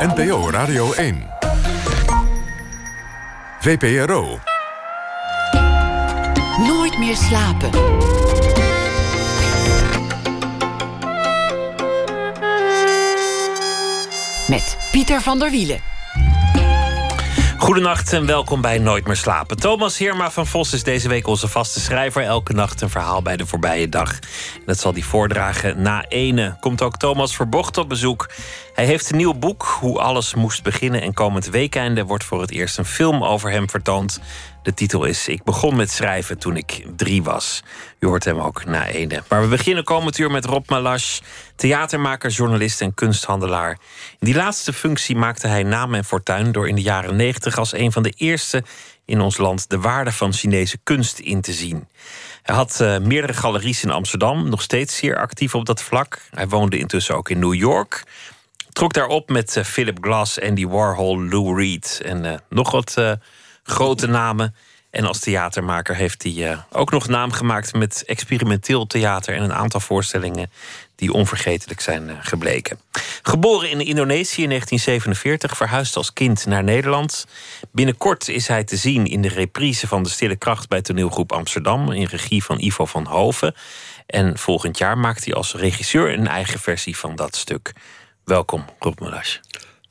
NPO Radio 1. VPRO. Nooit meer slapen. Met Pieter van der Wielen. Goedenacht en welkom bij Nooit meer slapen. Thomas Heerma van Vos is deze week onze vaste schrijver. Elke nacht een verhaal bij de voorbije dag. En dat zal hij voordragen na ene. Komt ook Thomas Verbocht op bezoek. Hij heeft een nieuw boek, Hoe alles moest beginnen. En komend weekende wordt voor het eerst een film over hem vertoond. De titel is Ik begon met schrijven toen ik drie was. U hoort hem ook na ene. Maar we beginnen komend uur met Rob Malash, theatermaker, journalist en kunsthandelaar. In die laatste functie maakte hij naam en fortuin door in de jaren negentig als een van de eerste in ons land de waarde van Chinese kunst in te zien. Hij had uh, meerdere galeries in Amsterdam, nog steeds zeer actief op dat vlak. Hij woonde intussen ook in New York. Trok daarop met uh, Philip Glass, Andy Warhol, Lou Reed en uh, nog wat grote namen. En als theatermaker heeft hij ook nog naam gemaakt met experimenteel theater en een aantal voorstellingen die onvergetelijk zijn gebleken. Geboren in Indonesië in 1947, verhuisd als kind naar Nederland. Binnenkort is hij te zien in de reprise van De Stille Kracht bij toneelgroep Amsterdam in regie van Ivo van Hoven. En volgend jaar maakt hij als regisseur een eigen versie van dat stuk. Welkom, Rob Melash.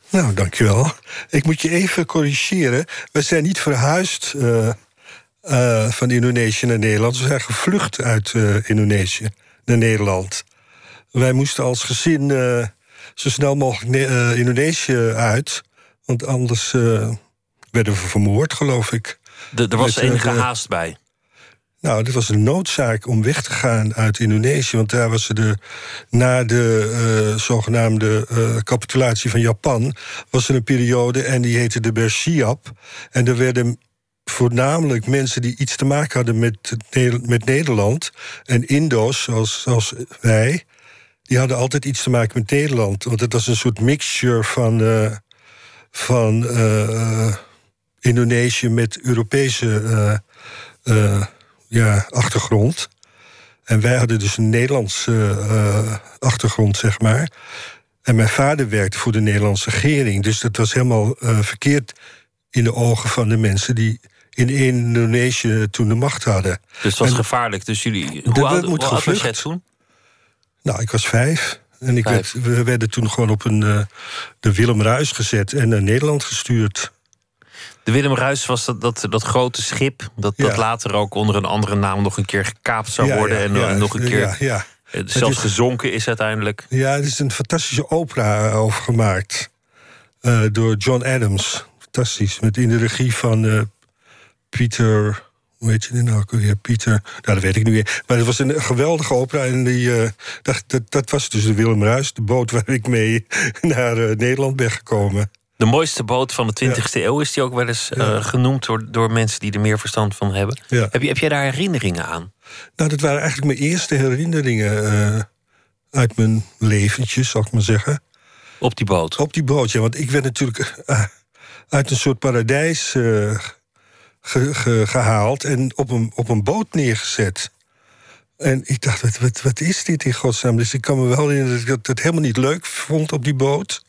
Nou, dankjewel. Ik moet je even corrigeren. We zijn niet verhuisd uh, uh, van Indonesië naar Nederland. We zijn gevlucht uit uh, Indonesië naar Nederland. Wij moesten als gezin zo snel mogelijk Indonesië uit. Want anders werden we vermoord, geloof ik. Er was enige haast bij. Nou, dit was een noodzaak om weg te gaan uit Indonesië. Want daar was de, na de uh, zogenaamde uh, capitulatie van Japan... was er een periode en die heette de Bersiap. En er werden voornamelijk mensen die iets te maken hadden met, met Nederland... en Indo's, zoals, zoals wij, die hadden altijd iets te maken met Nederland. Want het was een soort mixture van... Uh, van Indonesië met Europese ja, achtergrond. En wij hadden dus een Nederlandse uh, achtergrond, zeg maar. En mijn vader werkte voor de Nederlandse regering. Dus dat was helemaal uh, verkeerd in de ogen van de mensen die in Indonesië toen de macht hadden. Dus het was en, gevaarlijk. Dus jullie. Hoe oud, hoe oud was toen? Nou, ik was vijf. En ik werd, we werden toen gewoon op een, uh, de Willem Ruis gezet en naar Nederland gestuurd. De Willem Ruis was dat, dat, dat grote schip... Dat, dat later ook onder een andere naam nog een keer gekaapt zou worden... en ja, nog een keer ja, zelfs is, gezonken is uiteindelijk. Ja, er is een fantastische opera over gemaakt. Uh, door John Adams. Fantastisch. Met in de regie van uh, Pieter... Hoe heet je die nou weer? Pieter. Nou, dat weet ik nu weer. Maar het was een geweldige opera. En die, uh, dat, dat, dat, was dus de Willem Ruis, de boot waar ik mee naar Nederland ben gekomen. De mooiste boot van de 20e ja. eeuw is die ook wel eens ja. uh, genoemd door, door mensen die er meer verstand van hebben. Ja. Heb, je, heb jij daar herinneringen aan? Nou, dat waren eigenlijk mijn eerste herinneringen uh, uit mijn leventjes, zal ik maar zeggen. Op die boot? Op die boot, ja. Want ik werd natuurlijk uh, uit een soort paradijs ge, ge, gehaald en op een, op een boot neergezet. En ik dacht, wat, wat, wat is dit in godsnaam? Dus ik kan me wel herinneren dat ik het helemaal niet leuk vond op die boot.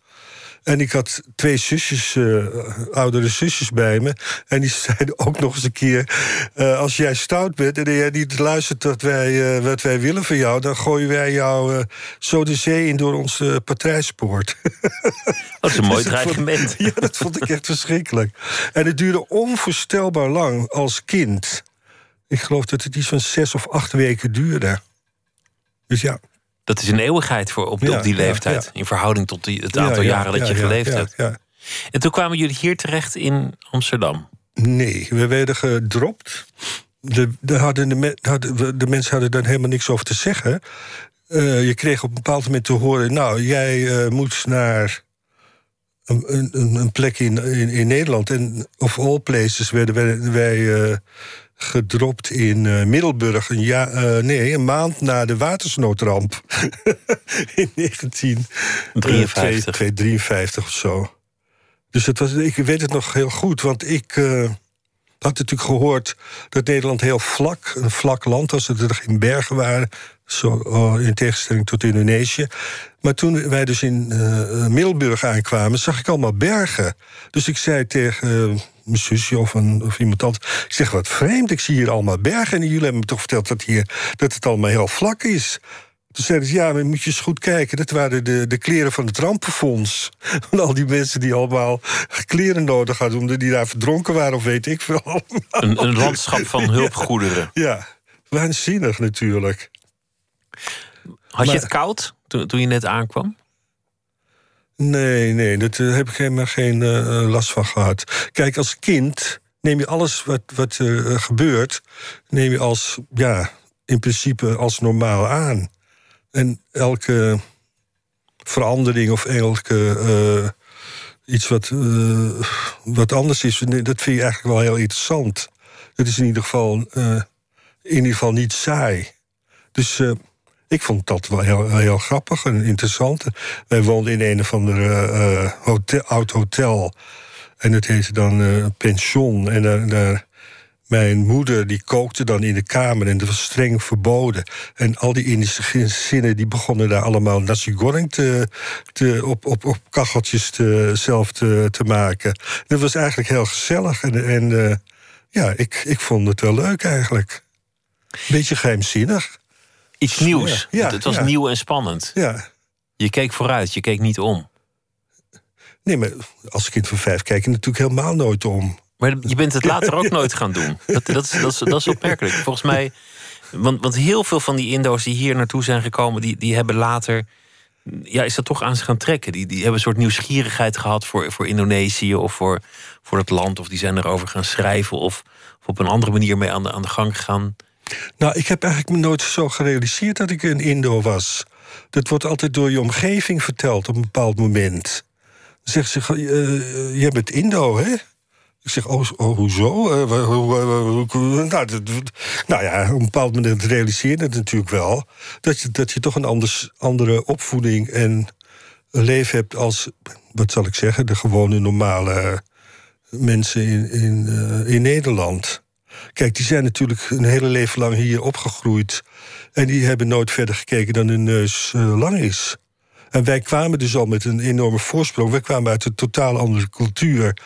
En ik had twee zusjes, uh, oudere zusjes bij me. En die zeiden ook nog eens een keer... Uh, als jij stout bent en jij niet luistert wat wij, uh, wat wij willen van jou... dan gooien wij jou zo de zee in door ons patrijspoort. Dat is een mooi dreigement. ja, dat vond ik echt verschrikkelijk. En het duurde onvoorstelbaar lang als kind. Ik geloof dat het iets van zes of acht weken duurde. Dus ja... Dat is een eeuwigheid voor op, ja, op die leeftijd. Ja, ja. In verhouding tot die, het aantal jaren dat je geleefd hebt. En toen kwamen jullie hier terecht in Amsterdam? Nee, we werden gedropt. De, de, hadden de, hadden, de mensen hadden daar helemaal niks over te zeggen. Uh, je kreeg op een bepaald moment te horen... nou, jij uh, moet naar een, een, een plek in, in, in, Nederland. En of all places werden wij... wij uh, gedropt in uh, Middelburg. Een, ja, uh, nee, een maand na de watersnoodramp. in 1953 uh, of zo. Dus het was, ik weet het nog heel goed, want ik, uh, had natuurlijk gehoord dat Nederland heel vlak, een vlak land was, dat er geen bergen waren. Zo, in tegenstelling tot Indonesië. Maar toen wij dus in Middelburg aankwamen, zag ik allemaal bergen. Dus ik zei tegen mijn zusje of, een, of iemand anders... ik zeg, wat vreemd, ik zie hier allemaal bergen... en jullie hebben me toch verteld dat, hier, dat het allemaal heel vlak is. Toen zeiden ze, ja, maar moet je eens goed kijken. Dat waren de, de kleren van het rampenfonds. Van al die mensen die allemaal kleren nodig hadden... omdat die daar verdronken waren of weet ik veel. Een, een landschap van hulpgoederen. Ja, ja, waanzinnig natuurlijk. Had je het koud toen, toen je net aankwam? Nee, nee, daar uh, heb ik helemaal geen uh, last van gehad. Kijk, als kind neem je alles wat, wat gebeurt... neem je als, ja, in principe als normaal aan. En elke verandering of elke iets wat, wat anders is... dat vind je eigenlijk wel heel interessant. Het is in ieder geval, in ieder geval niet saai. Dus ik vond dat wel heel, heel grappig en interessant. Wij woonden in een of ander hotel, oud hotel. En het heette dan uh, pension. En daar, mijn moeder die kookte dan in de kamer en dat was streng verboden. En al die Indische gezinnen die begonnen daar allemaal nasi goreng te, te, op, op, op kacheltjes te, zelf te, te maken. Dat was eigenlijk heel gezellig. En, en ja, ik, ik vond het wel leuk eigenlijk. Beetje geheimzinnig iets nieuws. Ja, het, was nieuw en spannend. Ja. Je keek vooruit, je keek niet om. Nee, maar als kind van vijf kijk je natuurlijk helemaal nooit om. Maar je bent het later ook nooit gaan doen. Dat, dat, is, dat, is, dat is opmerkelijk. Volgens mij, want, want heel veel van die Indo's die hier naartoe zijn gekomen, die, die hebben later. Ja, is dat toch aan ze gaan trekken? Die, die hebben een soort nieuwsgierigheid gehad voor, voor Indonesië of voor, voor het land. Of die zijn erover gaan schrijven of, of op een andere manier mee aan de, aan de gang gegaan. Nou, ik heb eigenlijk me nooit zo gerealiseerd dat ik een Indo was. Dat wordt altijd door je omgeving verteld op een bepaald moment. Dan zegt ze, uh, jij bent Indo, hè? Ik zeg, oh, oh hoezo? Uh, nou, nou, ja, op een bepaald moment realiseerde het natuurlijk wel... dat je, dat je toch een anders, andere opvoeding en leven hebt als, wat zal ik zeggen... de gewone normale mensen in, in, in Nederland. Kijk, die zijn natuurlijk een hele leven lang hier opgegroeid. En die hebben nooit verder gekeken dan hun neus uh, lang is. En wij kwamen dus al met een enorme voorsprong. Wij kwamen uit een totaal andere cultuur.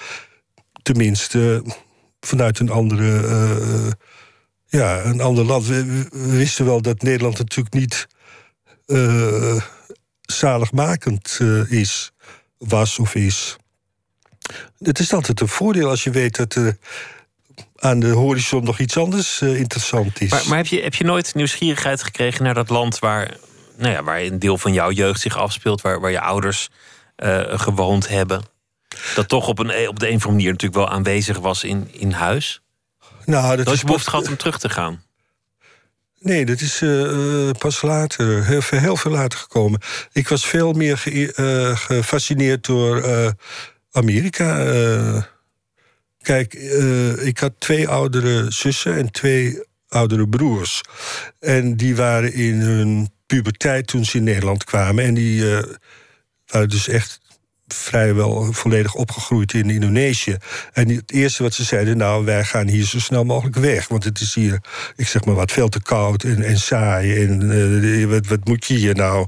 Tenminste, vanuit een andere. Uh, ja, een ander land. We, wisten wel dat Nederland natuurlijk niet uh, zaligmakend is, was of is. Het is altijd een voordeel als je weet dat aan de horizon nog iets anders uh, interessant is. Maar, maar, heb, je, heb je nooit nieuwsgierigheid gekregen naar dat land waar, nou ja, waar een deel van jouw jeugd zich afspeelt, waar, waar je ouders uh, gewoond hebben? Dat toch op, een, op de een of andere manier natuurlijk wel aanwezig was in, in huis? Nou, dat, dat is je behoefte gehad om terug te gaan. Nee, dat is uh, pas later, heel, heel veel later gekomen. Ik was veel meer ge, gefascineerd door Amerika. Kijk, uh, ik had twee oudere zussen en twee oudere broers. En die waren in hun puberteit toen ze in Nederland kwamen. En die uh, waren dus echt vrijwel volledig opgegroeid in Indonesië. En het eerste wat ze zeiden, nou, wij gaan hier zo snel mogelijk weg. Want het is hier, ik zeg maar wat, veel te koud en, en saai. En uh, wat, wat moet je hier nou?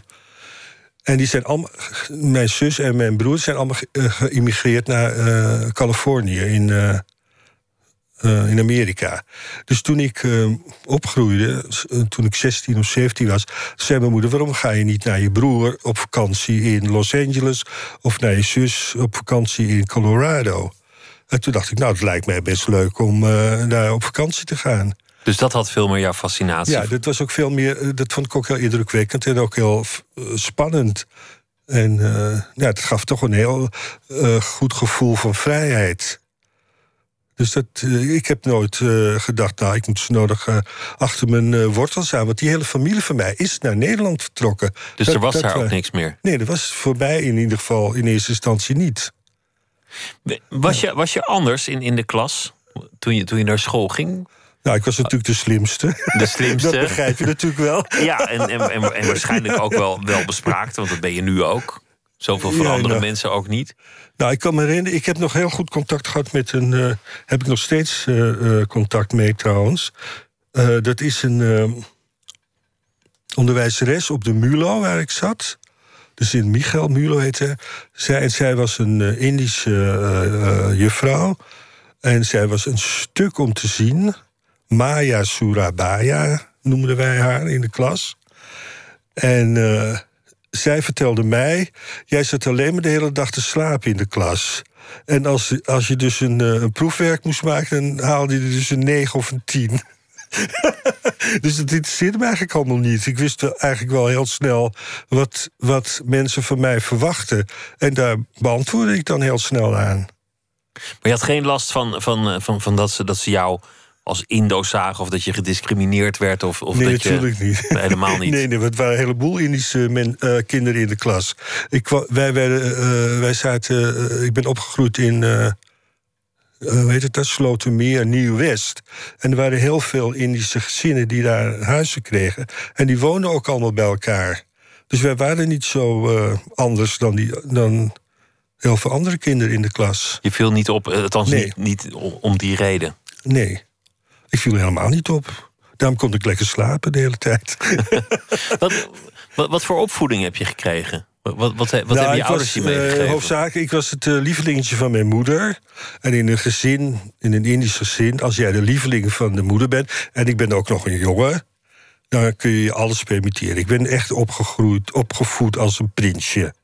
En die zijn allemaal, mijn zus en mijn broer zijn allemaal eh, geïmmigreerd naar uh, Californië in, uh, in Amerika. Dus toen ik opgroeide, toen ik 16 of 17 was, zei mijn moeder: waarom ga je niet naar je broer op vakantie in Los Angeles of naar je zus op vakantie in Colorado? En toen dacht ik, nou, het lijkt mij best leuk om daar op vakantie te gaan. Dus dat had veel meer jouw fascinatie. Ja, dat was ook veel meer. Eh, dat vond ik ook heel indrukwekkend en ook heel uh, spannend. En uh, ja, het gaf toch een heel uh, goed gevoel van vrijheid. Dus dat, ik heb nooit gedacht, nou, ik moet zo nodig achter mijn wortels aan. Want die hele familie van mij is naar Nederland vertrokken. Dus er was daar ook niks meer? Nee, er was voorbij in ieder geval in eerste instantie niet. Was je, was je anders in, in de klas toen je, toen je naar school ging? Nou, ik was natuurlijk de slimste. De slimste. Dat begrijp je natuurlijk wel. Ja, en, en, en, waarschijnlijk ook wel, wel bespraakt, want dat ben je nu ook. Zoveel van Ja, andere nou. mensen ook niet. Nou, ik kan me herinneren, ik heb nog heel goed contact gehad met een. eh, heb ik nog steeds eh, eh, contact mee trouwens. Dat is een onderwijzeres op de Mulo waar ik zat. Dus in Michael Mulo heette zij. En zij was een Indische juffrouw. En zij was een stuk om te zien. Maya Surabaya noemden wij haar in de klas. En eh, zij vertelde mij... jij zat alleen maar de hele dag te slapen in de klas. En als, als je dus een, eh, een proefwerk moest maken... dan haalde je dus een 9 of een 10. dus dat interesseerde me eigenlijk allemaal niet. Ik wist eigenlijk wel heel snel wat, wat mensen van mij verwachten. En daar beantwoordde ik dan heel snel aan. Maar je had geen last van, van, van, van dat, ze, dat ze jou als Indo zagen... of dat je gediscrimineerd werd? Of, of nee, dat je... natuurlijk niet. Helemaal niet. Nee, nee, want het waren een heleboel Indische men, eh, kinderen in de klas. Ik, wij, werden, eh, wij zaten, eh, ik ben opgegroeid in, hoe heet het dat, Slotermeer, Nieuw-West. En er waren heel veel Indische gezinnen die daar huizen kregen. En die woonden ook allemaal bij elkaar. Dus wij waren niet zo anders dan, die, dan heel veel andere kinderen in de klas. Je viel niet op, althans Nee. niet, niet om die reden. Nee, ik viel helemaal niet op. Daarom kon ik lekker slapen de hele tijd. Wat, wat, wat voor opvoeding heb je gekregen? Wat, wat, wat, Nou, hebben je ouders je was, eh, meegegeven? hoofdzakelijk, ik was het eh, lievelingetje van mijn moeder. En in een gezin, in een Indisch gezin, als jij de lieveling van de moeder bent... en ik ben ook nog een jongen, dan kun je je alles permitteren. Ik ben echt opgegroeid, opgevoed als een prinsje.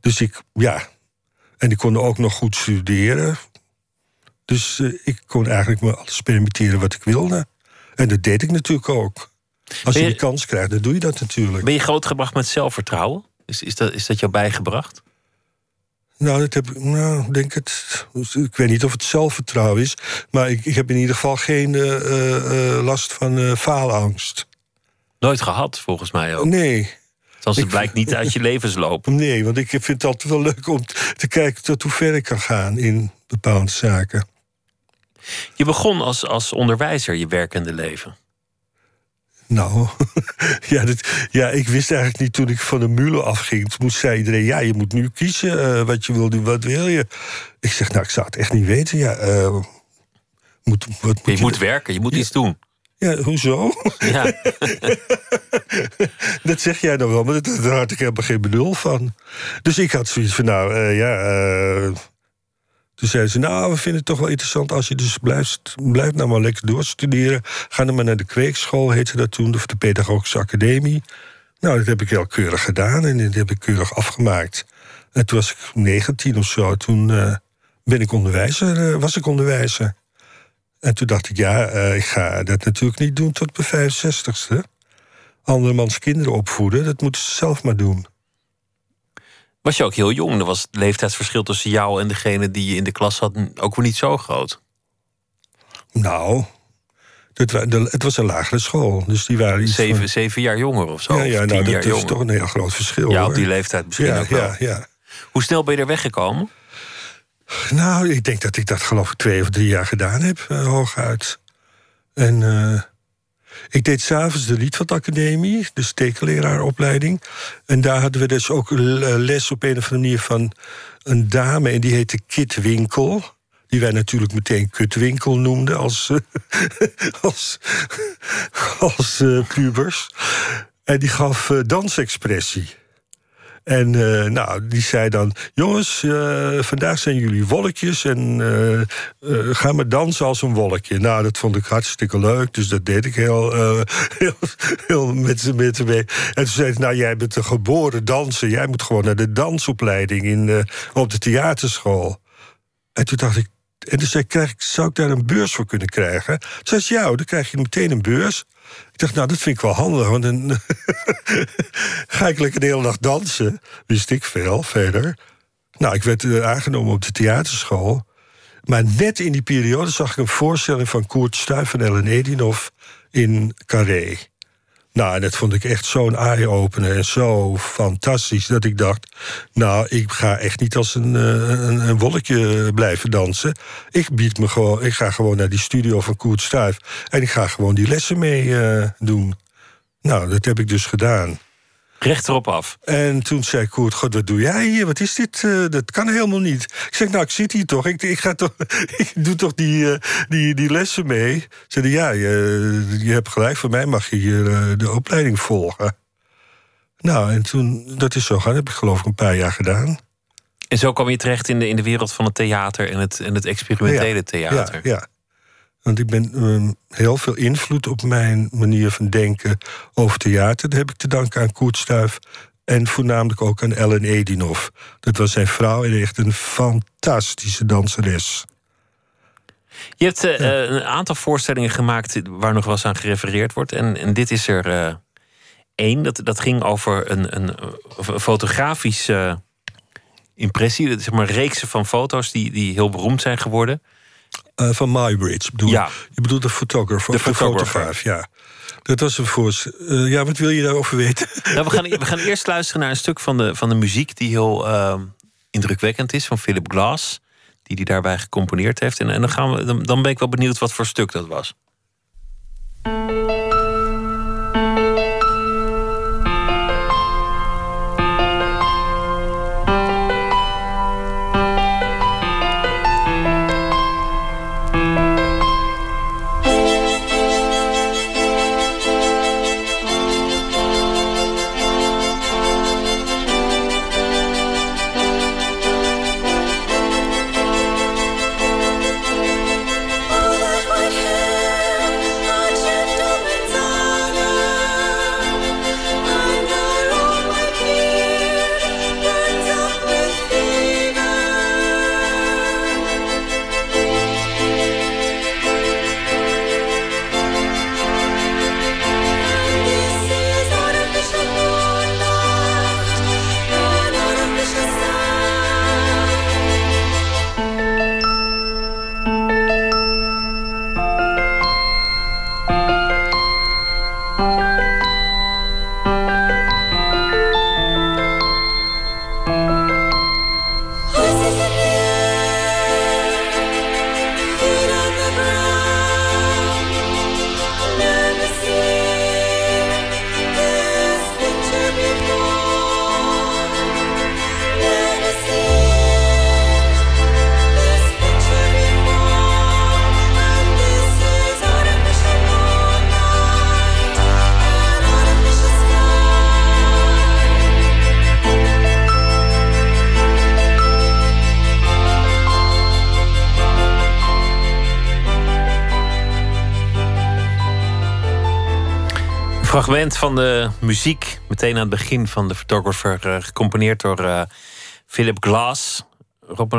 Dus ik, ja... En ik kon ook nog goed studeren. Dus eh, ik kon eigenlijk me alles permitteren wat ik wilde. En dat deed ik natuurlijk ook. Als je je- die kans krijgt, dan doe je dat natuurlijk. Ben je grootgebracht met zelfvertrouwen? Is, is, dat, is dat jou bijgebracht? Nou, dat heb ik, nou, denk het. Ik weet niet of het zelfvertrouwen is. Maar ik, ik heb in ieder geval geen eh, eh, last van faalangst. Nooit gehad, volgens mij ook. Nee. Althans, het ik- blijkt niet uit je levensloop. Nee, want ik vind het altijd wel leuk om te kijken tot hoe ver ik kan gaan in bepaalde zaken. Je begon als, als onderwijzer je werkende leven. Nou, ja, dit, ja, ik wist eigenlijk niet toen ik van de Mulo afging. Toen zei iedereen, ja, je moet nu kiezen eh, wat je wil doen, wat wil je? Ik zeg, nou, ik zou het echt niet weten. Ja, eh, moet, wat moet Je moet werken, je moet iets doen. Ja, hoezo? Ja. Dat zeg jij dan wel, maar dat- daar had ik helemaal geen benul van. Dus ik had zoiets van, nou eh, ja. Toen zeiden ze, nou, we vinden het toch wel interessant als je dus blijft, blijft nou maar lekker doorstuderen. Ga dan maar naar de kweekschool, heette dat toen, of de Pedagogische Academie. Nou, dat heb ik heel keurig gedaan en dat heb ik keurig afgemaakt. En toen was ik 19 of zo, toen eh, ben ik onderwijzer, eh, was ik onderwijzer. En toen dacht ik, ja, eh, ik ga dat natuurlijk niet doen tot mijn 65ste andermans kinderen opvoeden. Dat moeten ze zelf maar doen. Was je ook heel jong? Dan was het leeftijdsverschil tussen jou en degene die je in de klas had ook weer niet zo groot. Nou, het was een lagere school. Dus die waren iets Zeven, van- zeven jaar jonger of zo. ja, ja of nou, dat is toch een heel groot verschil. Ja, hoor. op die leeftijd misschien ja, ook wel. ja, ja. Hoe snel ben je er weggekomen? Nou, ik denk dat ik dat geloof ik twee of drie jaar gedaan heb, eh, hooguit. En eh, ik deed s'avonds de Rietveld Academie, de stekenleraaropleiding. En daar hadden we dus ook eh, les op een of andere manier van een dame... en die heette Kit Winkel. Die wij natuurlijk meteen Kutwinkel noemden als, eh, als, als eh, pubers. En die gaf dansexpressie. En eh, nou, die zei dan: Jongens, eh, vandaag zijn jullie wolkjes en eh, ga maar dansen als een wolkje. Nou, dat vond ik hartstikke leuk, dus dat deed ik heel, heel, heel met ze mee. En toen zei ze: Nou, jij bent een geboren danser, jij moet gewoon naar de dansopleiding in, op de theaterschool. En toen dacht ik. En toen zei krijg, zou ik daar een beurs voor kunnen krijgen? Toen zei ze, ja, dan krijg je meteen een beurs. Ik dacht, nou, dat vind ik wel handig, want dan ga ik lekker de hele dag dansen. Wist ik veel verder. Nou, ik werd eh, aangenomen op de theaterschool. Maar net in die periode zag ik een voorstelling van Koert Stuyf en Ellen Edinov in Carré. Nou, dat vond ik echt zo'n eye-opener en zo fantastisch... dat ik dacht, nou, ik ga echt niet als een, eh, een, een wolkje blijven dansen. Ik, bied me gewoon, ik ga gewoon naar die studio van Koert Stuyf... en ik ga gewoon die lessen mee eh, doen. Nou, dat heb ik dus gedaan. Recht erop af. En toen zei Koert, god, wat doe jij hier? Wat is dit? Eh, dat kan helemaal niet. Ik zeg, nou, ik zit hier toch. Ik, ik, ga toch, ik doe toch die, uh, die, die lessen mee. Zeiden, ja, je, je hebt gelijk. Voor mij mag je hier uh, de opleiding volgen. Nou, en toen, dat is zo gaan. Dat heb ik geloof ik een paar jaar gedaan. En zo kwam je terecht in de, in de wereld van het theater en het, en het experimentele ja, theater. Ja, ja. Want ik ben um, heel veel invloed op mijn manier van denken over theater. Dat heb ik te danken aan Koert Stuif en voornamelijk ook aan Ellen Edinov. Dat was zijn vrouw en echt een fantastische danseres. Je hebt uh, ja. een aantal voorstellingen gemaakt waar nog wel eens aan gerefereerd wordt. En, dit is er uh, één. Dat, dat ging over een, een, fotografische impressie. Zeg maar reeksen van foto's die, die heel beroemd zijn geworden. Uh, van Mybridge bedoel ja. je? bedoelt de fotograaf, de, fotograaf, ja. Dat was een voor. Uh, ja, wat wil je daarover weten? Nou, we, gaan, we gaan eerst luisteren naar een stuk van de, van de muziek die heel uh, indrukwekkend is, van Philip Glass, die die daarbij gecomponeerd heeft. En, en dan, gaan we, dan, dan ben ik wel benieuwd wat voor stuk dat was. Muziek, meteen aan het begin van de photographer, uh, gecomponeerd door uh, Philip Glass. Rob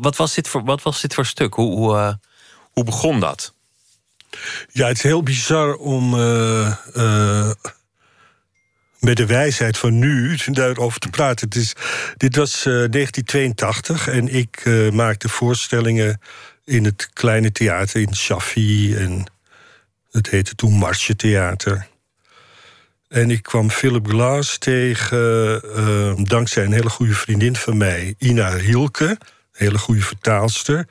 wat, was dit voor, wat was dit voor stuk? Hoe, hoe, hoe begon dat? Ja, het is heel bizar om met de wijsheid van nu daarover te praten. Het is, dit was 1982 en ik maakte voorstellingen in het kleine theater in Chaffee. En het heette toen Marsje Theater. En ik kwam Philip Glass tegen, uh, dankzij een hele goede vriendin van mij, Ina Rielke, een hele goede vertaalster.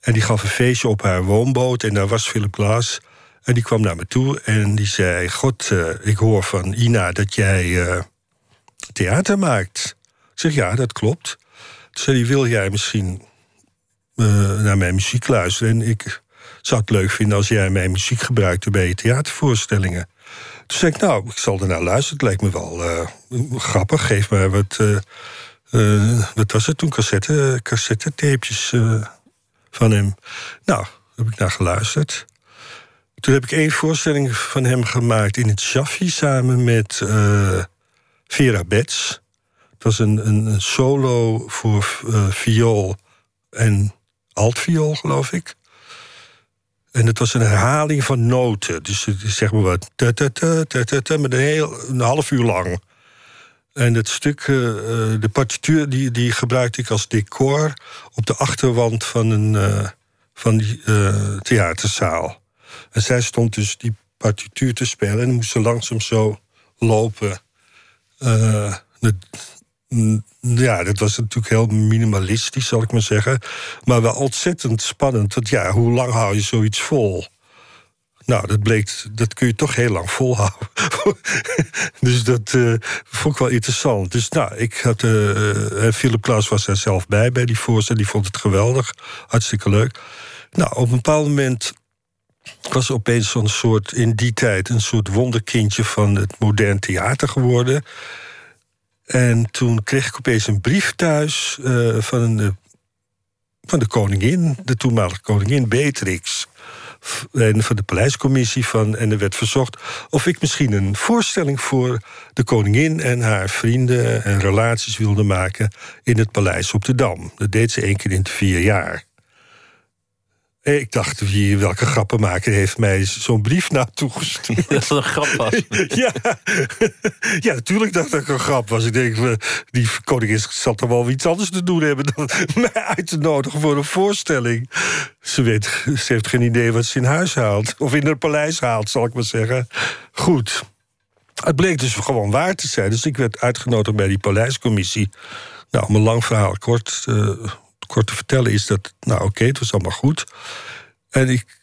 En die gaf een feestje op haar woonboot en daar was Philip Glass. En die kwam naar me toe en die zei: God, uh, ik hoor van Ina dat jij uh, theater maakt. Ik zeg: Ja, dat klopt. Toen zei Wil jij misschien naar mijn muziek luisteren? En ik zou het leuk vinden als jij mijn muziek gebruikte bij je theatervoorstellingen. Toen zei ik, nou, ik zal er naar luisteren. Het lijkt me wel uh, grappig. Geef me wat, uh, uh, wat was het toen? Cassette, cassettetapejes van hem. Nou, heb ik naar geluisterd. Toen heb ik één voorstelling van hem gemaakt in het Shaffi samen met Vera Betts. Het was een, een solo voor viool en altviool, geloof ik. En het was een herhaling van noten. Dus zeg maar wat. Met een, heel, een half uur lang. En het stuk, de partituur, die, die gebruikte ik als decor op de achterwand van een uh, van die theaterzaal. En zij stond dus die partituur te spelen en moest ze langzaam zo lopen. Ja, dat was natuurlijk heel minimalistisch, zal ik maar zeggen. Maar wel ontzettend spannend. Ja, hoe lang hou je zoiets vol? Nou, dat bleek, dat kun je toch heel lang volhouden. dus dat uh, vond ik wel interessant. Dus nou, ik had, uh, Philip Klaus was er zelf bij, bij die voorstelling. Die vond het geweldig, hartstikke leuk. Nou, op een bepaald moment was opeens zo'n soort, in die tijd, een soort wonderkindje van het modern theater geworden. En toen kreeg ik opeens een brief thuis uh, van, een, van de koningin, de toenmalige koningin Beatrix. En van de paleiscommissie van. En er werd verzocht of ik misschien een voorstelling voor de koningin en haar vrienden en relaties wilde maken in het paleis op de Dam. Dat deed ze één keer in de vier jaar. Ik dacht, wie, welke grappenmaker heeft mij zo'n brief naartoe gestuurd? Dat het een grap was. ja. ja, natuurlijk dacht ik dat het een grap was. Ik denk, die koningin zal toch wel iets anders te doen hebben... dan mij uit te nodigen voor een voorstelling. Ze, weet, ze heeft geen idee wat ze in huis haalt. Of in haar paleis haalt, zal ik maar zeggen. Goed. Het bleek dus gewoon waar te zijn. Dus ik werd uitgenodigd bij die paleiscommissie. Nou, om een lang verhaal kort... Uh, kort te vertellen is dat, nou oké, het was allemaal goed. En ik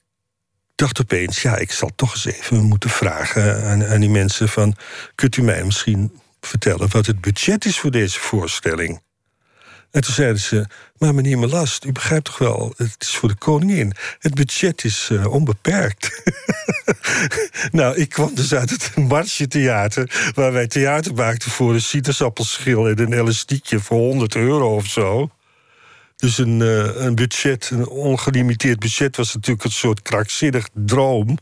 dacht opeens, ja, ik zal toch eens even moeten vragen aan, aan die mensen van, kunt u mij misschien vertellen wat het budget is voor deze voorstelling? En toen zeiden ze, maar meneer Melast, u begrijpt toch wel, het is voor de koningin. Het budget is uh, onbeperkt. nou, ik kwam dus uit het Marsje Theater... waar wij theater maakten voor een sinaasappelschil... en een elastiekje voor 100 euro of zo. Dus een, uh, een budget, een ongelimiteerd budget, was natuurlijk een soort krankzinnig droom.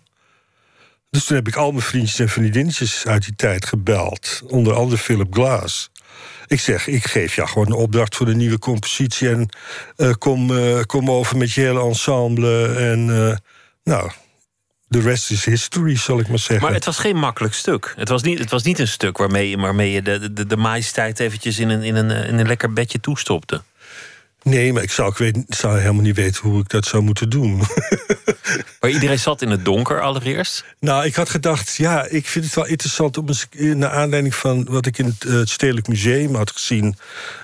Dus toen heb ik al mijn vriendjes en vriendinnetjes uit die tijd gebeld. Onder andere Philip Glass. Ik zeg, ik geef jou gewoon een opdracht voor de nieuwe compositie... en uh, kom, uh, kom over met je hele ensemble. En nou, de rest is history, zal ik maar zeggen. Maar het was geen makkelijk stuk. Het was niet, het was niet een stuk waarmee, waarmee je de, de, de majesteit eventjes in een, in, een, in een lekker bedje toestopte. Nee, maar ik zou, ik weet, zou helemaal niet weten hoe ik dat zou moeten doen. Maar iedereen zat in het donker allereerst? Nou, ik had gedacht, ja, ik vind het wel interessant... om eens, naar aanleiding van wat ik in het, uh, Stedelijk Museum had gezien...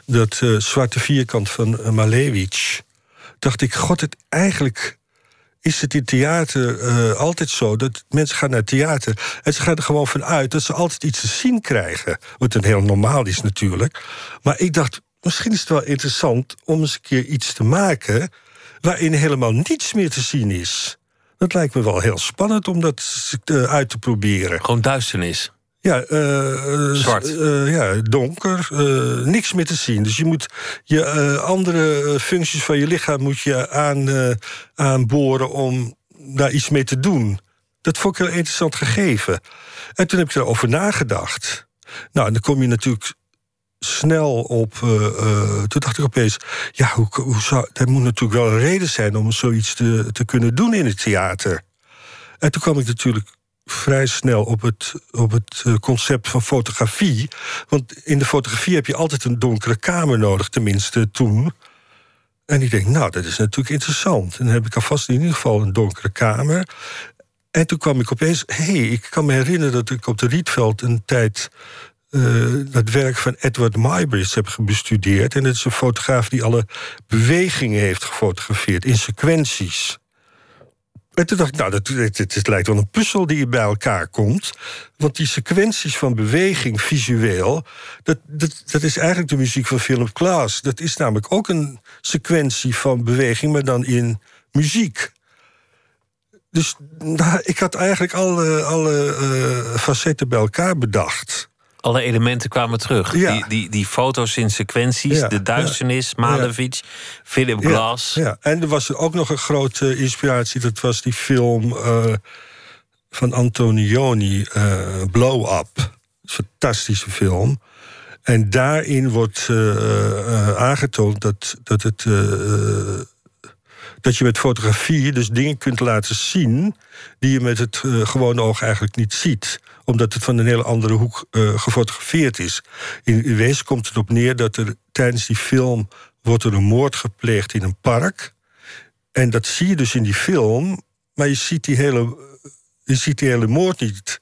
dat uh, zwarte vierkant van uh, Malevich... dacht ik, god, het eigenlijk is het in theater uh, altijd zo dat mensen gaan naar theater en ze gaan er gewoon vanuit dat ze altijd iets te zien krijgen. Wat een heel normaal is natuurlijk. Maar ik dacht, misschien is het wel interessant om eens een keer iets te maken waarin helemaal niets meer te zien is. Dat lijkt me wel heel spannend om dat uit te proberen. Gewoon duisternis. Ja, uh, zwart. Uh, ja, donker, uh, niks meer te zien. Dus je moet je andere functies van je lichaam moet je aan, aanboren om daar iets mee te doen. Dat vond ik heel interessant gegeven. En toen heb ik erover nagedacht. Nou, en dan kom je natuurlijk snel op. Uh, uh, toen dacht ik opeens, ja, hoe, hoe zou, er moet natuurlijk wel een reden zijn om zoiets te, te kunnen doen in het theater. En toen kwam ik natuurlijk vrij snel op het, op het eh, concept van fotografie. Want in de fotografie heb je altijd een donkere kamer nodig, tenminste toen. En ik denk, nou, dat is natuurlijk interessant. En dan heb ik alvast in ieder geval een donkere kamer. En toen kwam ik opeens, hé, hey, ik kan me herinneren dat ik op de Rietveld een tijd uh, dat werk van Edward Muybridge heb bestudeerd. En dat is een fotograaf die alle bewegingen heeft gefotografeerd in sequenties. En toen dacht ik, nou, het, lijkt wel een puzzel die bij elkaar komt. Want die sequenties van beweging visueel... Dat, dat, dat is eigenlijk de muziek van Philip Glass. Dat is namelijk ook een sequentie van beweging, maar dan in muziek. Dus nou, ik had eigenlijk alle, alle uh, facetten bij elkaar bedacht alle elementen kwamen terug. Ja. Die, die, die foto's in sequenties, Ja, de duisternis, ja. Malevich, Philip Glass. Ja, en er was ook nog een grote inspiratie. Dat was die film uh, van Antonioni, uh, Blow Up. Een fantastische film. En daarin wordt uh, aangetoond dat, dat, het, dat je met fotografie dus dingen kunt laten zien... die je met het gewone oog eigenlijk niet ziet omdat het van een hele andere hoek uh, gefotografeerd is. In, in wezen komt het op neer dat er tijdens die film wordt er een moord gepleegd in een park. En dat zie je dus in die film, maar je ziet die hele, je ziet die hele moord niet.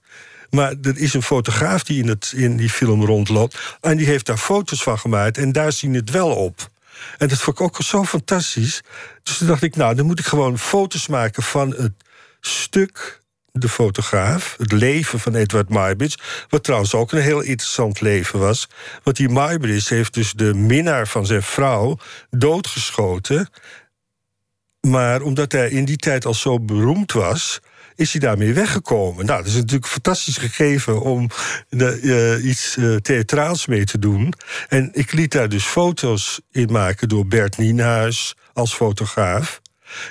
Maar er is een fotograaf die in, het, in die film rondloopt. En die heeft daar foto's van gemaakt. En daar zien het wel op. En dat vond ik ook zo fantastisch. Dus toen dacht ik, nou, dan moet ik gewoon foto's maken van het stuk de fotograaf. Het leven van Edward Muybridge. Wat trouwens ook een heel interessant leven was. Want die Muybridge heeft dus de minnaar van zijn vrouw doodgeschoten. Maar omdat hij in die tijd al zo beroemd was is hij daarmee weggekomen. Nou, dat is natuurlijk een fantastisch gegeven om de, uh, iets uh, theatraals mee te doen. En ik liet daar dus foto's in maken door Bert Nienhuis als fotograaf.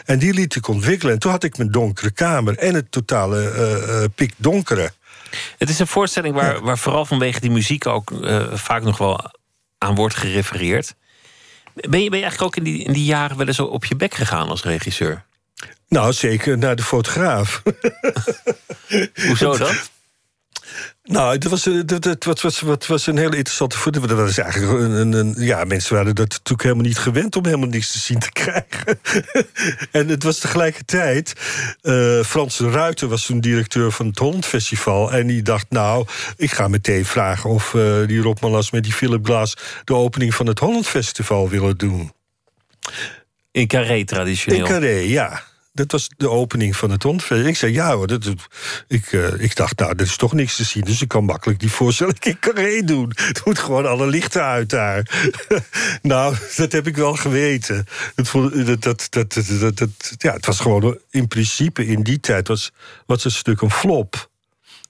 En die liet ik ontwikkelen. En toen had ik mijn donkere kamer en het totale uh, pikdonkere. Het is een voorstelling waar, waar vooral vanwege die muziek ook vaak nog wel aan wordt gerefereerd. Ben je, ben je eigenlijk ook in die, in die jaren wel eens op je bek gegaan als regisseur? Nou, zeker naar de fotograaf. Hoezo dan? Nou, dat was, dat, wat, was, was een hele interessante voet. Dat was eigenlijk een, een, ja, mensen waren dat natuurlijk helemaal niet gewend om helemaal niks te zien te krijgen. en het was tegelijkertijd. Uh, Frans de Ruiter was toen directeur van het Holland Festival. En die dacht, nou, ik ga meteen vragen of uh, die Rob Malas met die Philip Glass de opening van het Holland Festival willen doen. In Carré traditioneel. In Carré, ja. Dat was de opening van het Hondfest. Ik zei ja hoor. Dat, ik, uh, ik dacht, nou, er is toch niks te zien. Dus ik kan makkelijk die voorstelling in Carré doen. Het moet gewoon alle lichten uit daar. nou, dat heb ik wel geweten. Het, dat, dat, dat, dat, dat, ja, het was gewoon in principe in die tijd was, was het stuk een flop.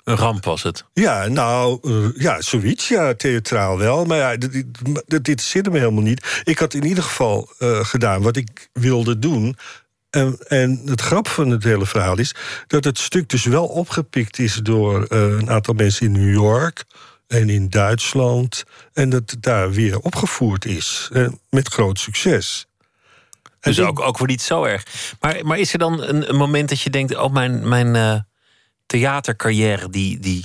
Een ramp was het. Ja, nou, uh, ja, zoiets, ja, theatraal wel. Maar ja, dit, dit, dit zit me helemaal niet. Ik had in ieder geval uh, gedaan wat ik wilde doen. En, en, het grap van het hele verhaal is dat het stuk dus wel opgepikt is door uh, een aantal mensen in New York en in Duitsland. En dat het daar weer opgevoerd is. Uh, met groot succes. Dus ook, ook weer niet zo erg. Maar, maar is er dan een, een moment dat je denkt: oh, mijn, mijn uh, theatercarrière die, die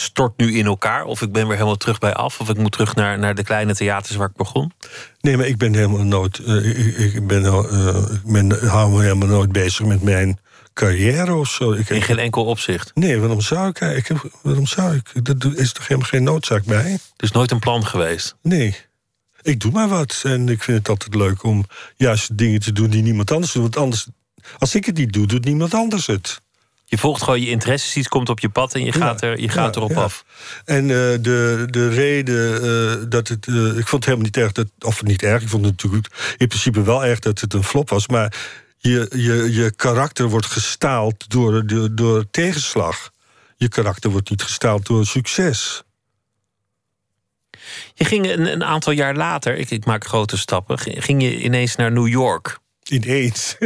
stort nu in elkaar? Of ik ben weer helemaal terug bij af? Of ik moet terug naar, naar de kleine theaters waar ik begon? Nee, maar ik ben helemaal nooit. Uh, ik, ik, ben, uh, ik ben, hou me helemaal nooit bezig met mijn carrière of zo. Ik, in geen enkel opzicht? Nee, waarom zou ik? Ik, waarom zou ik? Dat is toch helemaal geen noodzaak bij? Dus nooit een plan geweest? Nee. Ik doe maar wat. En ik vind het altijd leuk om juist dingen te doen die niemand anders doet. Want anders, als ik het niet doe, doet niemand anders het. Je volgt gewoon je interesses, iets komt op je pad en je gaat, er, je gaat erop af. En uh, de, de reden uh, dat het. Uh, ik vond het helemaal niet erg, dat, of niet erg, ik vond het natuurlijk in principe wel erg dat het een flop was. Maar je, je, je karakter wordt gestaald door, door, door tegenslag. Je karakter wordt niet gestaald door succes. Je ging een, een aantal jaar later, ik, ik maak grote stappen, ging je ineens naar New York. Ineens.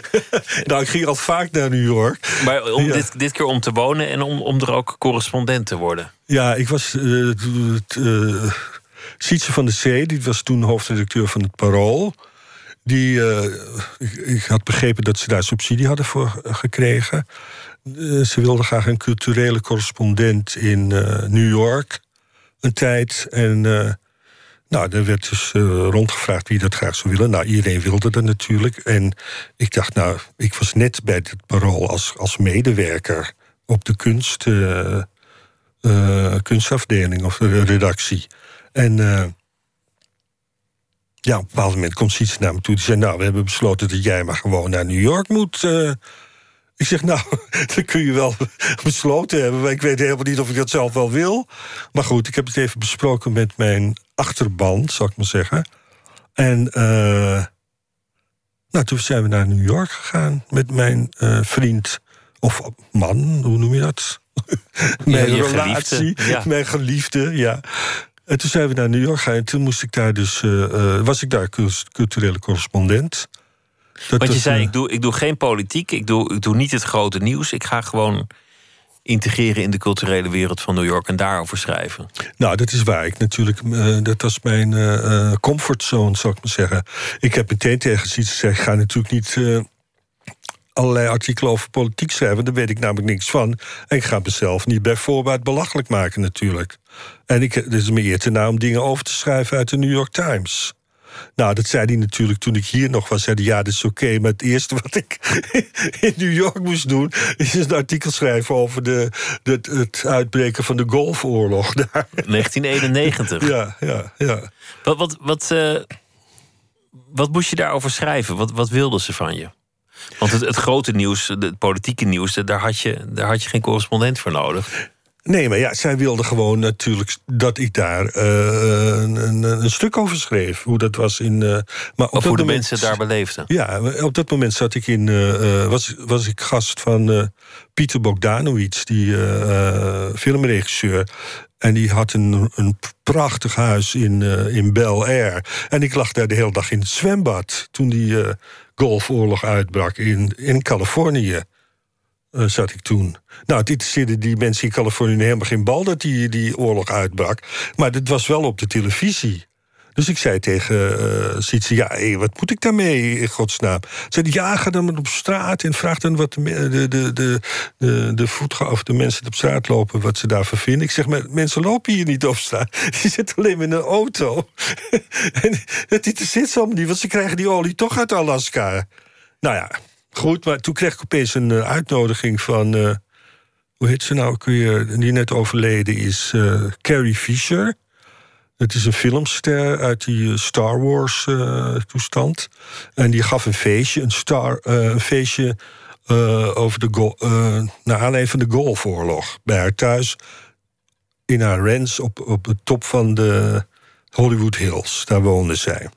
nou, ik ging al vaak naar New York. Maar om dit, dit keer om te wonen en om, om er ook correspondent te worden? Ja, ik was. Uh, uh, Sietse van de Zee, die was toen hoofdredacteur van het Parool. Die, uh, ik, ik, had begrepen dat ze daar subsidie hadden voor gekregen. ze wilde graag een culturele correspondent in New York een tijd. En nou, er werd dus uh, rondgevraagd wie dat graag zou willen. Nou, iedereen wilde dat natuurlijk. En ik dacht, nou, ik was net bij het parool als, als medewerker op de kunst, uh, uh, kunstafdeling of de redactie. En ja, op een bepaald moment komt iets naar me toe. Die zei, nou, we hebben besloten dat jij maar gewoon naar New York moet. Ik zeg, nou, dat kun je wel besloten hebben. Maar ik weet helemaal niet of ik dat zelf wel wil. Maar goed, ik heb het even besproken met mijn achterban, zal ik maar zeggen. En uh, nou, toen zijn we naar New York gegaan met mijn uh, vriend. Of man, hoe noem je dat? mijn ja, relatie, ja. mijn geliefde, ja. En toen zijn we naar New York gegaan. En toen moest ik daar dus, uh, was ik daar culturele correspondent. Dat Want je zei, ik doe, ik doe geen politiek, ik doe, ik doe niet het grote nieuws. Ik ga gewoon integreren in de culturele wereld van New York en daarover schrijven. Nou, dat is waar. Ik natuurlijk, uh, dat was mijn uh, comfortzone, zou ik maar zeggen. Ik heb meteen tegen iets gezegd: ik ga natuurlijk niet allerlei artikelen over politiek schrijven. Daar weet ik namelijk niks van. En ik ga mezelf niet bij voorbaat belachelijk maken, natuurlijk. En ik, het is me eer te na om dingen over te schrijven uit de New York Times. Nou, dat zei hij natuurlijk toen ik hier nog was. Zei hij, ja, dat is oké. maar het eerste wat ik in New York moest doen... is een artikel schrijven over de, de het uitbreken van de Golfoorlog daar. 1991. Ja, ja, ja. Wat, wat, wat, uh, wat moest je daarover schrijven? Wat, wat wilden ze van je? Want het, het grote nieuws, het politieke nieuws, daar had, je, daar had je geen correspondent voor nodig. Nee, maar ja, zij wilde gewoon natuurlijk dat ik daar uh, een, een, een, stuk over schreef. Hoe dat was in. Uh, maar of hoe de mensen daar beleefden. Ja, op dat moment zat ik in. Uh, was, was ik gast van Pieter Bogdanowicz, die filmregisseur. En die had een, een prachtig huis in, in Bel Air. En ik lag daar de hele dag in het zwembad. toen die golfoorlog uitbrak in, in Californië. Uh, zat ik toen. Nou, het interesseerde die mensen in Californië helemaal geen bal dat die, die oorlog uitbrak. Maar het was wel op de televisie. Dus ik zei tegen uh, ja, hey, wat moet ik daarmee in godsnaam? Zei ja, ga dan op straat en vraag dan wat de, de, de, de, de, de of de mensen die op straat lopen, wat ze daarvan vinden. Ik zeg, maar mensen lopen hier niet op straat. Die zitten alleen maar in een auto. en het interesseert ze allemaal niet, want ze krijgen die olie toch uit Alaska. Nou ja, Goed, maar toen kreeg ik opeens een uh, uitnodiging van. Uh, hoe heet ze nou? Kun je, die net overleden is uh, Carrie Fisher. Het is een filmster uit die Star Wars toestand. En die gaf een feestje, een, star, feestje over de naar aanleiding van de Golfoorlog. Bij haar thuis in haar ranch op, op de top van de Hollywood Hills. Daar woonde zij.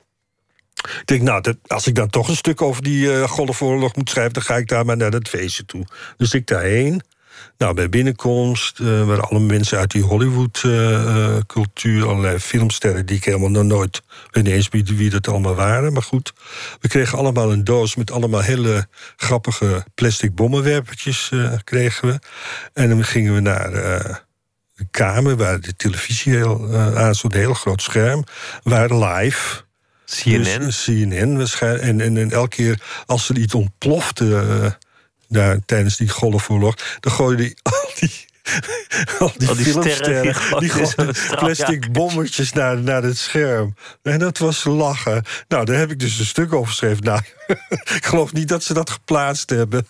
Ik denk, nou, als ik dan toch een stuk over die uh, golfoorlog moet schrijven... dan ga ik daar maar naar dat feestje toe. Dus ik daarheen. Nou, bij binnenkomst uh, waren alle mensen uit die Hollywood-cultuur... Uh, allerlei filmsterren die ik helemaal nog nooit... weet niet wie dat allemaal waren, maar goed. We kregen allemaal een doos met allemaal hele grappige plastic bommenwerpertjes... kregen we. En dan gingen we naar de kamer waar de televisie heel, aan stond, een heel groot scherm... waar live CNN? Dus CNN waarschijnlijk. En, en, en elke keer als er iets ontplofte uh, daar, tijdens die golfoorlog... dan gooide hij al die al die, Al die filmsterren, sterren, die de plastic bommetjes naar, naar het scherm. En dat was lachen. Nou, daar heb ik dus een stuk over geschreven. Nou, ik geloof niet dat ze dat geplaatst hebben.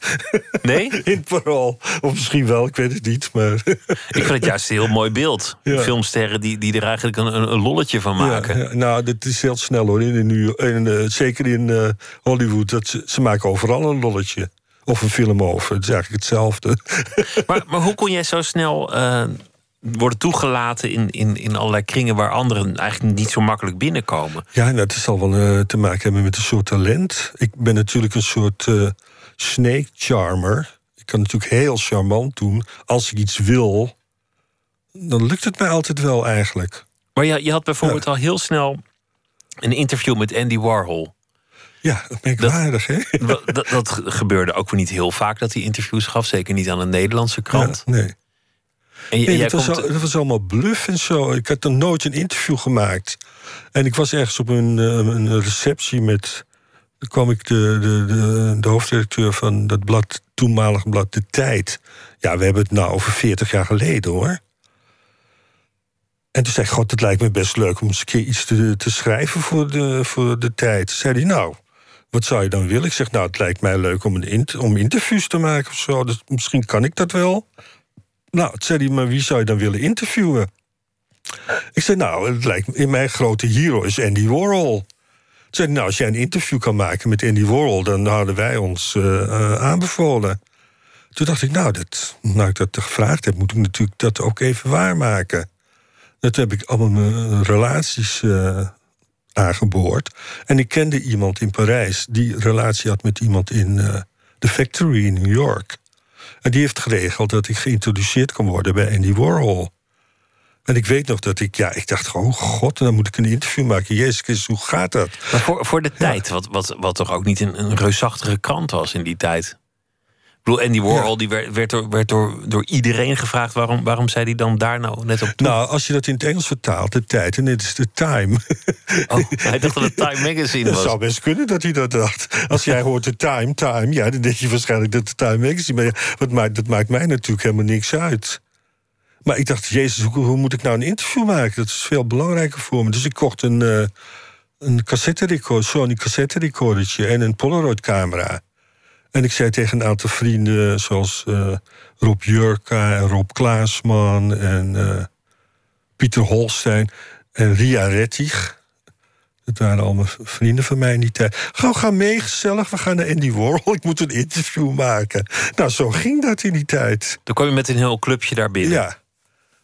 Nee? In parool. Of misschien wel, ik weet het niet. Maar Ik vind het juist een heel mooi beeld. Ja. Filmsterren die, die er eigenlijk een, een, lolletje van maken. Ja, ja. nou, dat is heel snel hoor. In, in, in, zeker in eh, Hollywood. Dat ze, ze maken overal een lolletje. Of een film over. Het is eigenlijk hetzelfde. Maar, maar hoe kon jij zo snel eh, worden toegelaten in, in, in allerlei kringen waar anderen eigenlijk niet zo makkelijk binnenkomen? Ja, nou, dat zal wel eh, te maken hebben met een soort talent. Ik ben natuurlijk een soort eh, snake charmer. Ik kan natuurlijk heel charmant doen. Als ik iets wil, dan lukt het mij altijd wel eigenlijk. Maar je, je had bijvoorbeeld al heel snel een interview met Andy Warhol. Ja, merkwaardig, hè? Dat, dat, dat gebeurde ook weer niet heel vaak dat hij interviews gaf. Zeker niet aan een Nederlandse krant. Ja, nee. En Nee, dat, was, komt- al- dat was allemaal bluff en zo. Ik had nog nooit een interview gemaakt. En ik was ergens op een, eh, een receptie met. Dan kwam ik de, de, de, de hoofdredacteur van dat blad, toenmalig blad De Tijd. Ja, we hebben het nou over 40 jaar geleden hoor. En toen zei ik: God, het lijkt me best leuk om eens een keer iets te, te schrijven voor de, voor de tijd. Toen zei hij: Nou, wat zou je dan willen? Ik zeg: Nou, het lijkt mij leuk om, een om interviews te maken of zo. Dus misschien kan ik dat wel. Nou, zei hij, maar wie zou je dan willen interviewen? Ik zei, nou, het lijkt in mijn grote hero is Andy Warhol. Zei nou, als jij een interview kan maken met Andy Warhol... dan hadden wij ons eh, eh, aanbevolen. Toen dacht ik, nou, dat, nou, ik dat gevraagd heb... moet ik natuurlijk dat ook even waarmaken. Dat heb ik allemaal mijn relaties eh, aangeboord. En ik kende iemand in Parijs... die relatie had met iemand in eh The Factory in New York... En die heeft geregeld dat ik geïntroduceerd kan worden bij Andy Warhol. En ik weet nog dat ik, ja, ik dacht, oh god, dan moet ik een interview maken. Jezus Christus, hoe gaat dat? Maar voor, voor de tijd, wat, wat, wat toch ook niet een, een reusachtige krant was in die tijd. Bedoel, Andy Warhol die werd, werd, door, werd door, door iedereen gevraagd... Waarom, waarom zei hij dan daar nou net op toe? Nou, als je dat in het Engels vertaalt, de tijd, en dit is de time. Oh, hij dacht dat het Time Magazine Het was. zou best kunnen dat hij dat dacht. Als jij hoort de time, time, ja, dan denk je waarschijnlijk dat de time magazine. Maar ja, wat maakt, dat maakt mij natuurlijk helemaal niks uit. Maar ik dacht, Jezus, hoe, hoe moet ik nou een interview maken? Dat is veel belangrijker voor me. Dus ik kocht een, eh een cassette recorder, Sony cassette recordertje en een Polaroid camera. En ik zei tegen een aantal vrienden, zoals eh, Rob Jurka en Rob Klaasman en eh, Pieter Holstein en Ria Rettig. Dat waren allemaal vrienden van mij in die tijd. Gauw, ga mee, gezellig. We gaan naar Andy Warhol. Ik moet een interview maken. Nou, zo ging dat in die tijd. Toen kwam je met een heel clubje daar binnen. Ja.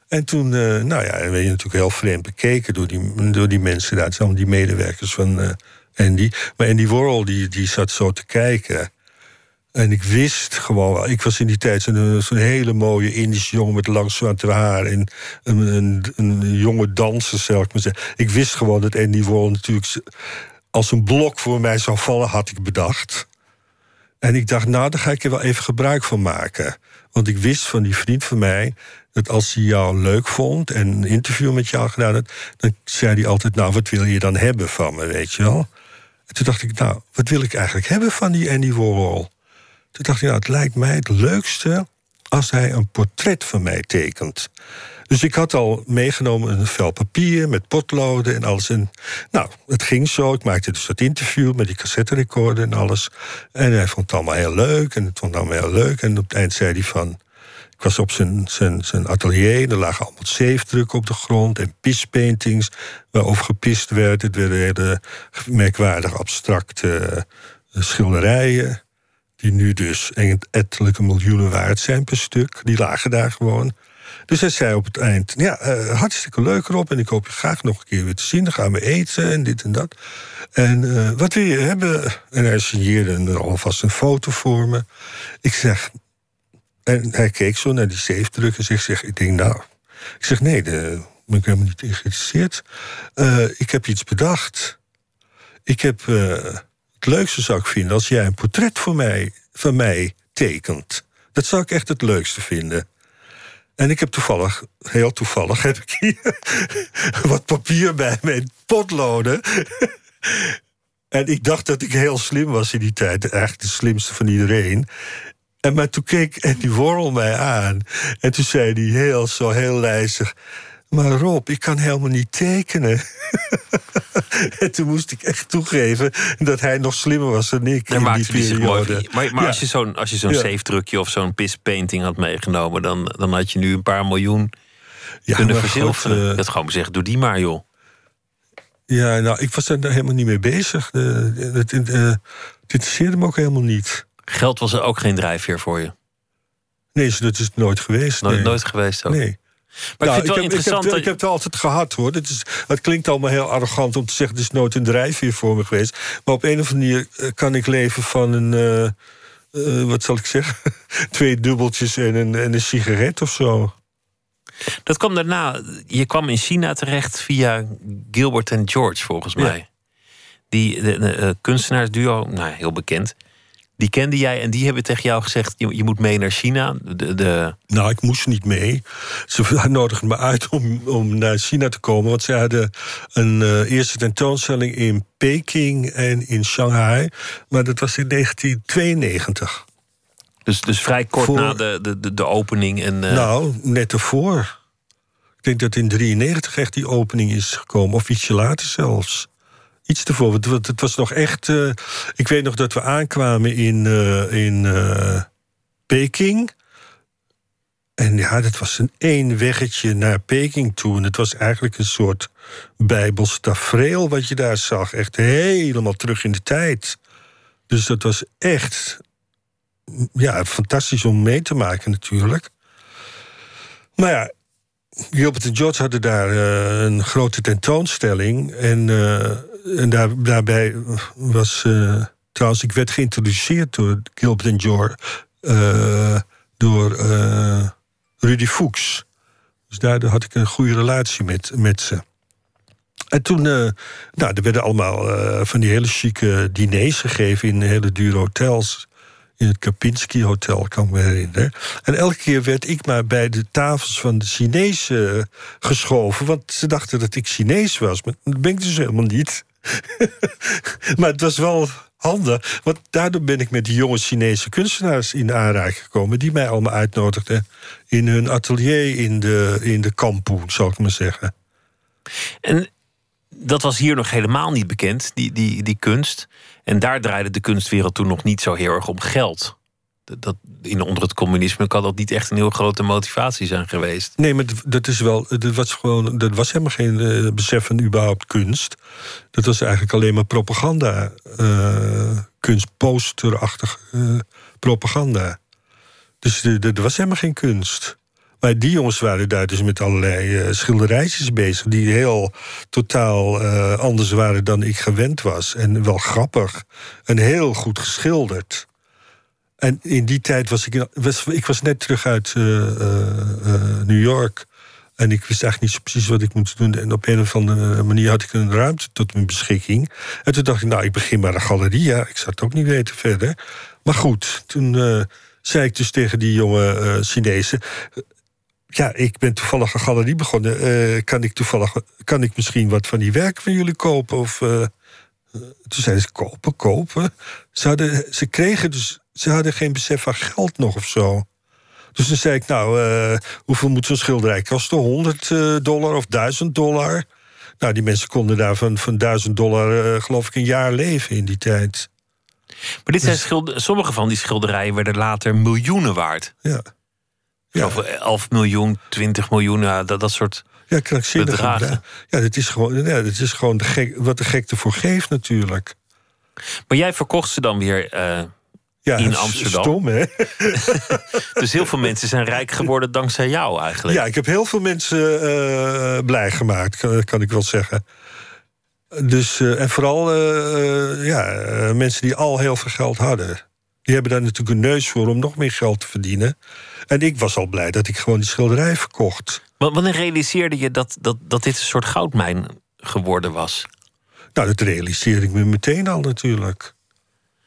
En toen, uh, nou ja, dan ben je natuurlijk heel vreemd bekeken door die, door die mensen daar. Het zijn allemaal die medewerkers van uh, Andy. Maar Andy Warhol, die, die zat zo te kijken. En ik wist gewoon ik was in die tijd zo'n zo hele mooie Indische jongen met lang zwart haar en een, een, een, jonge danser, zal ik maar zeggen. Ik wist gewoon dat Andy Warhol natuurlijk als een blok voor mij zou vallen, had ik bedacht. En ik dacht, nou, daar ga ik er wel even gebruik van maken. Want ik wist van die vriend van mij dat als hij jou leuk vond en een interview met jou gedaan had, dan zei hij altijd: Nou, wat wil je dan hebben van me, weet je wel? En toen dacht ik, nou, wat wil ik eigenlijk hebben van die Andy Warhol? Toen dacht ik, nou, het lijkt mij het leukste als hij een portret van mij tekent. Dus ik had al meegenomen een vel papier met potloden en alles. En nou, het ging zo. Ik maakte dus dat interview met die cassette recorder en alles. En hij vond het allemaal heel leuk. En het vond het allemaal heel leuk. En op het eind zei hij van... Ik was op zijn, zijn, zijn atelier. Er lagen allemaal zeefdrukken op de grond. En pispaintings waarover gepist werd. Het werden hele merkwaardig abstracte eh, schilderijen die nu dus ettelijke miljoenen waard zijn per stuk. Die lagen daar gewoon. Dus hij zei op het eind: Ja, uh, hartstikke leuk erop. En ik hoop je graag nog een keer weer te zien. Dan gaan we eten en dit en dat. En uh, wat wil je hebben? En hij signeerde alvast een foto voor me. Ik zeg. En hij keek zo naar die zeefdruk en zegt: zeg, Ik denk, nou. Ik zeg: Nee, daar ben ik helemaal niet geïnteresseerd. Uh, ik heb iets bedacht. Ik heb leukste zou ik vinden als jij een portret voor mij, van mij tekent. Dat zou ik echt het leukste vinden. En ik heb toevallig, heel toevallig, heb ik hier wat papier bij met potloden. en ik dacht dat ik heel slim was in die tijd. Eigenlijk de slimste van iedereen. En maar toen keek Andy Warhol mij aan. En toen zei hij heel zo, heel lijzig... Maar Rob, ik kan helemaal niet tekenen. en toen moest ik echt toegeven dat hij nog slimmer was dan ik. In die periode. Maar, maar als je zo'n als je zo'n ja. zeefdrukje of zo'n pispainting had meegenomen, dan, dan had je nu een paar miljoen ja, kunnen verzilveren. Uh, dat gewoon zeggen, doe die maar, joh. Ja, nou, ik was daar helemaal niet mee bezig. Het interesseerde me ook helemaal niet. Geld was er ook geen drijfveer voor je? Nee, dat is nooit geweest. Nooit, nee. nooit geweest ook? Nee. Maar nou, ik vind het wel ik, heb, interessant. ik, heb, ik heb het altijd gehad hoor. Het, is, het klinkt allemaal heel arrogant om te zeggen: het is nooit een drijfveer voor me geweest. Maar op een of andere manier kan ik leven van een. Uh, uh, wat zal ik zeggen? Twee dubbeltjes en een, en een sigaret of zo. Dat kwam daarna. Je kwam in China terecht via Gilbert en George, volgens mij. Die de, de, de, kunstenaarsduo, nou heel bekend. Die kende jij en die hebben tegen jou gezegd: je, je moet mee naar China. De, de... Nou, ik moest niet mee. Ze nodigden me uit om, om naar China te komen. Want ze hadden een uh, eerste tentoonstelling in Peking en in Shanghai. Maar dat was in 1992. Dus, dus vrij kort Voor... na de, de, de opening. En, uh... Nou, net ervoor. Ik denk dat in 93 echt die opening is gekomen. Of ietsje later zelfs iets ervoor. Want het was nog echt. Uh, ik weet nog dat we aankwamen in, uh, in uh, Peking. En ja, dat was een één weggetje naar Peking toe. En het was eigenlijk een soort bijbels tafereel wat je daar zag. Echt helemaal terug in de tijd. Dus dat was echt. Ja, fantastisch om mee te maken natuurlijk. Maar ja, Gilbert en George hadden daar een grote tentoonstelling. En, en daar, daarbij was. Uh, trouwens, ik werd geïntroduceerd door Gilbert en George. door Rudy Fuchs. Dus daardoor had ik een goede relatie met, met ze. En toen, nou, er werden allemaal van die hele chique diners gegeven in hele dure hotels in het Kapinski Hotel, kan ik me herinneren. En elke keer werd ik maar bij de tafels van de Chinezen geschoven. Want ze dachten dat ik Chinees was. Maar dat ben ik dus helemaal niet. maar het was wel handig. Want daardoor ben ik met die jonge Chinese kunstenaars in aanraking gekomen. Die mij allemaal uitnodigden in hun atelier in de, in de Kampoen, zou ik maar zeggen. En dat was hier nog helemaal niet bekend, die, die, die kunst. En daar draaide de kunstwereld toen nog niet zo heel erg om geld. Dat in, onder het communisme kan dat niet echt een heel grote motivatie zijn geweest. Nee, maar dat is wel. Dat was gewoon. Dat was helemaal geen uh, besef van überhaupt kunst. Dat was eigenlijk alleen maar propaganda. Uh, kunst, posterachtig uh, propaganda. Dus er was helemaal geen kunst. Maar die jongens waren daar dus met allerlei schilderijtjes bezig... die heel totaal anders waren dan ik gewend was. En wel grappig. En heel goed geschilderd. En in die tijd was ik... Was, ik was net terug uit uh, New York... En ik wist eigenlijk niet zo precies wat ik moest doen. En op een of andere manier had ik een ruimte tot mijn beschikking. En toen dacht ik, nou, ik begin maar een galerie. Ja, ik zou het ook niet weten verder. Maar goed, toen zei ik dus tegen die jonge Chinezen... ja, ik ben toevallig een galerie begonnen. Kan ik toevallig, kan ik misschien wat van die werken van jullie kopen? Of, toen zeiden ze, kopen, kopen. Ze, hadden, ze kregen dus, ze hadden geen besef van geld nog of zo. Dus toen zei ik, nou, hoeveel moet zo'n schilderij kosten? 100 dollar of 1000 dollar? Nou, die mensen konden daar van, van 1000 dollar, geloof ik, een jaar leven in die tijd. Maar dit zijn dus- schilder, sommige van die schilderijen werden later miljoenen waard. Ja. ja. Of 11 miljoen, 20 miljoen, dat, dat soort ja, bedragen. Ja, dat is gewoon, ja, dat is gewoon de gek, wat de gek ervoor geeft natuurlijk. Maar jij verkocht ze dan weer uh, ja, in Amsterdam. Stom, hè? dus heel veel mensen zijn rijk geworden dankzij jou eigenlijk. Ja, ik heb heel veel mensen uh, blij gemaakt, kan, kan ik wel zeggen. Dus, uh, en vooral uh, ja, mensen die al heel veel geld hadden. Die hebben daar natuurlijk een neus voor om nog meer geld te verdienen. En ik was al blij dat ik gewoon die schilderij verkocht. Wanneer realiseerde je dat, dat, dat dit een soort goudmijn geworden was? Nou, dat realiseerde ik me meteen al natuurlijk.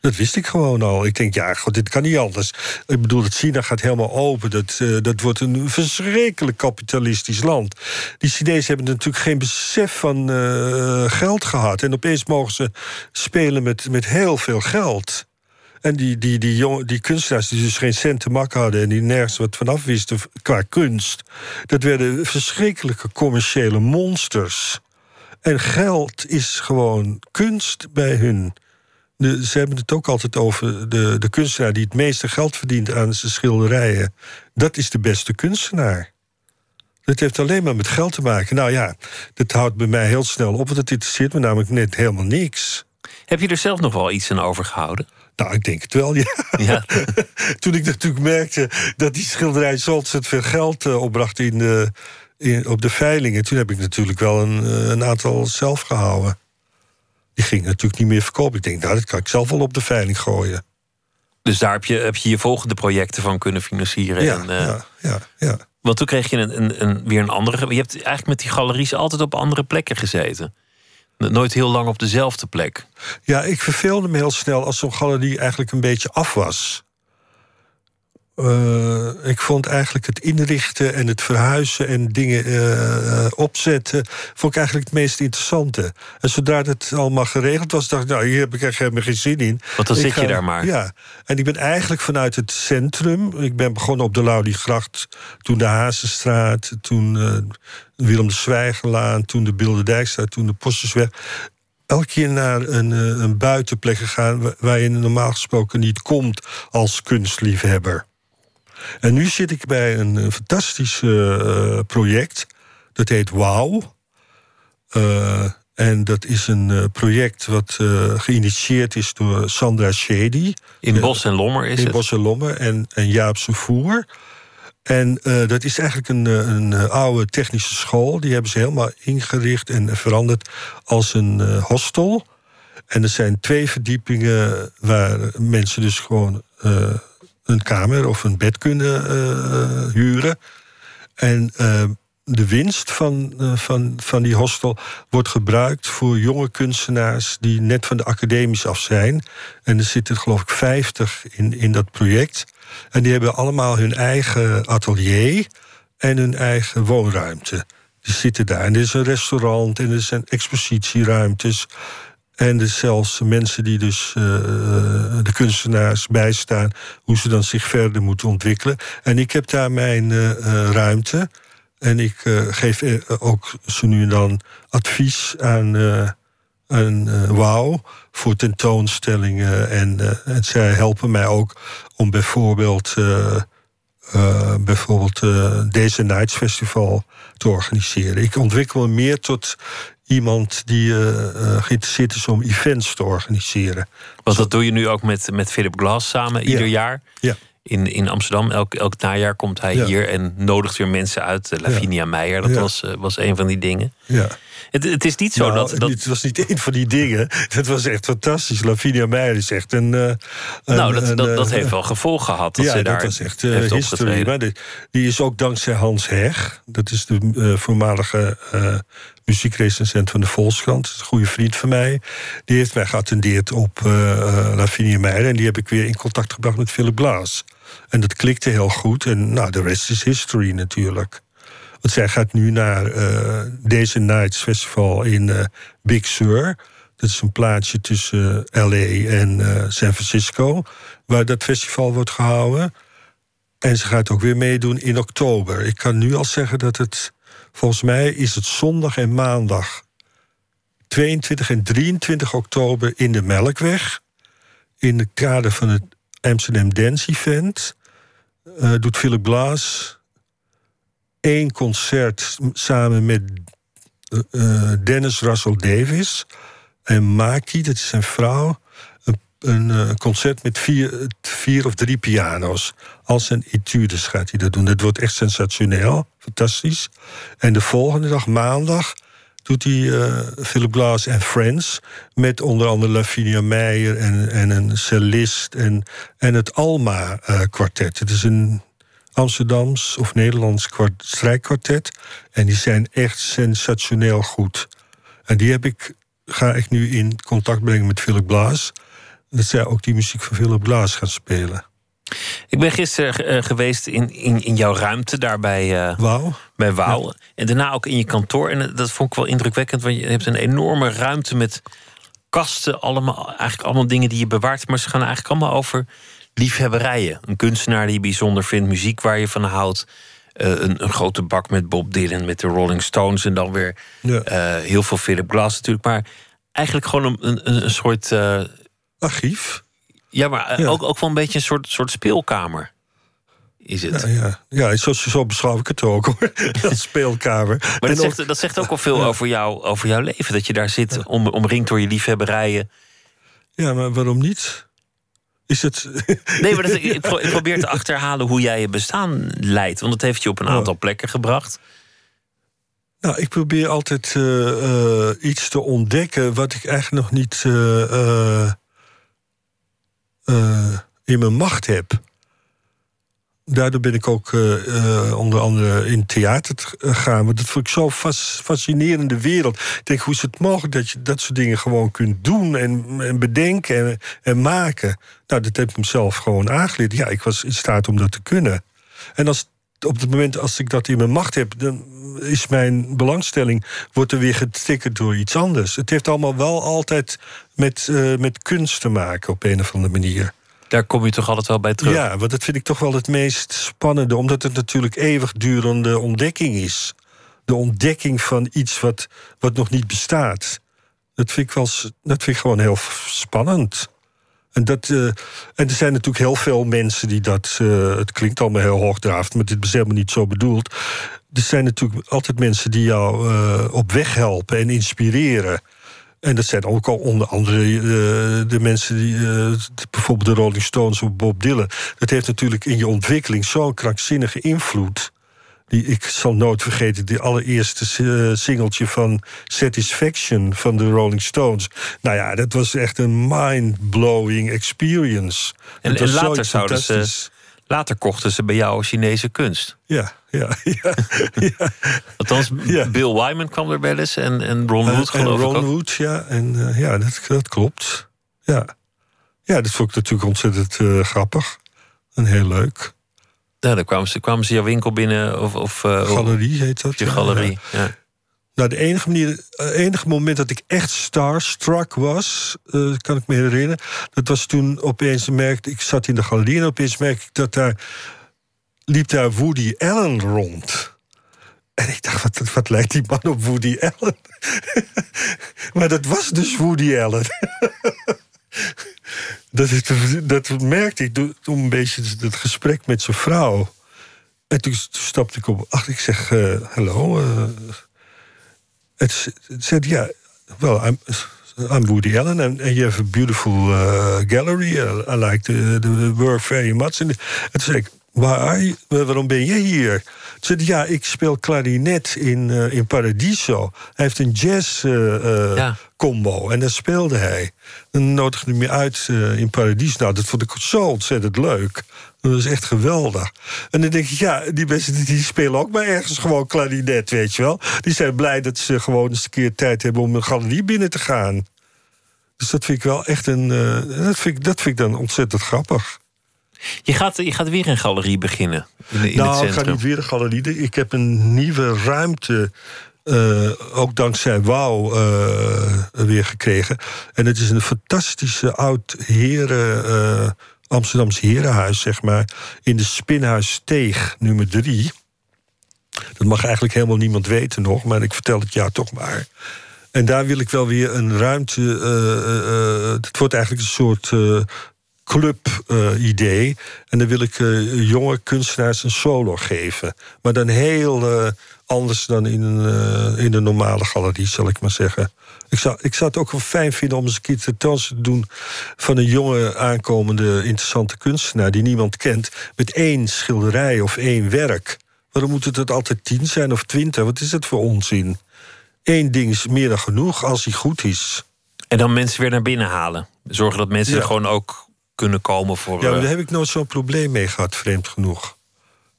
Dat wist ik gewoon al. Ik denk, ja, god, dit kan niet anders. Ik bedoel, China gaat helemaal open. Dat, uh, dat wordt een verschrikkelijk kapitalistisch land. Die Chinezen hebben natuurlijk geen besef van uh, geld gehad. En opeens mogen ze spelen met, met heel veel geld. En die, die, die, jongen, die kunstenaars die dus geen cent te mak hadden... en die nergens wat vanaf wisten qua kunst... dat werden verschrikkelijke commerciële monsters. En geld is gewoon kunst bij hun ze hebben het ook altijd over de, de kunstenaar die het meeste geld verdient aan zijn schilderijen. Dat is de beste kunstenaar. Dat heeft alleen maar met geld te maken. Nou ja, dat houdt bij mij heel snel op, want het interesseert me namelijk net helemaal niks. Heb je er zelf nog wel iets aan overgehouden? Nou, ik denk het wel, ja. ja. Toen ik natuurlijk merkte dat die schilderij zo ontzettend veel geld uh, opbracht in de, in, op de veilingen... toen heb ik natuurlijk wel een, uh, een aantal zelf gehouden ging natuurlijk niet meer verkopen. Ik denk, nou, dat kan ik zelf wel op de veiling gooien. Dus daar heb je heb je, je volgende projecten van kunnen financieren. Ja, en, uh, ja, ja, ja. Want toen kreeg je een, een, een, weer een andere. Je hebt eigenlijk met die galeries altijd op andere plekken gezeten. Nooit heel lang op dezelfde plek. Ja, ik verveelde me heel snel als zo'n galerie eigenlijk een beetje af was. Uh, ik vond eigenlijk het inrichten en het verhuizen en dingen uh, opzetten... vond ik eigenlijk het meest interessante. En zodra het allemaal geregeld was, dacht ik... nou, hier heb ik echt helemaal geen zin in. Want dan ik zit ga, je daar maar. Ja, en ik ben eigenlijk vanuit het centrum... ik ben begonnen op de Laudiegracht, toen de Hazenstraat... toen uh, Willem de Zwijgerlaan, toen de Bilderdijkstraat... toen de Postersweg elke keer naar een, een buitenplek gegaan... waar je normaal gesproken niet komt als kunstliefhebber. En nu zit ik bij een, fantastisch uh, project. Dat heet Wow. Uh, en dat is een project wat geïnitieerd is door Sandra Shady. In Bos en Lommer is in het? In Bos en Lommer en, en Jaap Sevoer. En dat is eigenlijk een, een oude technische school. Die hebben ze helemaal ingericht en veranderd als een hostel. En er zijn twee verdiepingen waar mensen dus gewoon een kamer of een bed kunnen uh, huren. En uh, de winst van, uh, van, van die hostel wordt gebruikt voor jonge kunstenaars die net van de academies af zijn. En er zitten geloof ik 50 in, in dat project. En die hebben allemaal hun eigen atelier en hun eigen woonruimte. Die zitten daar. En er is een restaurant en er zijn expositieruimtes. En er zelfs mensen die dus uh, de kunstenaars bijstaan... hoe ze dan zich verder moeten ontwikkelen. En ik heb daar mijn uh, ruimte. En ik geef ook zo nu en dan advies aan, en uh, wauw voor tentoonstellingen. En, en zij helpen mij ook om bijvoorbeeld, uh, bijvoorbeeld deze Nights Festival te organiseren. Ik ontwikkel me meer tot iemand die geïnteresseerd is om events te organiseren. Want dat doe je nu ook met, met Philip Glass samen ieder jaar. Ja in, in Amsterdam. Elk, elk najaar komt hij hier en nodigt weer mensen uit. Lavinia Meijer, dat was, was een van die dingen. Ja. Het, het is niet zo nou, dat, dat... Het was niet één van die dingen. Dat was echt fantastisch. Lavinia Meijer is echt een... Uh, nou, dat, dat, dat heeft wel gevolgen gehad. Dat ja, ze daar dat was echt uh. Maar die, die, is ook dankzij Hans Heg. Dat is de voormalige muziekrecensent van de Volkskrant. Een goede vriend van mij. Die heeft mij geattendeerd op Lavinia Meijer. En die heb ik weer in contact gebracht met Philip Glass. En dat klikte heel goed. En nou, de rest is history natuurlijk. Want zij gaat nu naar uh, deze Nights Festival in uh, Big Sur. Dat is een plaatsje tussen uh, LA en San Francisco, waar dat festival wordt gehouden. En ze gaat ook weer meedoen in oktober. Ik kan nu al zeggen dat het, volgens mij is het zondag en maandag 22 en 23 oktober in de Melkweg. In het kader van het Amsterdam Dance Event doet Philip Glass één concert samen met uh, Dennis Russell Davis. En Maki, dat is zijn vrouw, een, een concert met vier, vier of drie piano's. Als zijn etudes gaat hij dat doen. Dat wordt echt sensationeel, fantastisch. En de volgende dag, maandag, doet hij uh, Philip Glass en Friends... met onder andere Lavinia Meijer en, en een cellist... en, en het Alma-kwartet. het is een Amsterdams of Nederlands strijkkwartet. En die zijn echt sensationeel goed. En die heb ik, ga ik nu in contact brengen met Philip Blaas. Dat zij ook die muziek van Philip Blaas gaan spelen. Ik ben gisteren uh, geweest in, in, in jouw ruimte daar bij, uh, Wauw. bij Wauw. En daarna ook in je kantoor. En dat vond ik wel indrukwekkend, want je hebt een enorme ruimte met kasten. Allemaal, eigenlijk allemaal dingen die je bewaart. Maar ze gaan eigenlijk allemaal over liefhebberijen. Een kunstenaar die je bijzonder vindt, muziek waar je van houdt. Uh, een, een, grote bak met Bob Dylan, met de Rolling Stones en dan weer ja. heel veel Philip Glass natuurlijk. Maar eigenlijk gewoon een, een, een soort. Archief? Ja, maar ja. Ook, ook wel een beetje een soort, soort speelkamer. Is het? Ja, ja. ja zo, zo beschouw ik het ook hoor. Als speelkamer. Maar dat, zegt, dat zegt ook al veel over, jou, over jouw leven. Dat je daar zit, om, omringd door je liefhebberijen. Ja, maar waarom niet? Is het... Nee, maar dat, ik, ik, probeer te achterhalen hoe jij je bestaan leidt. Want het heeft je op een aantal plekken gebracht. Nou, ik probeer altijd uh, uh, iets te ontdekken wat ik eigenlijk nog niet uh, in mijn macht heb. Daardoor ben ik ook onder andere in theater gegaan. Want dat vond ik zo'n fascinerende wereld. Ik denk, hoe is het mogelijk dat je dat soort dingen gewoon kunt doen en, en bedenken en, en maken? Nou, dat heb ik mezelf gewoon aangeleerd. Ja, ik was in staat om dat te kunnen. En als, op het moment als ik dat in mijn macht heb, dan is mijn belangstelling wordt er weer getikkerd door iets anders. Het heeft allemaal wel altijd met, uh, met kunst te maken op een of andere manier. Daar kom je toch altijd wel bij terug? Ja, want dat vind ik toch wel het meest spannende, omdat het natuurlijk eeuwigdurende ontdekking is. De ontdekking van iets wat, wat nog niet bestaat. Dat vind ik, wel, dat vind ik gewoon heel spannend. En, dat, en er zijn natuurlijk heel veel mensen die dat. Uh, het klinkt allemaal heel hoogdravend, maar dit is helemaal niet zo bedoeld. Er zijn natuurlijk altijd mensen die jou uh, op weg helpen en inspireren. En dat zijn ook al onder andere de mensen die. bijvoorbeeld de Rolling Stones of Bob Dylan. Dat heeft natuurlijk in je ontwikkeling zo'n krankzinnige invloed. Die, ik zal nooit vergeten, die allereerste uh, singeltje van Satisfaction van de Rolling Stones. Nou ja, dat was echt een mind-blowing experience. En, en later zouden ze. Later kochten ze bij jou Chinese kunst. Ja, ja, ja. ja. Althans, ja. Bill Wyman kwam er wel eens en, en Ron Wood uh, en geloof Ron ik ook. Wood, ja. En uh, ja, dat, dat klopt. Ja. ja, dat vond ik natuurlijk ontzettend uh, grappig. En heel leuk. Ja, dan kwamen ze, kwamen ze jouw winkel binnen. Of, of, uh, galerie heet dat. Je galerie, ja. ja. Nou, de enige, manier, enige moment dat ik echt starstruck was, uh, kan ik me herinneren. Dat was toen opeens merkte ik zat in de galerie en opeens merkte ik dat daar liep daar Woody Allen rond. En ik dacht, wat, wat lijkt die man op Woody Allen? maar dat was dus Woody Allen. dat, dat merkte ik toen een beetje het gesprek met zijn vrouw. En toen stapte ik op. Ach, ik zeg, uh, hallo. Uh, het, het zei, ja, well, I'm, I'm Woody Allen and, and you have a beautiful uh, gallery. I, I like the, the work very much. En toen zei ik, Waar, waarom ben je hier? Ze zei, ja, ik speel klarinet in, uh, in Paradiso. Hij heeft een jazz uh, ja. combo en daar speelde hij. Dan nodigde hij me uit uh, in Paradiso. Nou, dat vond ik zo ontzettend leuk. Dat was echt geweldig. En dan denk ik, ja, die mensen die spelen ook maar ergens gewoon klarinet, weet je wel. Die zijn blij dat ze gewoon eens een keer tijd hebben om een galerie binnen te gaan. Dus dat vind ik wel echt een. dat, vind ik, dat vind ik dan ontzettend grappig. Je gaat, je gaat weer een galerie beginnen. In, in nou, ik ga niet weer een galerie. Ik heb een nieuwe ruimte. Uh, ook dankzij Wauw uh, weer gekregen. En het is een fantastische oud heren, uh, Amsterdamse herenhuis, zeg maar. In de Spinhuis Teeg, nummer drie. Dat mag eigenlijk helemaal niemand weten nog, maar ik vertel het jou toch maar. En daar wil ik wel weer een ruimte. het wordt eigenlijk een soort club-idee. en dan wil ik uh, jonge kunstenaars een solo geven. Maar dan heel uh, anders dan in een, uh, in een normale galerie, zal ik maar zeggen. Ik zou, ik zou het ook wel fijn vinden om eens een keer tentoonstelling te doen... van een jonge aankomende interessante kunstenaar... die niemand kent, met één schilderij of één werk. Waarom moet het altijd tien zijn of twintig? Wat is het voor onzin? Eén ding is meer dan genoeg als hij goed is. En dan mensen weer naar binnen halen. Zorgen dat mensen ja. gewoon ook kunnen komen voor. Ja, maar daar heb ik nooit zo'n probleem mee gehad, vreemd genoeg.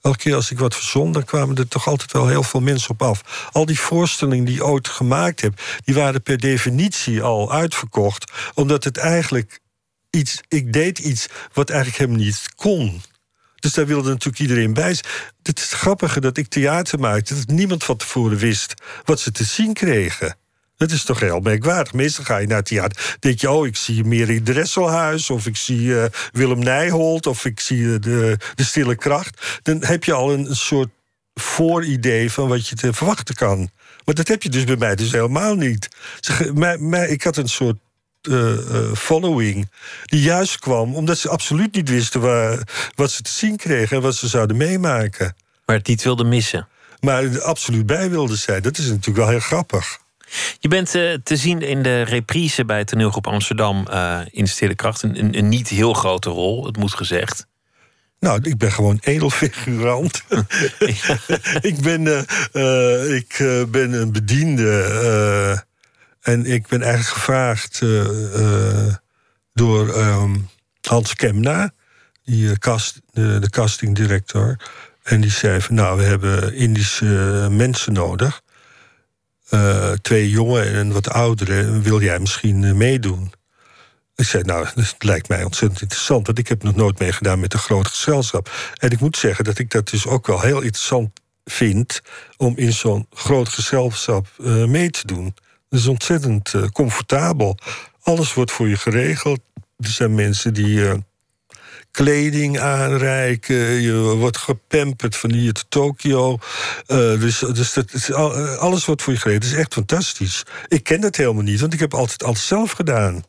Elke keer als ik wat verzon, dan kwamen er toch altijd wel heel veel mensen op af. Al die voorstellingen die ik ooit gemaakt heb, die waren per definitie al uitverkocht. Omdat het eigenlijk iets. Ik deed iets wat eigenlijk helemaal niet kon. Dus daar wilde natuurlijk iedereen bij. Het is het grappige dat ik theater maakte, dat niemand van tevoren wist wat ze te zien kregen. Dat is toch heel merkwaardig. Meestal ga je naar het theater. denk je, oh, ik zie Mary Dresselhuis... of ik zie uh, Willem Nijholt... of ik zie uh, de, de Stille Kracht. Dan heb je al een, soort vooridee van wat je te verwachten kan. Maar dat heb je dus bij mij dus helemaal niet. Zeg, mij, mij, ik had een soort uh, following die juist kwam... omdat ze absoluut niet wisten waar, wat ze te zien kregen... en wat ze zouden meemaken. Maar het niet wilden missen. Maar er absoluut bij wilden zijn. Dat is natuurlijk wel heel grappig. Je bent uh, te zien in de reprise bij toneelgroep Amsterdam uh, in Stille Kracht. Een, een, een, niet heel grote rol, het moet gezegd. Nou, ik ben gewoon edelfigurant. ik, ben, uh, ik ben een bediende. en ik ben eigenlijk gevraagd door um, Hans Kemna, die cast, de, de castingdirector. En die zei van, nou, we hebben Indische mensen nodig. Uh, twee jongen en wat oudere, wil jij misschien uh, meedoen? Ik zei, nou, dat lijkt mij ontzettend interessant... want ik heb nog nooit meegedaan met een groot gezelschap. En ik moet zeggen dat ik dat dus ook wel heel interessant vind... om in zo'n groot gezelschap uh, mee te doen. Dat is ontzettend comfortabel. Alles wordt voor je geregeld. Er zijn mensen die kleding aanreiken. Je wordt gepamperd van hier te Tokio. Uh, dus dus dat, is, alles wordt voor je geregeld. Het is echt fantastisch. Ik ken dat helemaal niet, want ik heb altijd alles zelf gedaan.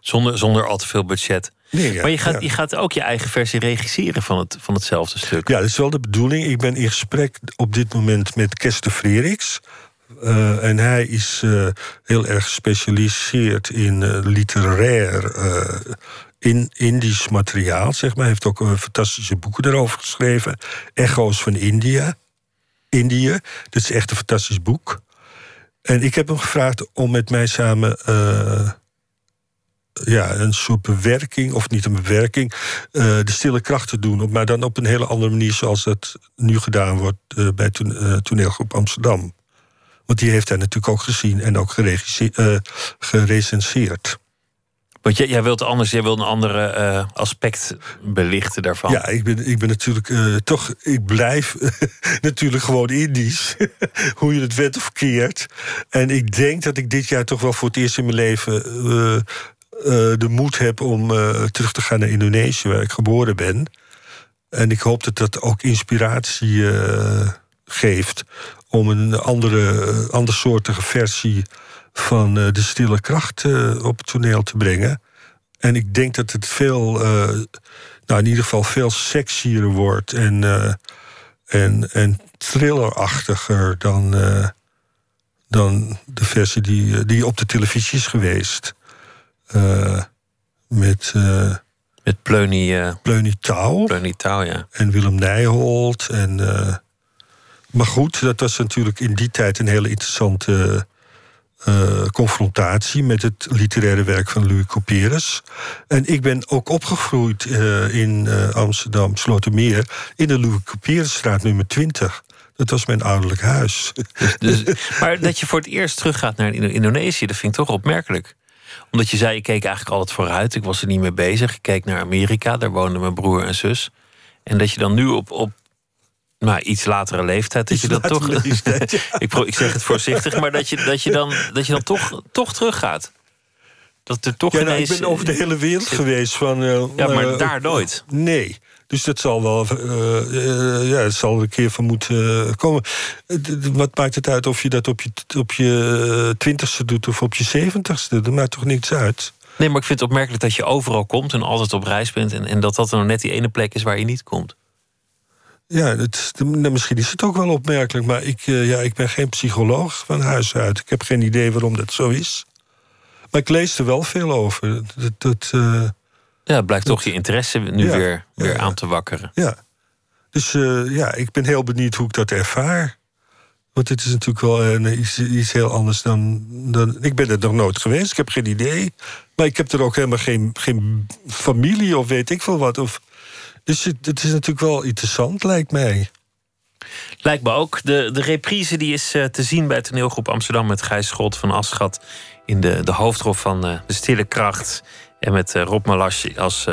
Zonder, zonder al te veel budget. Nee, ja, maar je gaat, je gaat ook je eigen versie regisseren van, het, van hetzelfde stuk. Ja, dat is wel de bedoeling. Ik ben in gesprek op dit moment met Kester Freriks. Uh, en hij is uh, heel erg gespecialiseerd in uh, literair in Indisch materiaal, zeg maar. Hij heeft ook fantastische boeken daarover geschreven. Echo's van India. Indië. Dat is echt een fantastisch boek. En ik heb hem gevraagd om met mij samen uh, ja, een soort bewerking, of niet een bewerking, uh, de stille kracht te doen. Maar dan op een hele andere manier zoals dat nu gedaan wordt bij toneelgroep Amsterdam. Want die heeft hij natuurlijk ook gezien en ook gerecenseerd. Want jij, jij wilt anders, jij wilt een andere uh, aspect belichten daarvan. Ja, ik ben, ik ben natuurlijk uh, toch, ik blijf natuurlijk gewoon Indisch. Hoe je het wet of keert. En ik denk dat ik dit jaar toch wel voor het eerst in mijn leven uh, de moed heb om terug te gaan naar Indonesië, waar ik geboren ben. En ik hoop dat dat ook inspiratie geeft om een andere, andersoortige versie van uh, De Stille Kracht uh, op het toneel te brengen. En ik denk dat het veel, nou in ieder geval veel sexier wordt en, en, en thrillerachtiger dan, dan de versie die, die op de televisie is geweest. met. Met Pleuny... Uh, Pleuny Touw. Pleuny Touw, ja. En Willem Nijholt. En, maar goed, dat was natuurlijk in die tijd een hele interessante uh, confrontatie met het literaire werk van Louis Couperus. En ik ben ook opgegroeid in Amsterdam, Slotermeer, in de Louis Couperusstraat nummer 20. Dat was mijn ouderlijk huis. Dus, dus, maar dat je voor het eerst teruggaat naar Indonesië, dat vind ik toch opmerkelijk omdat je zei, ik keek eigenlijk altijd vooruit. Ik was er niet mee bezig. Ik keek naar Amerika, daar woonden mijn broer en zus. En dat je dan nu op, op nou, iets latere leeftijd. Dat je dat toch. ik, ik zeg het voorzichtig, maar dat je, dat je dan, dat je dan toch, toch teruggaat. Dat er toch ja, nou, ineens, ik ben over de hele wereld geweest. Van, uh, ja, maar uh, daar nooit. Nee. Dus dat zal wel, uh, ja, het zal er een keer van moeten komen. Wat maakt het uit of je dat op je, op je twintigste doet of op je zeventigste? Dat maakt toch niets uit? Nee, maar ik vind het opmerkelijk dat je overal komt en altijd op reis bent. En, en dat dat dan net die ene plek is waar je niet komt. Ja, het, misschien is het ook wel opmerkelijk, maar ik, ja, ik ben geen psycholoog van huis uit. Ik heb geen idee waarom dat zo is. Maar ik lees er wel veel over. Dat, dat, ja, het blijkt toch je interesse nu weer, weer aan te wakkeren. Ja. Dus uh, ja, ik ben heel benieuwd hoe ik dat ervaar. Want het is natuurlijk wel iets, iets, heel anders dan, dan. Ik ben er nog nooit geweest, ik heb geen idee. Maar ik heb er ook helemaal geen, geen familie of weet ik veel wat. Of, dus het, het is natuurlijk wel interessant, lijkt mij. Lijkt me ook. De, de reprise die is uh, te zien bij toneelgroep Amsterdam met Gijs Scholt van Aschat in de, de hoofdrol van uh, De Stille Kracht. En met uh, Rob Malash als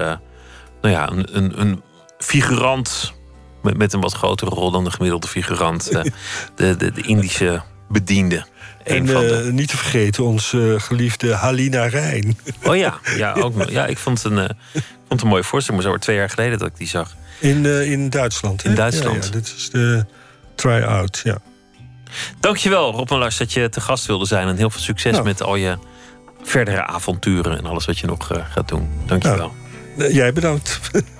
nou ja, een, een, een figurant met, met, een wat grotere rol dan de gemiddelde figurant. De, de, de, Indische bediende. En de... niet te vergeten onze geliefde Halina Rijn. Oh ja, ja, ook, ja ik vond het een, vond het een mooie voorstelling. Maar zo twee jaar geleden dat ik die zag. In, in Duitsland. In Duitsland. Ja, dit is de try-out, ja. Dankjewel Rob Malash dat je te gast wilde zijn. En heel veel succes nou. met al je verdere avonturen en alles wat je nog gaat doen. Dankjewel. Nou, jij bedankt.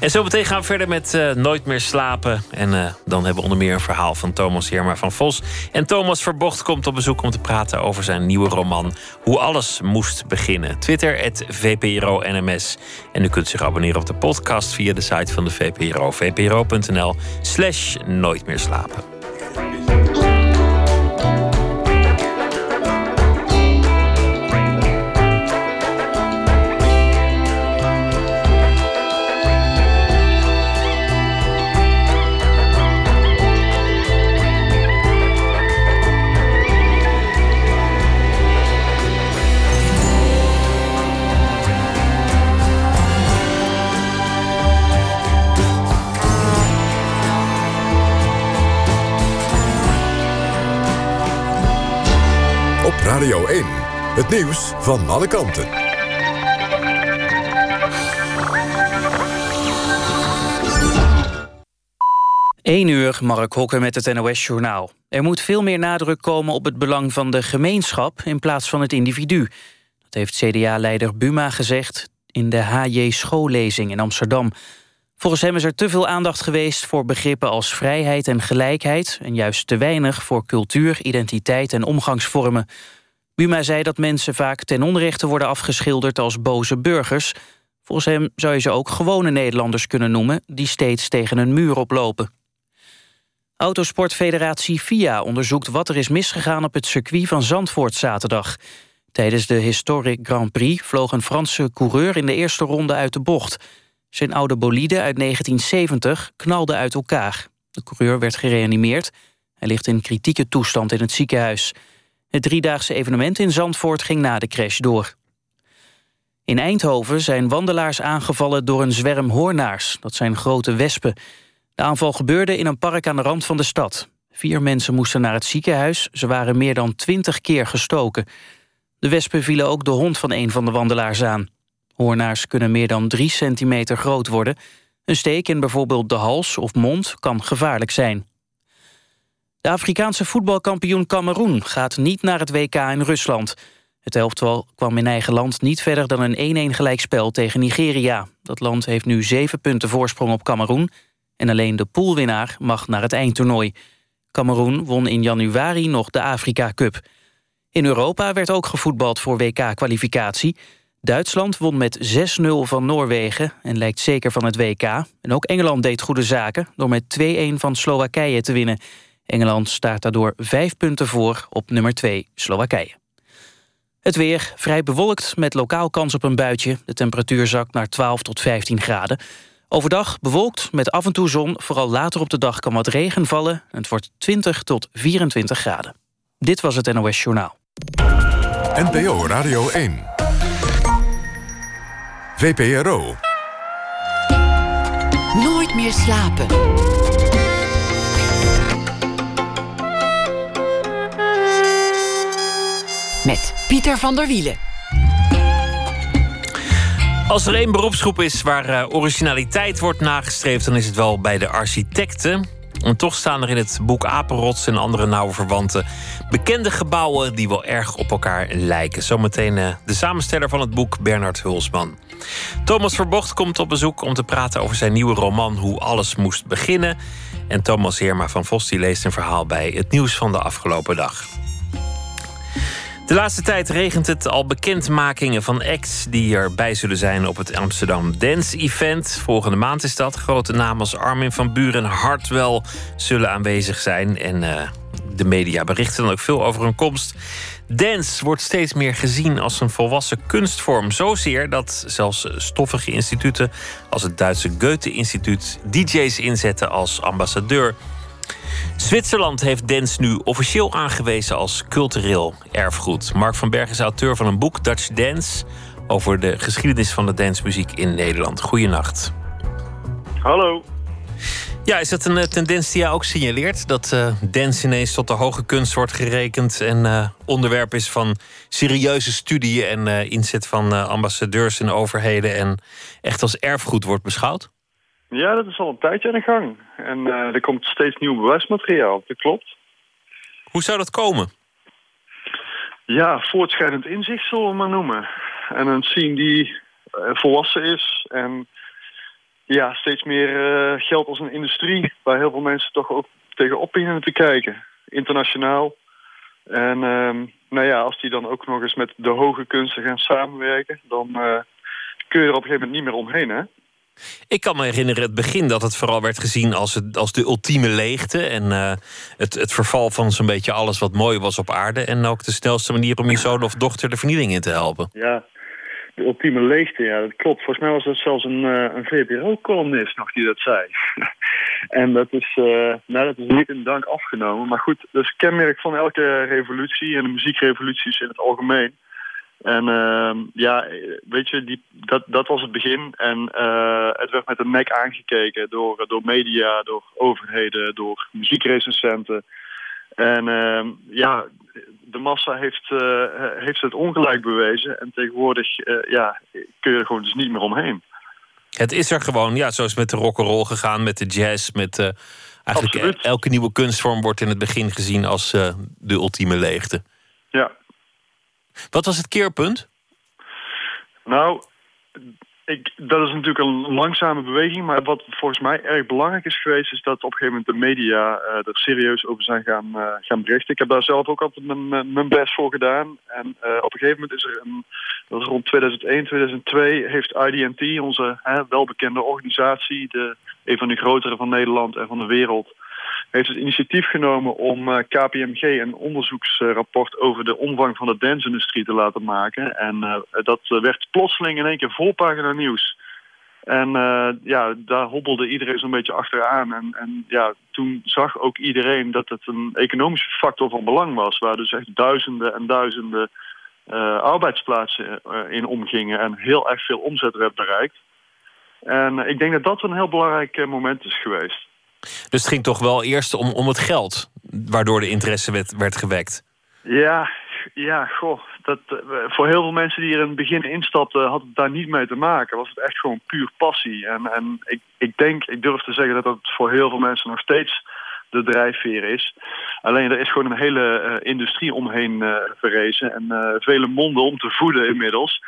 En zo meteen gaan we verder met uh, Nooit meer slapen. En uh, dan hebben we onder meer een verhaal van Thomas Herma van Vos. En Thomas Verbocht komt op bezoek om te praten over zijn nieuwe roman... Hoe alles moest beginnen. Twitter, het VPRO-NMS. En u kunt zich abonneren op de podcast via de site van de VPRO. vpro.nl slash Nooit meer slapen. Radio 1. Het nieuws van alle kanten. 1 uur, Mark Hokker met het NOS-journaal. Er moet veel meer nadruk komen op het belang van de gemeenschap... in plaats van het individu. Dat heeft CDA-leider Buma gezegd in de HJ Schoollezing in Amsterdam. Volgens hem is er te veel aandacht geweest voor begrippen als vrijheid en gelijkheid... en juist te weinig voor cultuur, identiteit en omgangsvormen. Buma zei dat mensen vaak ten onrechte worden afgeschilderd als boze burgers. Volgens hem zou je ze ook gewone Nederlanders kunnen noemen... die steeds tegen een muur oplopen. Autosportfederatie FIA onderzoekt wat er is misgegaan... op het circuit van Zandvoort zaterdag. Tijdens de Historic Grand Prix vloog een Franse coureur... in de eerste ronde uit de bocht. Zijn oude bolide uit 1970 knalde uit elkaar. De coureur werd gereanimeerd. Hij ligt in kritieke toestand in het ziekenhuis... Het driedaagse evenement in Zandvoort ging na de crash door. In Eindhoven zijn wandelaars aangevallen door een zwerm hoornaars. Dat zijn grote wespen. De aanval gebeurde in een park aan de rand van de stad. Vier mensen moesten naar het ziekenhuis. Ze waren meer dan twintig keer gestoken. De wespen vielen ook de hond van een van de wandelaars aan. Hoornaars kunnen meer dan drie centimeter groot worden. Een steek in bijvoorbeeld de hals of mond kan gevaarlijk zijn. De Afrikaanse voetbalkampioen Cameroen gaat niet naar het WK in Rusland. Het elftal kwam in eigen land niet verder dan een 1-1 gelijkspel tegen Nigeria. Dat land heeft nu zeven punten voorsprong op Cameroen... en alleen de poolwinnaar mag naar het eindtoernooi. Cameroen won in januari nog de Afrika Cup. In Europa werd ook gevoetbald voor WK-kwalificatie. Duitsland won met 6-0 van Noorwegen en lijkt zeker van het WK. En ook Engeland deed goede zaken door met 2-1 van Slowakije te winnen. Engeland staat daardoor vijf punten voor op nummer 2 Slowakije. Het weer vrij bewolkt met lokaal kans op een buitje. De temperatuur zakt naar 12 tot 15 graden. Overdag bewolkt met af en toe zon. Vooral later op de dag kan wat regen vallen. Het wordt 20 tot 24 graden. Dit was het NOS Journaal. NPO Radio 1. VPRO. Nooit meer slapen. Met Pieter van der Wielen. Als er één beroepsgroep is waar uh, originaliteit wordt nagestreefd, dan is het wel bij de architecten. En toch staan er in het boek Apenrots en andere nauwe verwanten bekende gebouwen die wel erg op elkaar lijken. Zometeen uh, de samensteller van het boek, Bernard Hulsman. Thomas Verbocht komt op bezoek om te praten over zijn nieuwe roman Hoe alles moest beginnen. En Thomas Heerma van Vos leest een verhaal bij het nieuws van de afgelopen dag. De laatste tijd regent het al bekendmakingen van acts die erbij zullen zijn op het Amsterdam Dance Event. Volgende maand is dat. Grote namen als Armin van Buren en Hartwell zullen aanwezig zijn. En uh, de media berichten dan ook veel over hun komst. Dance wordt steeds meer gezien als een volwassen kunstvorm. Zozeer dat zelfs stoffige instituten als het Duitse Goethe-instituut DJ's inzetten als ambassadeur. Zwitserland heeft dance nu officieel aangewezen als cultureel erfgoed. Mark van Berg is auteur van een boek Dutch Dance over de geschiedenis van de dancemuziek in Nederland. Goedenacht. Hallo. Ja, is dat een uh, tendens die jij ook signaleert? Dat uh, dance ineens tot de hoge kunst wordt gerekend en uh, onderwerp is van serieuze studie en inzet van ambassadeurs en overheden en echt als erfgoed wordt beschouwd? Ja, dat is al een tijdje aan de gang. En er komt steeds nieuw bewijsmateriaal, dat klopt. Hoe zou dat komen? Ja, voortschrijdend inzicht zullen we maar noemen. En een scene die volwassen is en ja, steeds meer uh, geldt als een industrie... waar heel veel mensen toch ook tegenop beginnen te kijken. Internationaal. En uh, nou ja, als die dan ook nog eens met de hoge kunsten gaan samenwerken... dan kun je er op een gegeven moment niet meer omheen, hè? Ik kan me herinneren het begin dat het vooral werd gezien als, het, als de ultieme leegte. En uh, het, het verval van zo'n beetje alles wat mooi was op aarde. En ook de snelste manier om je zoon of dochter de vernieling in te helpen. Ja, de ultieme leegte, ja, dat klopt. Volgens mij was dat zelfs een, uh, een VPRO-columnist nog die dat zei. en dat is, uh, nou, dat is niet in dank afgenomen. Maar goed, dat is kenmerk van elke revolutie en de muziekrevoluties in het algemeen. En uh, ja, weet je, die, dat, dat was het begin. En uh, het werd met een nek aangekeken door, door media, door overheden, door muziekrecensenten. En uh, ja, de massa heeft, uh, heeft het ongelijk bewezen. En tegenwoordig uh, ja, kun je er gewoon dus niet meer omheen. Het is er gewoon, ja, zoals met de rock'n'roll gegaan, met de jazz, met uh, eigenlijk Absoluut. elke nieuwe kunstvorm wordt in het begin gezien als de ultieme leegte. Ja. Wat was het keerpunt? Nou, ik, dat is natuurlijk een langzame beweging, maar wat volgens mij erg belangrijk is geweest, is dat op een gegeven moment de media uh, er serieus over zijn gaan, uh, gaan berichten. Ik heb daar zelf ook altijd mijn, mijn best voor gedaan. En op een gegeven moment is er, een, dat is rond 2001, 2002, heeft IDT, onze welbekende organisatie, de, een van de grotere van Nederland en van de wereld, heeft het initiatief genomen om uh, KPMG een onderzoeksrapport over de omvang van de dance-industrie te laten maken. En uh, dat werd plotseling in één keer volpagina nieuws. En ja, daar hobbelde iedereen zo'n beetje achteraan. En, en ja, toen zag ook iedereen dat het een economische factor van belang was. Waar dus echt duizenden en duizenden arbeidsplaatsen in omgingen. En heel erg veel omzet werd bereikt. En ik denk dat dat een heel belangrijk moment is geweest. Dus het ging toch wel eerst om, om het geld, waardoor de interesse werd, werd gewekt? Ja, ja, goh. Dat, uh, voor heel veel mensen die er in het begin instapten, had het daar niet mee te maken. Was het echt gewoon puur passie. En, en ik, ik denk, ik durf te zeggen dat dat voor heel veel mensen nog steeds de drijfveer is. Alleen er is gewoon een hele industrie omheen verrezen en vele monden om te voeden inmiddels.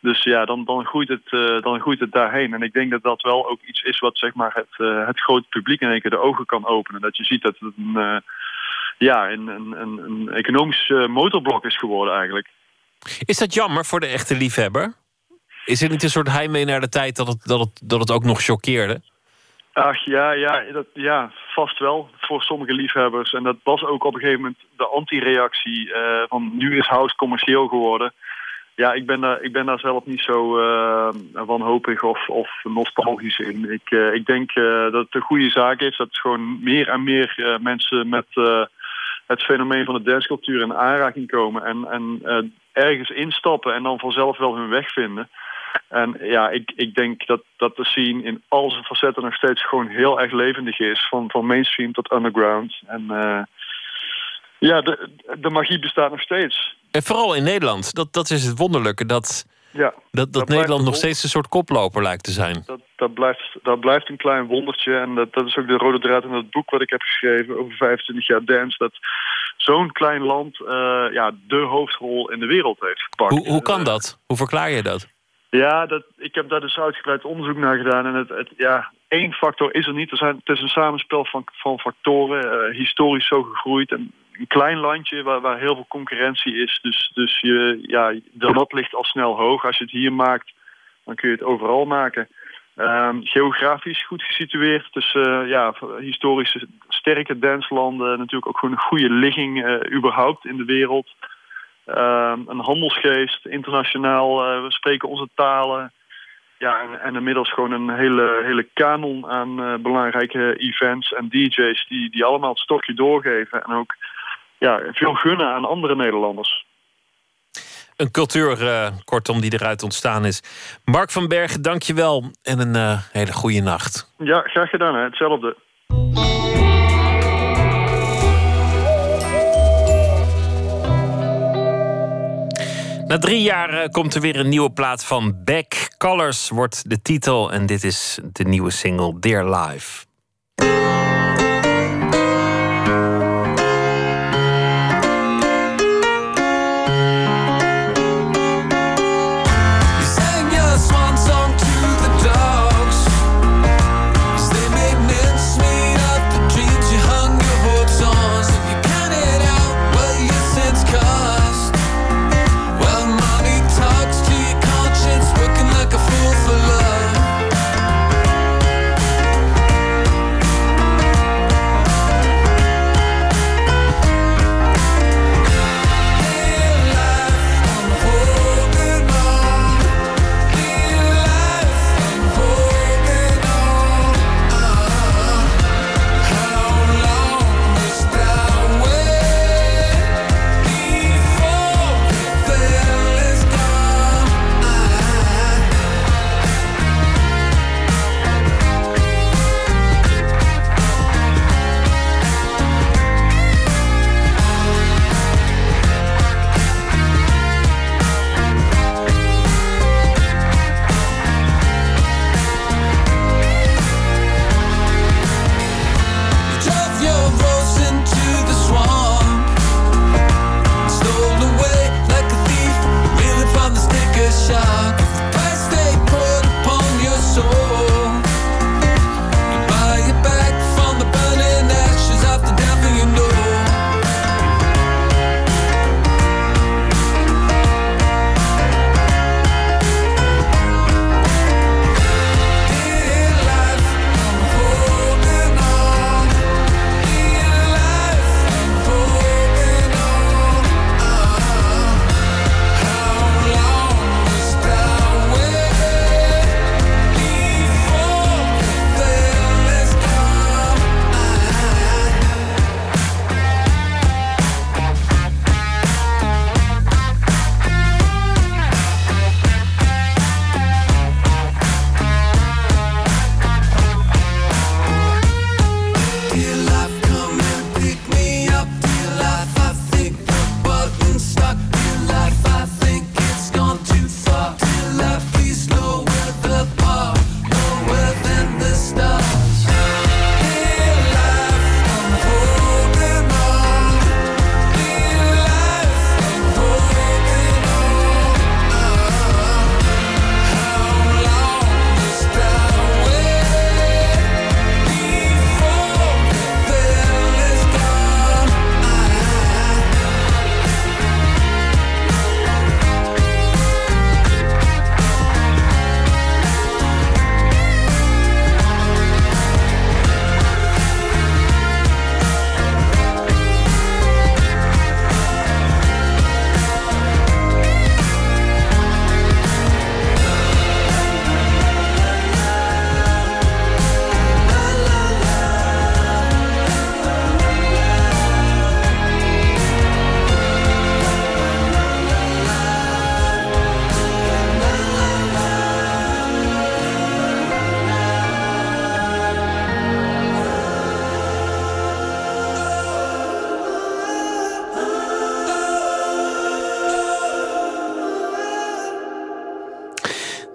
Dus ja, dan, dan, groeit het, dan groeit het daarheen. En ik denk dat dat wel ook iets is wat zeg maar, het, het grote publiek in één keer de ogen kan openen. Dat je ziet dat het een, ja, een, een, een, economisch motorblok is geworden eigenlijk. Is dat jammer voor de echte liefhebber? Is het niet een soort heimwee naar de tijd dat het, dat het, dat het ook nog choqueerde? Ach ja, ja, dat, ja, vast wel voor sommige liefhebbers. En dat was ook op een gegeven moment de anti-reactie uh, van nu is house commercieel geworden. Ja, ik ben daar, ik ben daar zelf niet zo uh, wanhopig of, of nostalgisch in. Ik, uh, ik denk dat het een goede zaak is dat gewoon meer en meer mensen met het fenomeen van de dancecultuur in aanraking komen. En, en ergens instappen en dan vanzelf wel hun weg vinden. En ja, ik, ik denk dat, dat de scene in al zijn facetten nog steeds gewoon heel erg levendig is. Van, van mainstream tot underground. En ja, de, de magie bestaat nog steeds. En vooral in Nederland. Dat, dat is het wonderlijke. Dat, ja, dat, dat, Nederland nog steeds een soort koploper lijkt te zijn. Dat, dat, blijft, dat blijft een klein wondertje. En dat, dat is ook de rode draad in het boek wat ik heb geschreven over 25 jaar dance. Dat zo'n klein land uh, ja, de hoofdrol in de wereld heeft gepakt. Hoe, hoe kan dat? Hoe verklaar je dat? Ja, dat, ik heb daar dus uitgebreid onderzoek naar gedaan. En het, het, ja, één factor is er niet. Er zijn, het is een samenspel van, van factoren. Uh, historisch zo gegroeid. En een klein landje waar, waar heel veel concurrentie is. Dus, dus je, ja, de lat ligt al snel hoog. Als je het hier maakt, dan kun je het overal maken. Um, geografisch goed gesitueerd. Dus uh, ja, historische sterke danslanden. Natuurlijk ook gewoon een goede ligging uh, überhaupt in de wereld. Ehm, een handelsgeest, internationaal. Uh, we spreken onze talen. Ja, en, inmiddels gewoon een hele, hele kanon aan belangrijke events en DJ's die, die allemaal het stokje doorgeven. En ook ja, veel gunnen aan andere Nederlanders. Een cultuur, uh, kortom, die eruit ontstaan is. Mark van Bergen, dank je wel en een hele goede nacht. Ja, graag gedaan. Hè. Hetzelfde. Na drie jaar eh, komt er weer een nieuwe plaat van Beck. Colors wordt de titel en dit is de nieuwe single Dear Life.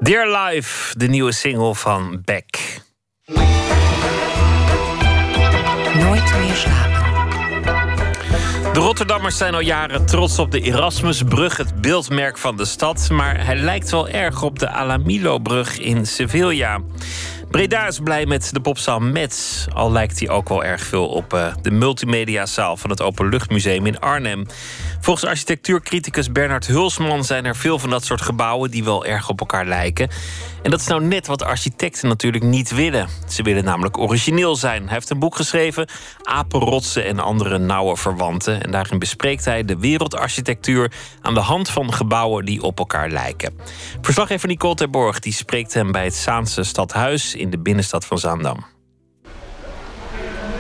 Dear Life, de nieuwe single van Beck. Nooit meer slapen. De Rotterdammers zijn al jaren trots op de Erasmusbrug, het beeldmerk van de stad. Maar hij lijkt wel erg op de Alamilo-brug in Sevilla. Breda is blij met de popzaal Mets. Al lijkt hij ook wel erg veel op uh, de multimediazaal van het Openluchtmuseum in Arnhem. Volgens architectuurcriticus Bernard Hulsman zijn er veel van dat soort gebouwen die wel erg op elkaar lijken. En dat is nou net wat architecten natuurlijk niet willen. Ze willen namelijk origineel zijn. Hij heeft een boek geschreven, Apenrotsen en andere nauwe verwanten. En daarin bespreekt hij de wereldarchitectuur aan de hand van gebouwen die op elkaar lijken. Verslaggever Nicole Terborg die spreekt hem bij het Zaanse Stadhuis in de binnenstad van Zaandam.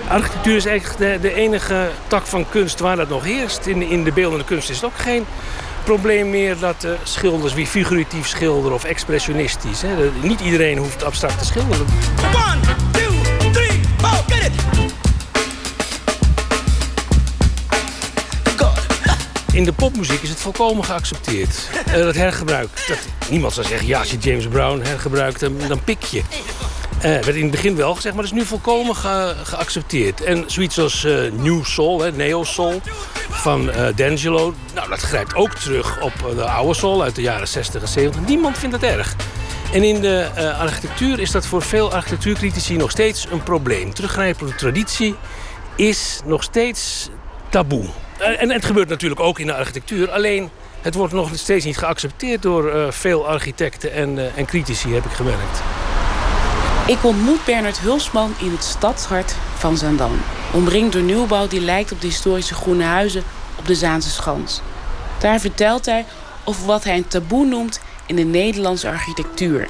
Architectuur is eigenlijk de, enige tak van kunst waar dat nog heerst. In, in de beeldende kunst is het ook geen probleem meer dat uh, schilders wie figuratief schilderen of expressionistisch. Hè. niet iedereen hoeft abstract te schilderen. One, two, three, four, get it! In de popmuziek is het volkomen geaccepteerd. Uh, dat hergebruik. Dat, niemand zou zeggen, ja, als je James Brown hergebruikt, dan, dan pik je. Uh, werd in het begin wel gezegd, maar dat is nu volkomen ge geaccepteerd. En zoiets als uh, New Soul, hè, Neo Soul van uh, D'Angelo... Nou, dat grijpt ook terug op de oude soul uit de jaren 60 en 70. Niemand vindt het erg. En in de architectuur is dat voor veel architectuurcritici nog steeds een probleem. Teruggrijpen op de traditie is nog steeds taboe. En het gebeurt natuurlijk ook in de architectuur. Alleen, het wordt nog steeds niet geaccepteerd door veel architecten en, en critici, heb ik gemerkt. Ik ontmoet Bernard Hulsman in het stadshart van Zaandam. Omringd door nieuwbouw die lijkt op de historische groene huizen op de Zaanse Schans. Daar vertelt hij over wat hij een taboe noemt in de Nederlandse architectuur.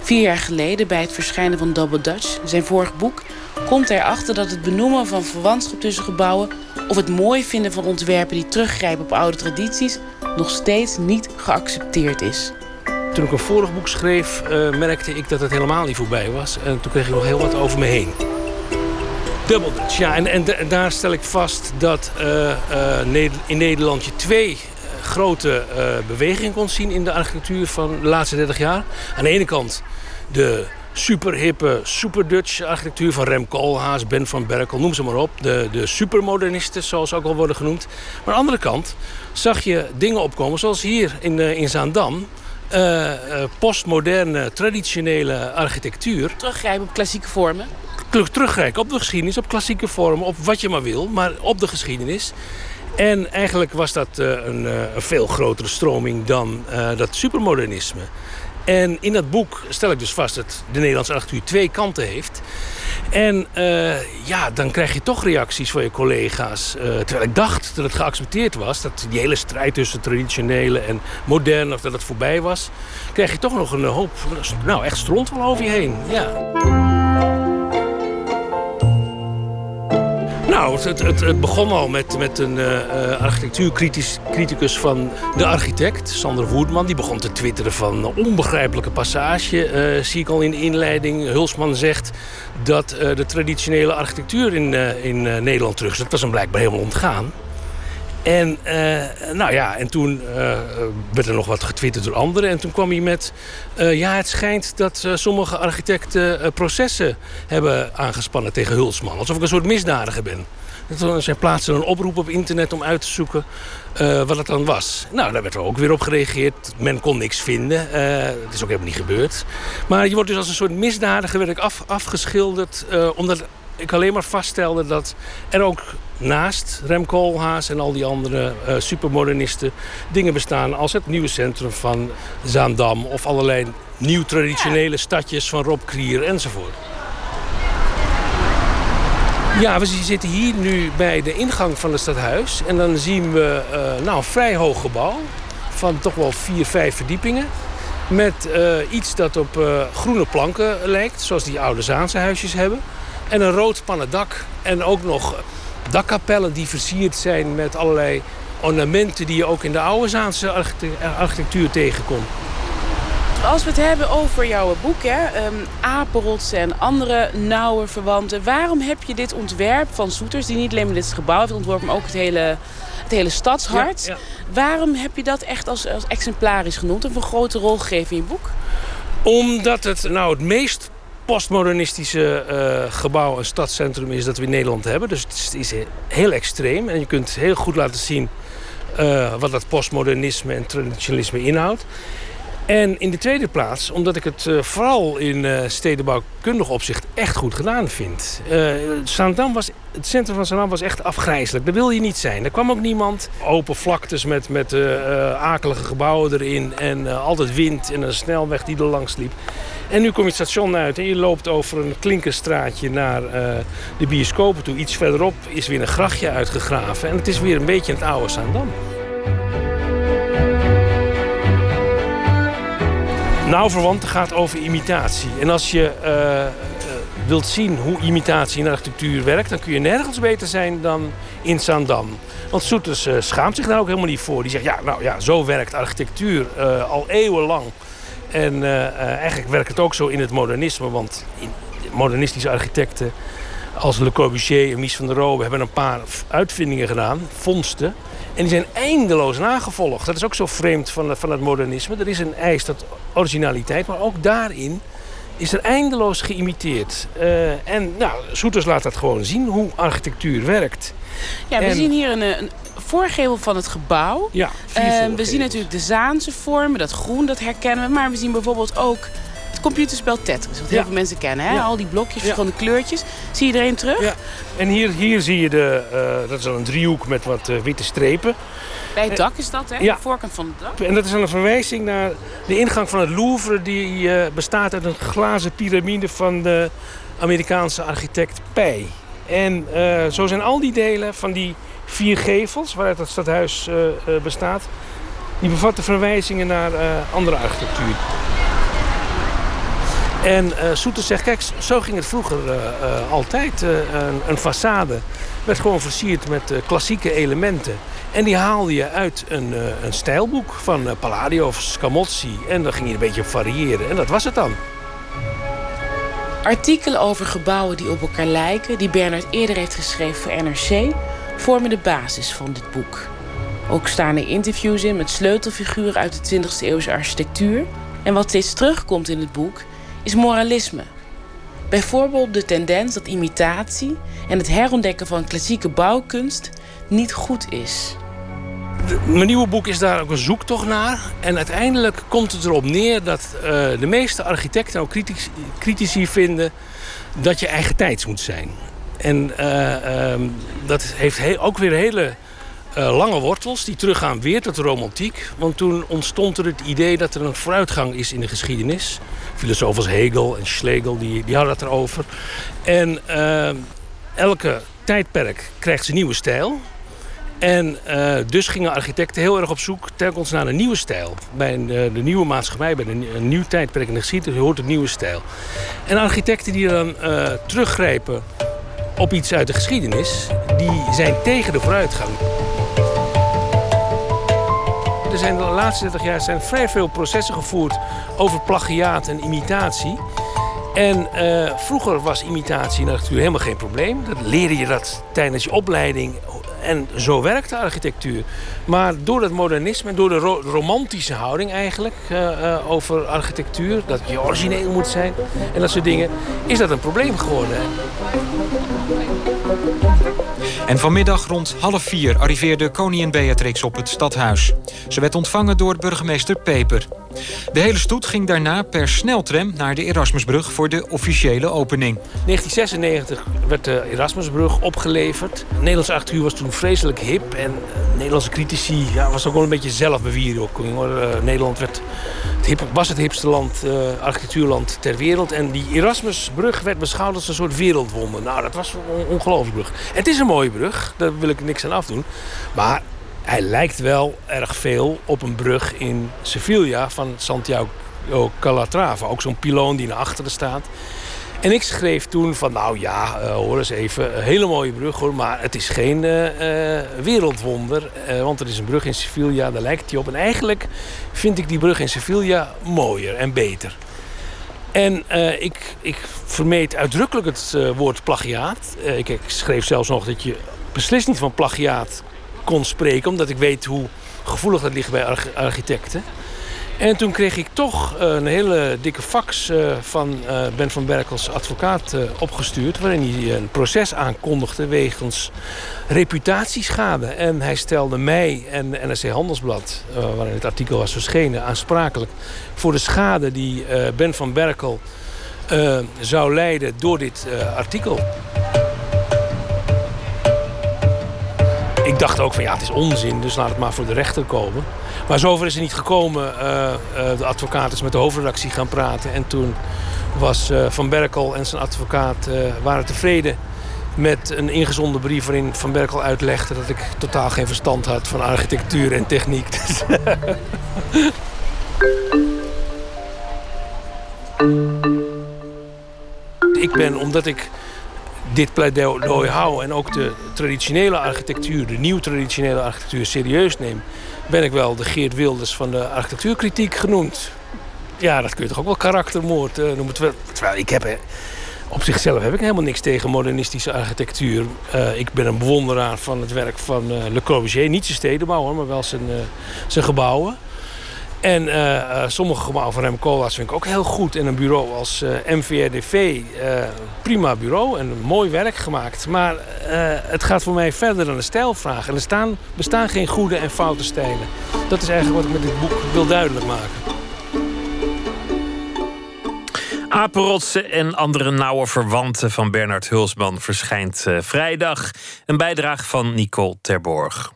Vier jaar geleden, bij het verschijnen van Double Dutch, zijn vorig boek, komt hij erachter dat het benoemen van verwantschap tussen gebouwen of het mooi vinden van ontwerpen die teruggrijpen op oude tradities nog steeds niet geaccepteerd is. Toen ik een vorig boek schreef, uh, merkte ik dat het helemaal niet voorbij was. En toen kreeg ik nog heel wat over me heen. Double Dutch, ja. En, en, daar stel ik vast dat uh, uh, in Nederland je twee grote bewegingen kon zien... in de architectuur van de laatste 30 jaar. Aan de ene kant de superhippe, super Dutch architectuur van Rem Koolhaas, Ben van Berkel, noem ze maar op. De, de supermodernisten, zoals ze ook al worden genoemd. Maar aan de andere kant zag je dingen opkomen, zoals hier in, in Zaandam... Uh, postmoderne, traditionele architectuur. Teruggrijpen op klassieke vormen? Teruggrijpen op de geschiedenis, op klassieke vormen, op wat je maar wil, maar op de geschiedenis. En eigenlijk was dat uh, een, een, veel grotere stroming dan dat supermodernisme. En in dat boek stel ik dus vast dat de Nederlandse architectuur twee kanten heeft. En uh, ja, dan krijg je toch reacties van je collega's. Uh, terwijl ik dacht dat het geaccepteerd was. Dat die hele strijd tussen traditionele en moderne, dat het voorbij was. Krijg je toch nog een hoop, nou echt stront wel over je heen. Ja. Nou, het, het, begon al met, met een uh, architectuurcriticus van de architect, Sander Woerdman. Die begon te twitteren van onbegrijpelijke passage. Uh, zie ik al in de inleiding. Hulsman zegt dat de traditionele architectuur in, in Nederland terug is. Dat was hem blijkbaar helemaal ontgaan. En, uh, nou ja, en toen uh, werd er nog wat getwitterd door anderen. En toen kwam hij met... Uh, ja, het schijnt dat sommige architecten processen hebben aangespannen tegen Hulsman. Alsof ik een soort misdadiger ben. En zij plaatsten een oproep op internet om uit te zoeken wat het dan was. Nou, daar werd er ook weer op gereageerd. Men kon niks vinden. het is ook helemaal niet gebeurd. Maar je wordt dus als een soort misdadiger werd ik af, afgeschilderd... omdat ik alleen maar vaststelde dat er ook naast Rem Koolhaas en al die andere uh, supermodernisten dingen bestaan als het nieuwe centrum van Zaandam of allerlei nieuw traditionele stadjes van Rob Krier enzovoort. Ja, we zitten hier nu bij de ingang van het stadhuis en dan zien we uh, nou, een vrij hoog gebouw van toch wel vier, vijf verdiepingen. Met uh, iets dat op groene planken lijkt, zoals die oude Zaanse huisjes hebben. En een rood pannen dak. En ook nog dakkapellen die versierd zijn met allerlei ornamenten... die je ook in de oude Zaanse architectuur tegenkomt. Als we het hebben over jouw boek, hè, um, en andere nauwe verwanten... waarom heb je dit ontwerp van Soeters, die niet alleen maar dit gebouw heeft ontworpen... maar ook het hele, het hele stadshart... Waarom heb je dat echt als, als exemplarisch genoemd en een grote rol gegeven in je boek? Omdat het nou het meest postmodernistische uh, gebouw en stadscentrum is dat we in Nederland hebben. Dus het is heel extreem. En je kunt heel goed laten zien uh, wat dat postmodernisme en traditionalisme inhoudt. En in de tweede plaats, omdat ik het uh, vooral in uh, stedenbouwkundig opzicht echt goed gedaan vind. Uh, was, het centrum van Zaandam was echt afgrijzelijk. Daar wil je niet zijn. Er kwam ook niemand. Open vlaktes met, met akelige gebouwen erin. En altijd wind en een snelweg die er langs liep. En nu kom je het station uit en je loopt over een klinkerstraatje naar de bioscopen toe. Iets verderop is weer een grachtje uitgegraven. En het is weer een beetje het oude Zaandam. Nou, verwant gaat over imitatie. En als je uh, wilt zien hoe imitatie in architectuur werkt... dan kun je nergens beter zijn dan in Zaandam. Want Soeters uh, schaamt zich daar ook helemaal niet voor. Die zegt, ja, nou ja, zo werkt architectuur al eeuwenlang. En eigenlijk werkt het ook zo in het modernisme. Want modernistische architecten als Le Corbusier en Mies van der Rohe... hebben een paar uitvindingen gedaan, vondsten... En die zijn eindeloos nagevolgd. Dat is ook zo vreemd van, van het modernisme. Er is een eis tot originaliteit, maar ook daarin is er eindeloos geïmiteerd. Uh, en nou, Soeters laat dat gewoon zien, hoe architectuur werkt. Ja, we zien hier een, een voorgevel van het gebouw. Ja, uh, we zien natuurlijk de Zaanse vormen, dat groen, dat herkennen we. Maar we zien bijvoorbeeld ook computerspel Tetris. Wat heel veel mensen kennen. Hè? Al die blokjes, verschillende kleurtjes. Zie je er een terug? Ja. En hier, hier zie je de, uh, dat is al een driehoek met wat uh, witte strepen. Bij het dak is dat, hè? Ja. De voorkant van het dak. En dat is een verwijzing naar de ingang van het Louvre. Die uh, bestaat uit een glazen piramide van de Amerikaanse architect Pei. En zo zijn al die delen van die vier gevels waaruit het stadhuis bestaat... die bevatten verwijzingen naar andere architectuur. En uh, Soeter zegt, kijk, zo ging het vroeger uh, uh, altijd. een, een façade werd gewoon versierd met klassieke elementen. En die haalde je uit een, een stijlboek van Palladio of Scamozzi. En daar ging je een beetje variëren. En dat was het dan. Artikelen over gebouwen die op elkaar lijken... die Bernard eerder heeft geschreven voor NRC... vormen de basis van dit boek. Ook staan er interviews in met sleutelfiguren uit de 20e eeuwse architectuur. En wat steeds terugkomt in het boek is moralisme. Bijvoorbeeld de tendens dat imitatie en het herontdekken van klassieke bouwkunst niet goed is. mijn nieuwe boek is daar ook een zoektocht naar. En uiteindelijk komt het erop neer dat uh, de meeste architecten, ook critici, vinden dat je eigen tijds moet zijn. En uh, um, dat heeft ook weer hele uh, lange wortels die teruggaan weer tot de romantiek. Want toen ontstond er het idee dat er een vooruitgang is in de geschiedenis. Filosofen als Hegel en Schlegel die, die hadden het erover. En uh, elke tijdperk krijgt zijn nieuwe stijl. En uh, dus gingen architecten heel erg op zoek telkens naar een nieuwe stijl. Bij de, nieuwe maatschappij, bij een, nieuw tijdperk in de geschiedenis hoort een nieuwe stijl. En architecten die dan teruggrijpen op iets uit de geschiedenis, die zijn tegen de vooruitgang. Zijn de laatste 30 jaar zijn vrij veel processen gevoerd over plagiaat en imitatie. En uh, vroeger was imitatie natuurlijk helemaal geen probleem. Dat leerde je dat tijdens je opleiding. En zo werkt de architectuur. Maar door het modernisme door de ro romantische houding eigenlijk uh, uh, over architectuur, dat je origineel moet zijn en dat soort dingen, is dat een probleem geworden. En vanmiddag rond half vier arriveerde koningin Beatrix op het stadhuis. Ze werd ontvangen door burgemeester Peper. De hele stoet ging daarna per sneltram naar de Erasmusbrug voor de officiële opening. 1996 werd de Erasmusbrug opgeleverd. Nederlandse architectuur was toen vreselijk hip. En Nederlandse critici ja, was ook wel een beetje zelfbewierokking. Uh, Nederland werd het hip, was het hipste land, uh, architectuurland ter wereld. En die Erasmusbrug werd beschouwd als een soort wereldwonder. Nou, dat was een ongelooflijke brug. Het is een brug, daar wil ik niks aan afdoen. Maar hij lijkt wel erg veel op een brug in Sevilla van Santiago Calatrava. Ook zo'n piloon die naar achteren staat. En ik schreef toen van, nou ja, uh, hoor eens even, een hele mooie brug hoor, maar het is geen uh, wereldwonder. Uh, want er is een brug in Sevilla, daar lijkt hij op. En eigenlijk vind ik die brug in Sevilla mooier en beter. En ik, ik vermeed uitdrukkelijk het woord plagiaat. Ik, ik schreef zelfs nog dat je beslist niet van plagiaat kon spreken, omdat ik weet hoe gevoelig dat ligt bij architecten. En toen kreeg ik toch een hele dikke fax van Ben van Berkels advocaat opgestuurd... waarin hij een proces aankondigde wegens reputatieschade. En hij stelde mij en NRC Handelsblad, waarin het artikel was verschenen... aansprakelijk voor de schade die Ben van Berkel zou leiden door dit artikel. ik dacht ook van ja, het is onzin, dus laat het maar voor de rechter komen. Maar zover is het niet gekomen. Uh, uh, de advocaat is met de hoofdredactie gaan praten. En toen was uh, Van Berkel en zijn advocaat waren tevreden met een ingezonden brief waarin Van Berkel uitlegde dat ik totaal geen verstand had van architectuur en techniek. ik ben, omdat ik dit pleidooi hou en ook de traditionele architectuur, de nieuw traditionele architectuur serieus neem, ben ik wel de Geert Wilders van de architectuurkritiek genoemd. Ja, dat kun je toch ook wel karaktermoord uh, noemen. Terwijl, ik heb, op zichzelf heb ik helemaal niks tegen modernistische architectuur. Uh, ik ben een bewonderaar van het werk van Le Corbusier. Niet zijn stedenbouw, hoor, maar wel zijn, zijn gebouwen. En uh, sommige gebouwen van Remcolas vind ik ook heel goed. En een bureau als uh, MVRDV, prima bureau en mooi werk gemaakt. Maar het gaat voor mij verder dan de stijlvraag. En er staan, bestaan geen goede en foute stijlen. Dat is eigenlijk wat ik met dit boek wil duidelijk maken. Apenrotsen en andere nauwe verwanten van Bernard Hulsman verschijnt vrijdag. Een bijdrage van Nicole Terborg.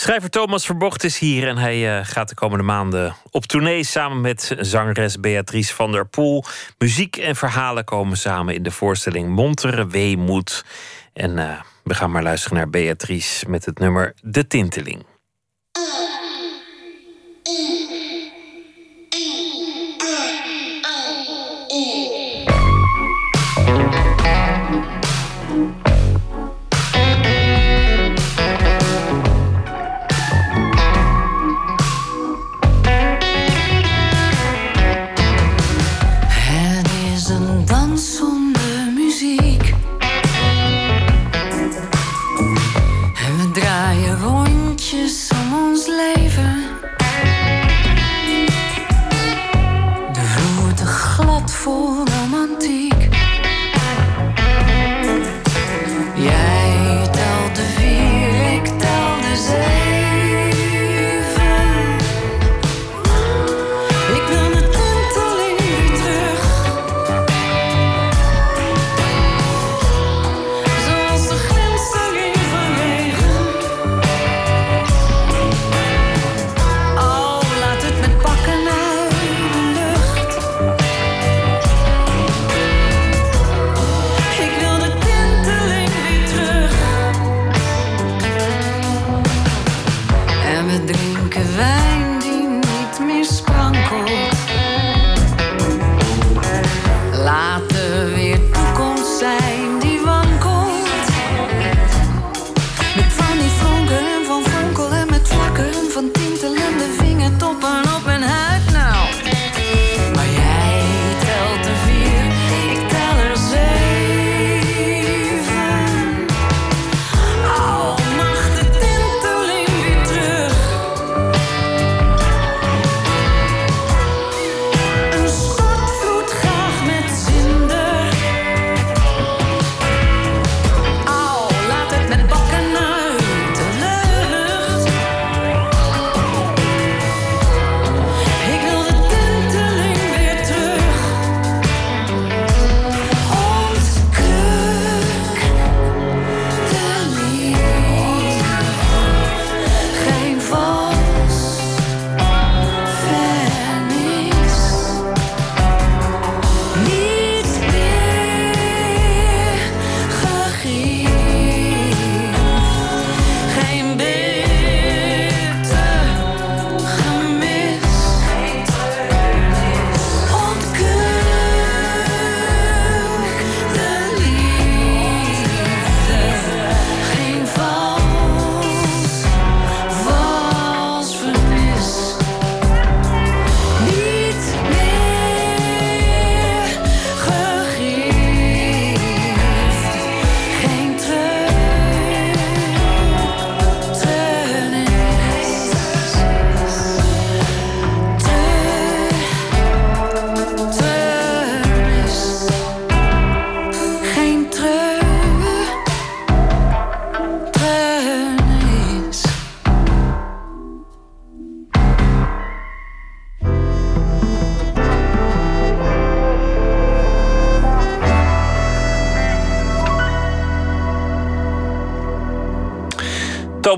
Schrijver Thomas Verbocht is hier en hij uh, gaat de komende maanden op tournee samen met zangeres Beatrice van der Poel. Muziek en verhalen komen samen in de voorstelling Montere Weemoed. En uh, we gaan maar luisteren naar Beatrice met het nummer De Tinteling.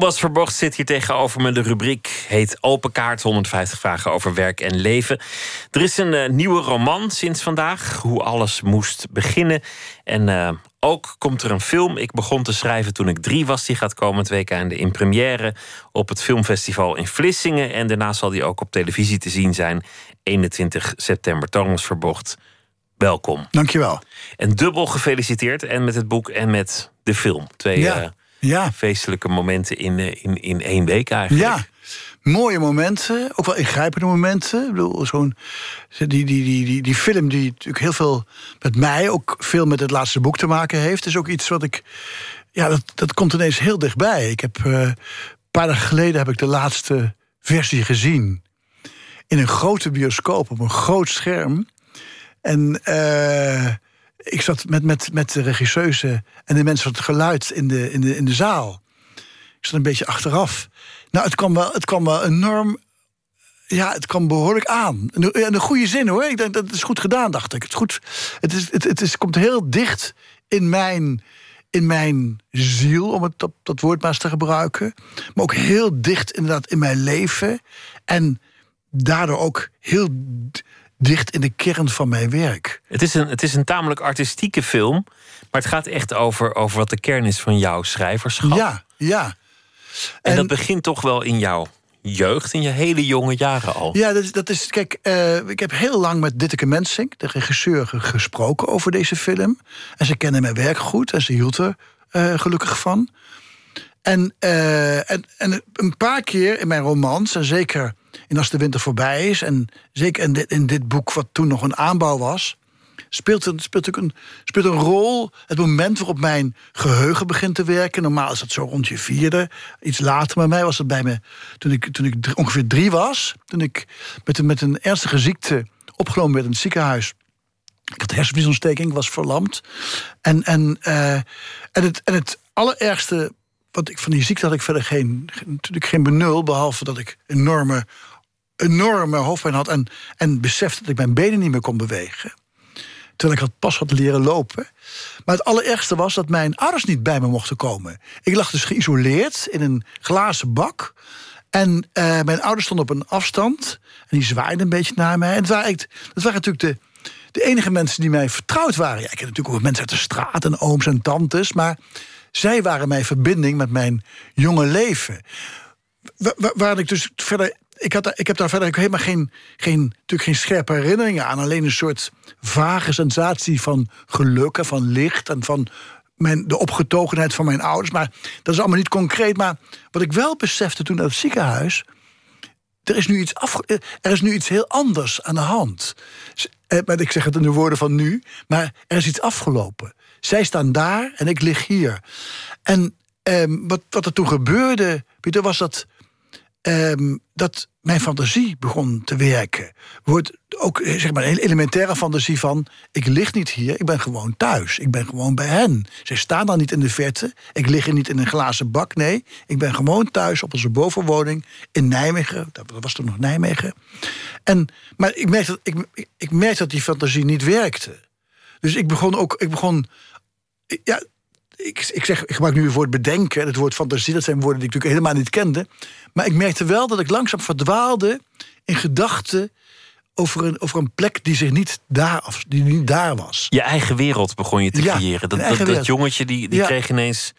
Thomas Verbocht zit hier tegenover me. De rubriek heet Open Kaart, 150 vragen over werk en leven. Er is een uh, nieuwe roman sinds vandaag, Hoe alles moest beginnen. En uh, ook komt er een film. Ik begon te schrijven toen ik drie was. Die gaat komend week aan de in première op het filmfestival in Vlissingen. En daarna zal die ook op televisie te zien zijn. 21 september. Thomas Verbocht, welkom. Dankjewel. En dubbel gefeliciteerd. En met het boek en met de film. Twee ja. Uh, ja. feestelijke momenten in, in, in één week eigenlijk. Ja, mooie momenten, ook wel ingrijpende momenten. Ik bedoel, zo'n die, die, die, die, die film die natuurlijk heel veel met mij, ook veel met het laatste boek te maken heeft, is ook iets wat ik. Ja, dat, dat komt ineens heel dichtbij. Ik heb uh, een paar dagen geleden heb ik de laatste versie gezien. In een grote bioscoop op een groot scherm. En uh, ik zat met, met, met de regisseuse en de mensen van het geluid in de, in, de, in de zaal. Ik zat een beetje achteraf. Nou, het kwam wel, het kwam wel enorm. Ja, het kwam behoorlijk aan. In de goede zin hoor. Ik denk dat is goed gedaan, dacht ik. Het, is goed, het, is, het, het is, komt heel dicht in mijn, in mijn ziel, om het, dat, dat woord maar eens te gebruiken. Maar ook heel dicht inderdaad in mijn leven. En daardoor ook heel dicht in de kern van mijn werk. Het is een, het is een tamelijk artistieke film. Maar het gaat echt over, over wat de kern is van jouw schrijverschap. Ja, ja. En, en dat begint toch wel in jouw jeugd, in je hele jonge jaren al. Ja, dat is, dat is kijk, uh, ik heb heel lang met Ditteke Mensink, de regisseur, gesproken over deze film. En ze kennen mijn werk goed en ze hield er uh, gelukkig van. En, uh, en, en een paar keer in mijn romans, en zeker in Als de Winter voorbij is, en zeker in dit, in dit boek, wat toen nog een aanbouw was, speelt, een, speelt, een, speelt een rol het moment waarop mijn geheugen begint te werken. Normaal is dat zo rond je vierde. Iets later bij mij was het bij me toen ik, toen ik ongeveer drie was. Toen ik met een, met een ernstige ziekte opgenomen werd in het ziekenhuis. Ik had hersenvliesontsteking, was verlamd. En, en, uh, en, het, en het allerergste wat ik van die ziekte had ik verder geen, natuurlijk geen benul, behalve dat ik enorme, enorme hoofdpijn had en, en besefte dat ik mijn benen niet meer kon bewegen. Terwijl ik had pas had leren lopen. Maar het allerergste was dat mijn ouders niet bij me mochten komen. Ik lag dus geïsoleerd in een glazen bak. En uh, mijn ouders stonden op een afstand. En die zwaaiden een beetje naar mij. En het waren, dat waren natuurlijk de, de enige mensen die mij vertrouwd waren. Ja, ik heb natuurlijk ook mensen uit de straat en ooms en tantes. Maar zij waren mijn verbinding met mijn jonge leven. Waar, ik dus verder. Ik, had, ik heb daar verder helemaal geen, geen, natuurlijk geen scherpe herinneringen aan. Alleen een soort vage sensatie van geluk en van licht en van mijn, de opgetogenheid van mijn ouders. Maar dat is allemaal niet concreet. Maar wat ik wel besefte toen uit het ziekenhuis. Er is nu iets, af, er is nu iets heel anders aan de hand. Maar ik zeg het in de woorden van nu. Maar er is iets afgelopen. Zij staan daar en ik lig hier. En um, wat, wat er toen gebeurde, Pieter, was dat, um, dat mijn fantasie begon te werken. Wordt ook zeg maar, een elementaire fantasie van: ik lig niet hier, ik ben gewoon thuis. Ik ben gewoon bij hen. Zij staan dan niet in de verte. Ik lig er niet in een glazen bak. Nee, ik ben gewoon thuis op onze bovenwoning in Nijmegen. Dat was toen nog Nijmegen. En, maar ik merkte, dat, ik, ik merkte dat die fantasie niet werkte. Dus ik begon ook. Ik begon ja, ik, ik, zeg, ik gebruik nu het woord bedenken, het woord fantasie, dat zijn woorden die ik natuurlijk helemaal niet kende. Maar ik merkte wel dat ik langzaam verdwaalde in gedachten over een, over een plek die zich niet daar, of die niet daar was. Je eigen wereld begon je te Ja, creëren. Dat, dat, jongetje die, die Ja. kreeg ineens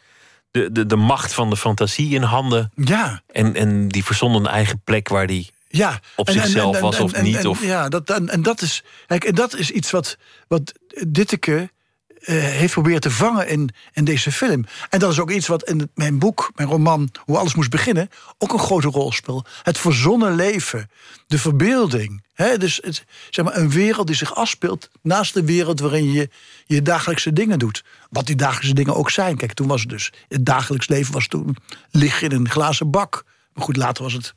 de, de, de macht van de fantasie in handen. Ja, En, en die verzond een eigen plek waar die ja. Op zichzelf was of niet, en- of- Ja, dat, en, en, dat is, kijk, en dat is iets wat, wat Ditteke eh, heeft proberen te vangen in, in deze film. En dat is ook iets wat in mijn boek, mijn roman... Hoe alles moest beginnen, ook een grote rol speelt. Het verzonnen leven, de verbeelding. Hè? Dus het, zeg maar, een wereld die zich afspeelt... naast de wereld waarin je je dagelijkse dingen doet. Wat die dagelijkse dingen ook zijn. Kijk, toen was het dus... Het dagelijks leven was toen liggen in een glazen bak. Maar goed, later was het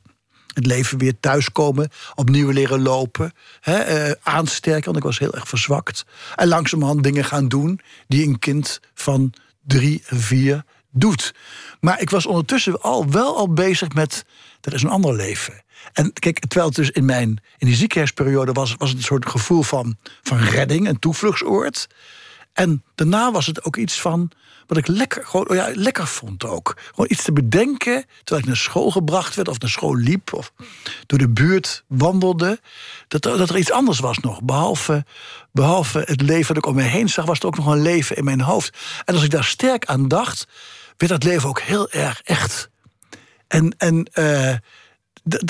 het leven weer thuiskomen, opnieuw leren lopen, hè, eh, aansterken, want ik was heel erg verzwakt. En langzamerhand dingen gaan doen die een kind van drie vier doet. Maar ik was ondertussen al wel al bezig met, er is een ander leven. En kijk, terwijl het dus in mijn in die ziekenhuisperiode was, was het een soort gevoel van, van redding, een toevluchtsoord. En daarna was het ook iets van wat ik lekker, gewoon, oh ja, lekker vond ook. Gewoon iets te bedenken terwijl ik naar school gebracht werd of naar school liep of door de buurt wandelde. Dat dat er iets anders was nog. Behalve, behalve het leven dat ik om me heen zag, was er ook nog een leven in mijn hoofd. En als ik daar sterk aan dacht, werd dat leven ook heel erg echt. En, en uh,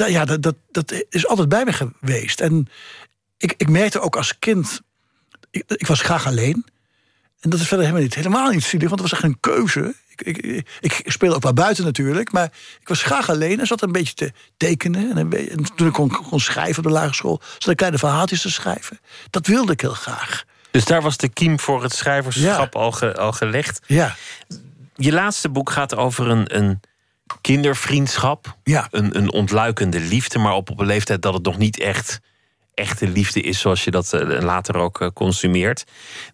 ja, dat, dat, dat is altijd bij me geweest. En ik, ik merkte ook als kind. Ik, ik was graag alleen. En dat is verder helemaal niet, helemaal niet zielig, want het was echt een keuze. Ik, ik, ik speel ook wel buiten natuurlijk, maar ik was graag alleen en zat een beetje te tekenen. En, een beetje, en toen ik kon, kon schrijven op de lagere school, zat ik kleine verhaaltjes te schrijven. Dat wilde ik heel graag. Dus daar was de kiem voor het schrijverschap al, al gelegd. Ja. Je laatste boek gaat over een, een kindervriendschap. Ja. Een, een ontluikende liefde, maar op, op een leeftijd dat het nog niet echt echte liefde is zoals je dat uh, later ook uh, consumeert.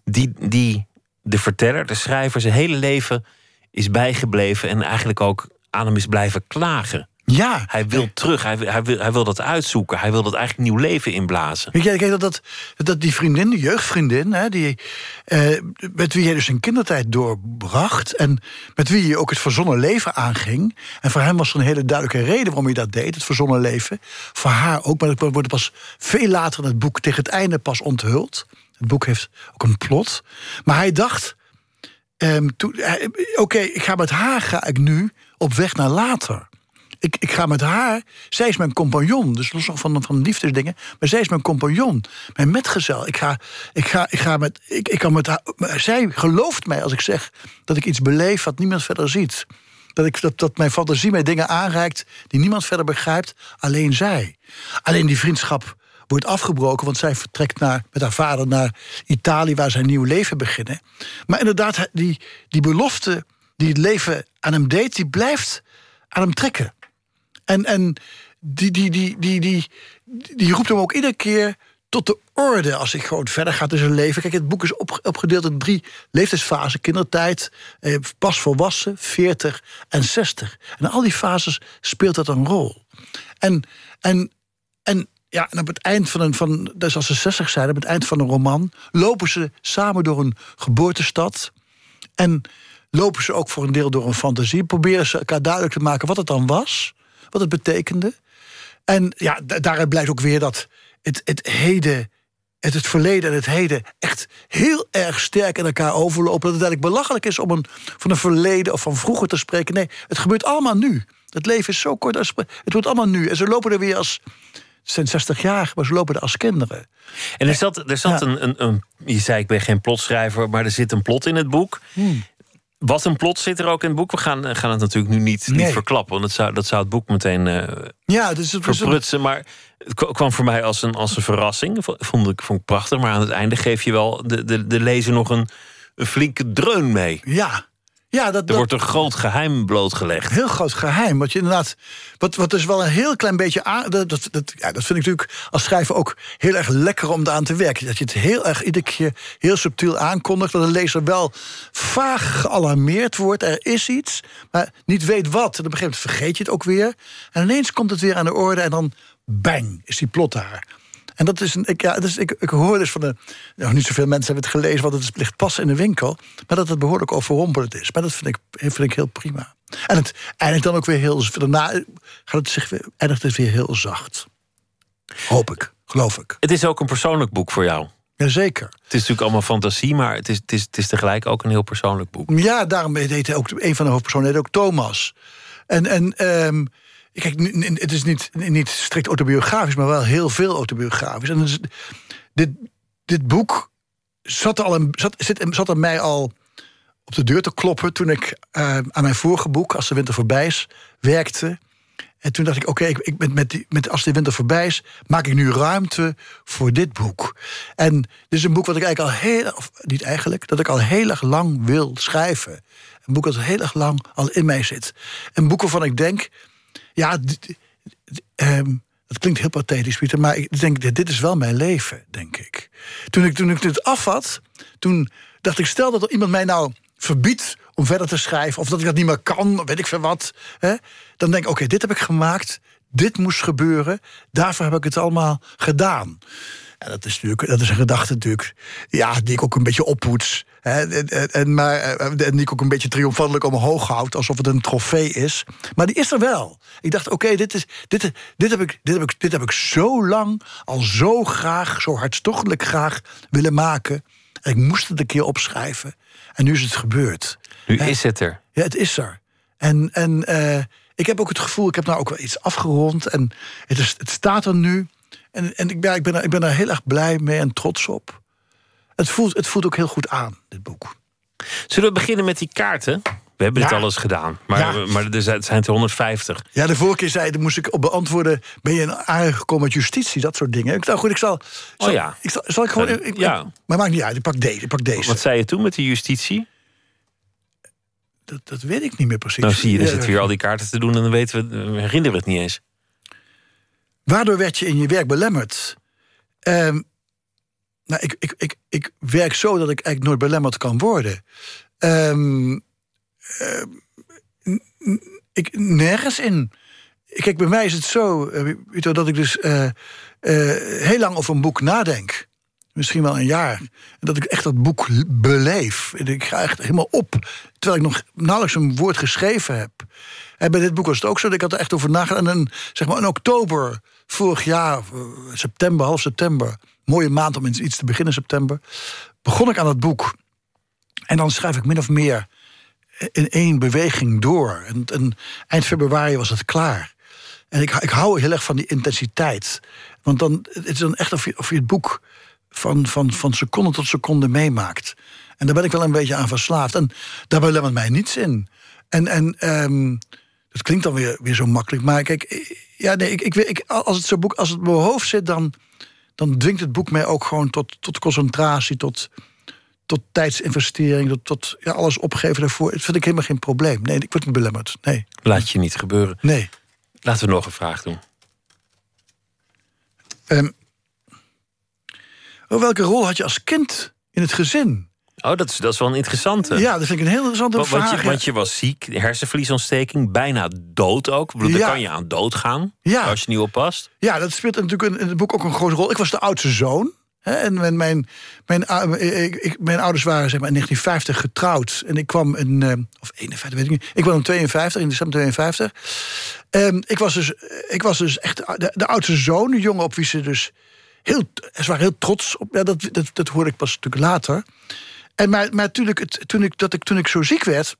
Die, die de verteller, de schrijver, zijn hele leven is bijgebleven en eigenlijk ook aan hem is blijven klagen. Ja. Hij wil terug, hij, hij, wil, hij wil dat uitzoeken. Hij wil dat eigenlijk nieuw leven inblazen. Weet je, dat, dat, dat die vriendin, die jeugdvriendin... Hè, die, eh, met wie hij dus zijn kindertijd doorbracht... en met wie je ook het verzonnen leven aanging... en voor hem was er een hele duidelijke reden waarom hij dat deed... het verzonnen leven. Voor haar ook, maar dat wordt pas veel later in het boek... tegen het einde pas onthuld. Boek heeft ook een plot. Maar hij dacht... Um, Oké, ik ga met haar ga ik nu op weg naar later ik, ik ga met haar. Zij is mijn compagnon. Dus los van, van liefdesdingen. Maar zij is mijn compagnon. Mijn metgezel. Ik ga, ik ga, ik ga met. Ik, ik kan met haar, zij gelooft mij als ik zeg dat ik iets beleef wat niemand verder ziet. Dat, ik, dat, dat mijn fantasie mij dingen aanreikt die niemand verder begrijpt. Alleen zij. Alleen die vriendschap wordt afgebroken, want zij vertrekt naar, met haar vader naar Italië, waar zij een nieuw leven beginnen. Maar inderdaad, die, die belofte die het leven aan hem deed, die blijft aan hem trekken. En, en die, die, die, die, die, die roept hem ook iedere keer tot de orde als ik gewoon verder gaat in zijn leven. Kijk, het boek is opgedeeld in drie leeftijdsfasen: kindertijd, eh, pas volwassen, 40 en 60. En al die fases speelt dat een rol. En, en, en, ja, en op het eind van een, van, dus als ze 60 zijn, op het eind van een roman, lopen ze samen door een geboortestad. En lopen ze ook voor een deel door een fantasie. Proberen ze elkaar duidelijk te maken wat het dan was wat het betekende. En ja, daaruit blijkt ook weer dat het, het heden, het, het verleden en het heden echt heel erg sterk in elkaar overlopen. Dat het eigenlijk belachelijk is om een, van een verleden of van vroeger te spreken. Nee, het gebeurt allemaal nu. Het leven is zo kort. Het wordt allemaal nu. En ze lopen er weer als. Zijn 60 jaar, maar ze lopen er als kinderen. En er zat, er zat een, een, een, Je zei, ik ben geen plotschrijver, maar er zit een plot in het boek. Hmm. Wat een plot zit er ook in het boek. We gaan, gaan het natuurlijk nu niet, niet verklappen, want dat zou, dat zou het boek meteen uh, ja, dus het verprutsen. Maar het kwam voor mij als een, als een verrassing. Vond ik, vond ik prachtig. Maar aan het einde geef je wel de, de, de lezer nog een, een flinke dreun mee. Ja, ja, dat, er wordt een groot geheim blootgelegd. Heel groot geheim. Wat je inderdaad. Wat, wat dus wel een heel klein beetje aan. Dat, dat, dat, ja, dat vind ik natuurlijk als schrijver ook heel erg lekker om aan te werken. Dat je het heel erg iedere keer heel subtiel aankondigt. Dat de lezer wel vaag gealarmeerd wordt. Er is iets, maar niet weet wat. En op een gegeven moment vergeet je het ook weer. En ineens komt het weer aan de orde en dan bang, is die plot daar. En dat is een. Ik, ja, dus ik, ik hoor dus van de. Nou, niet zoveel mensen hebben het gelezen, want het ligt pas in de winkel. Maar dat het behoorlijk overrompelend is. Maar dat vind ik, vind ik heel prima. En het eindigt dan ook weer heel. Daarna gaat het zich weer, eindigt het weer heel zacht. Hoop ik, geloof ik. Het is ook een persoonlijk boek voor jou. Jazeker. Het is natuurlijk allemaal fantasie, maar het is, het is, het is tegelijk ook een heel persoonlijk boek. Ja, daarom heet hij ook een van de hoofdpersonen heet ook Thomas. En, en um, Kijk, het is niet, niet strikt autobiografisch, maar wel heel veel autobiografisch. En dus, dit, dit boek zat, al zat, zit, zat mij al op de deur te kloppen toen ik uh, aan mijn vorige boek, Als de Winter Voorbij is, werkte. En toen dacht ik, oké, ik, met, met, met Als de Winter Voorbij is, maak ik nu ruimte voor dit boek. En dit is een boek wat ik eigenlijk al heel, niet eigenlijk, dat ik al heel erg lang wil schrijven. Een boek dat heel erg lang al in mij zit. Een boek waarvan ik denk, ja, dat klinkt heel pathetisch, Pieter, maar ik denk, dit is wel mijn leven, denk ik. Toen ik, toen ik dit afhad, toen dacht ik, stel dat iemand mij nou verbiedt om verder te schrijven, of dat ik dat niet meer kan, weet ik veel wat. Hè, dan denk ik, oké, dit heb ik gemaakt, dit moest gebeuren, daarvoor heb ik het allemaal gedaan. En dat is natuurlijk dat is een gedachte ja, die ik ook een beetje oppoets. En, en, maar, eh, en die ik ook een beetje triomfantelijk omhoog houd, alsof het een trofee is. Maar die is er wel. Ik dacht, oké, dit is dit, dit, heb ik, dit, heb ik, dit heb ik zo lang, al zo graag, zo hartstochtelijk graag willen maken. En ik moest het een keer opschrijven. En nu is het gebeurd. Nu is het er. Ja, het is er. En, en uh, ik heb ook het gevoel, ik heb nou ook wel iets afgerond. En het, is, het staat er nu. En, en ik, ben, ik, ben er, ik ben er heel erg blij mee en trots op. Het voelt, het voelt ook heel goed aan, dit boek. Zullen we beginnen met die kaarten? We hebben ja. dit alles gedaan, maar, ja. maar er zijn er 150. Ja, de vorige keer zei moest ik op beantwoorden... ben je aangekomen met justitie, dat soort dingen. Ik dacht, goed, ik zal... zal oh ja. Ik zal, zal ik gewoon... Ik, ja. Maar maakt niet uit, ik pak deze. Ik pak deze. Wat zei je toen met de justitie? Dat, dat weet ik niet meer precies. Nou zie je, dan zitten weer al die kaarten te doen... en dan weten we, we herinneren we het niet eens. Waardoor werd je in je werk belemmerd? Um, nou, ik, ik, ik, ik werk zo dat ik eigenlijk nooit belemmerd kan worden. Um, ik, nergens in. Kijk, bij mij is het zo uh, dat ik dus uh, heel lang over een boek nadenk. Misschien wel een jaar. Dat ik echt dat boek beleef. Ik ga echt helemaal op. Terwijl ik nog nauwelijks een woord geschreven heb. En bij dit boek was het ook zo. Dat ik had er echt over nagedacht. En zeg maar in oktober vorig jaar, september, half september mooie maand om iets te beginnen, september. Begon ik aan het boek. En dan schrijf ik min of meer in één beweging door. En, eind februari was het klaar. En ik, ik hou heel erg van die intensiteit. Want dan, het is dan echt of je, of je het boek van, van, van seconde tot seconde meemaakt. En daar ben ik wel een beetje aan verslaafd. En daar belemmert mij niets in. En, en um, dat klinkt dan weer, weer zo makkelijk. Maar kijk, ja, nee, ik, ik, ik, als het zo boek, als het in mijn hoofd zit, dan dan dwingt het boek mij ook gewoon tot, tot concentratie, tot, tot tijdsinvestering, tot, tot ja, alles opgeven daarvoor. Dat vind ik helemaal geen probleem. Nee, ik word niet belemmerd. Nee. Laat je niet gebeuren. Nee. Laten we nog een vraag doen. Um, welke rol had je als kind in het gezin? Oh, dat is, dat is wel een interessante. Ja, dat vind ik een heel interessante want, vraag. Want je, want je was ziek, hersenvliesontsteking, bijna dood ook. Ik bedoel, ja. daar kan je aan dood gaan ja. als je niet oppast. Ja, dat speelt natuurlijk in het boek ook een grote rol. Ik was de oudste zoon. Hè, en mijn, mijn, mijn, ik, mijn ouders waren zeg maar, in 1950 getrouwd. En ik kwam in, uh, of 51, weet ik niet. Ik kwam in 52, in december 52. Um, ik, was dus, ik was dus echt de, de oudste zoon, een jongen op wie ze dus heel, ze waren heel trots op. Ja, dat, dat, dat hoorde ik pas natuurlijk later. En maar, maar natuurlijk, het, toen, ik, dat ik, toen ik zo ziek werd.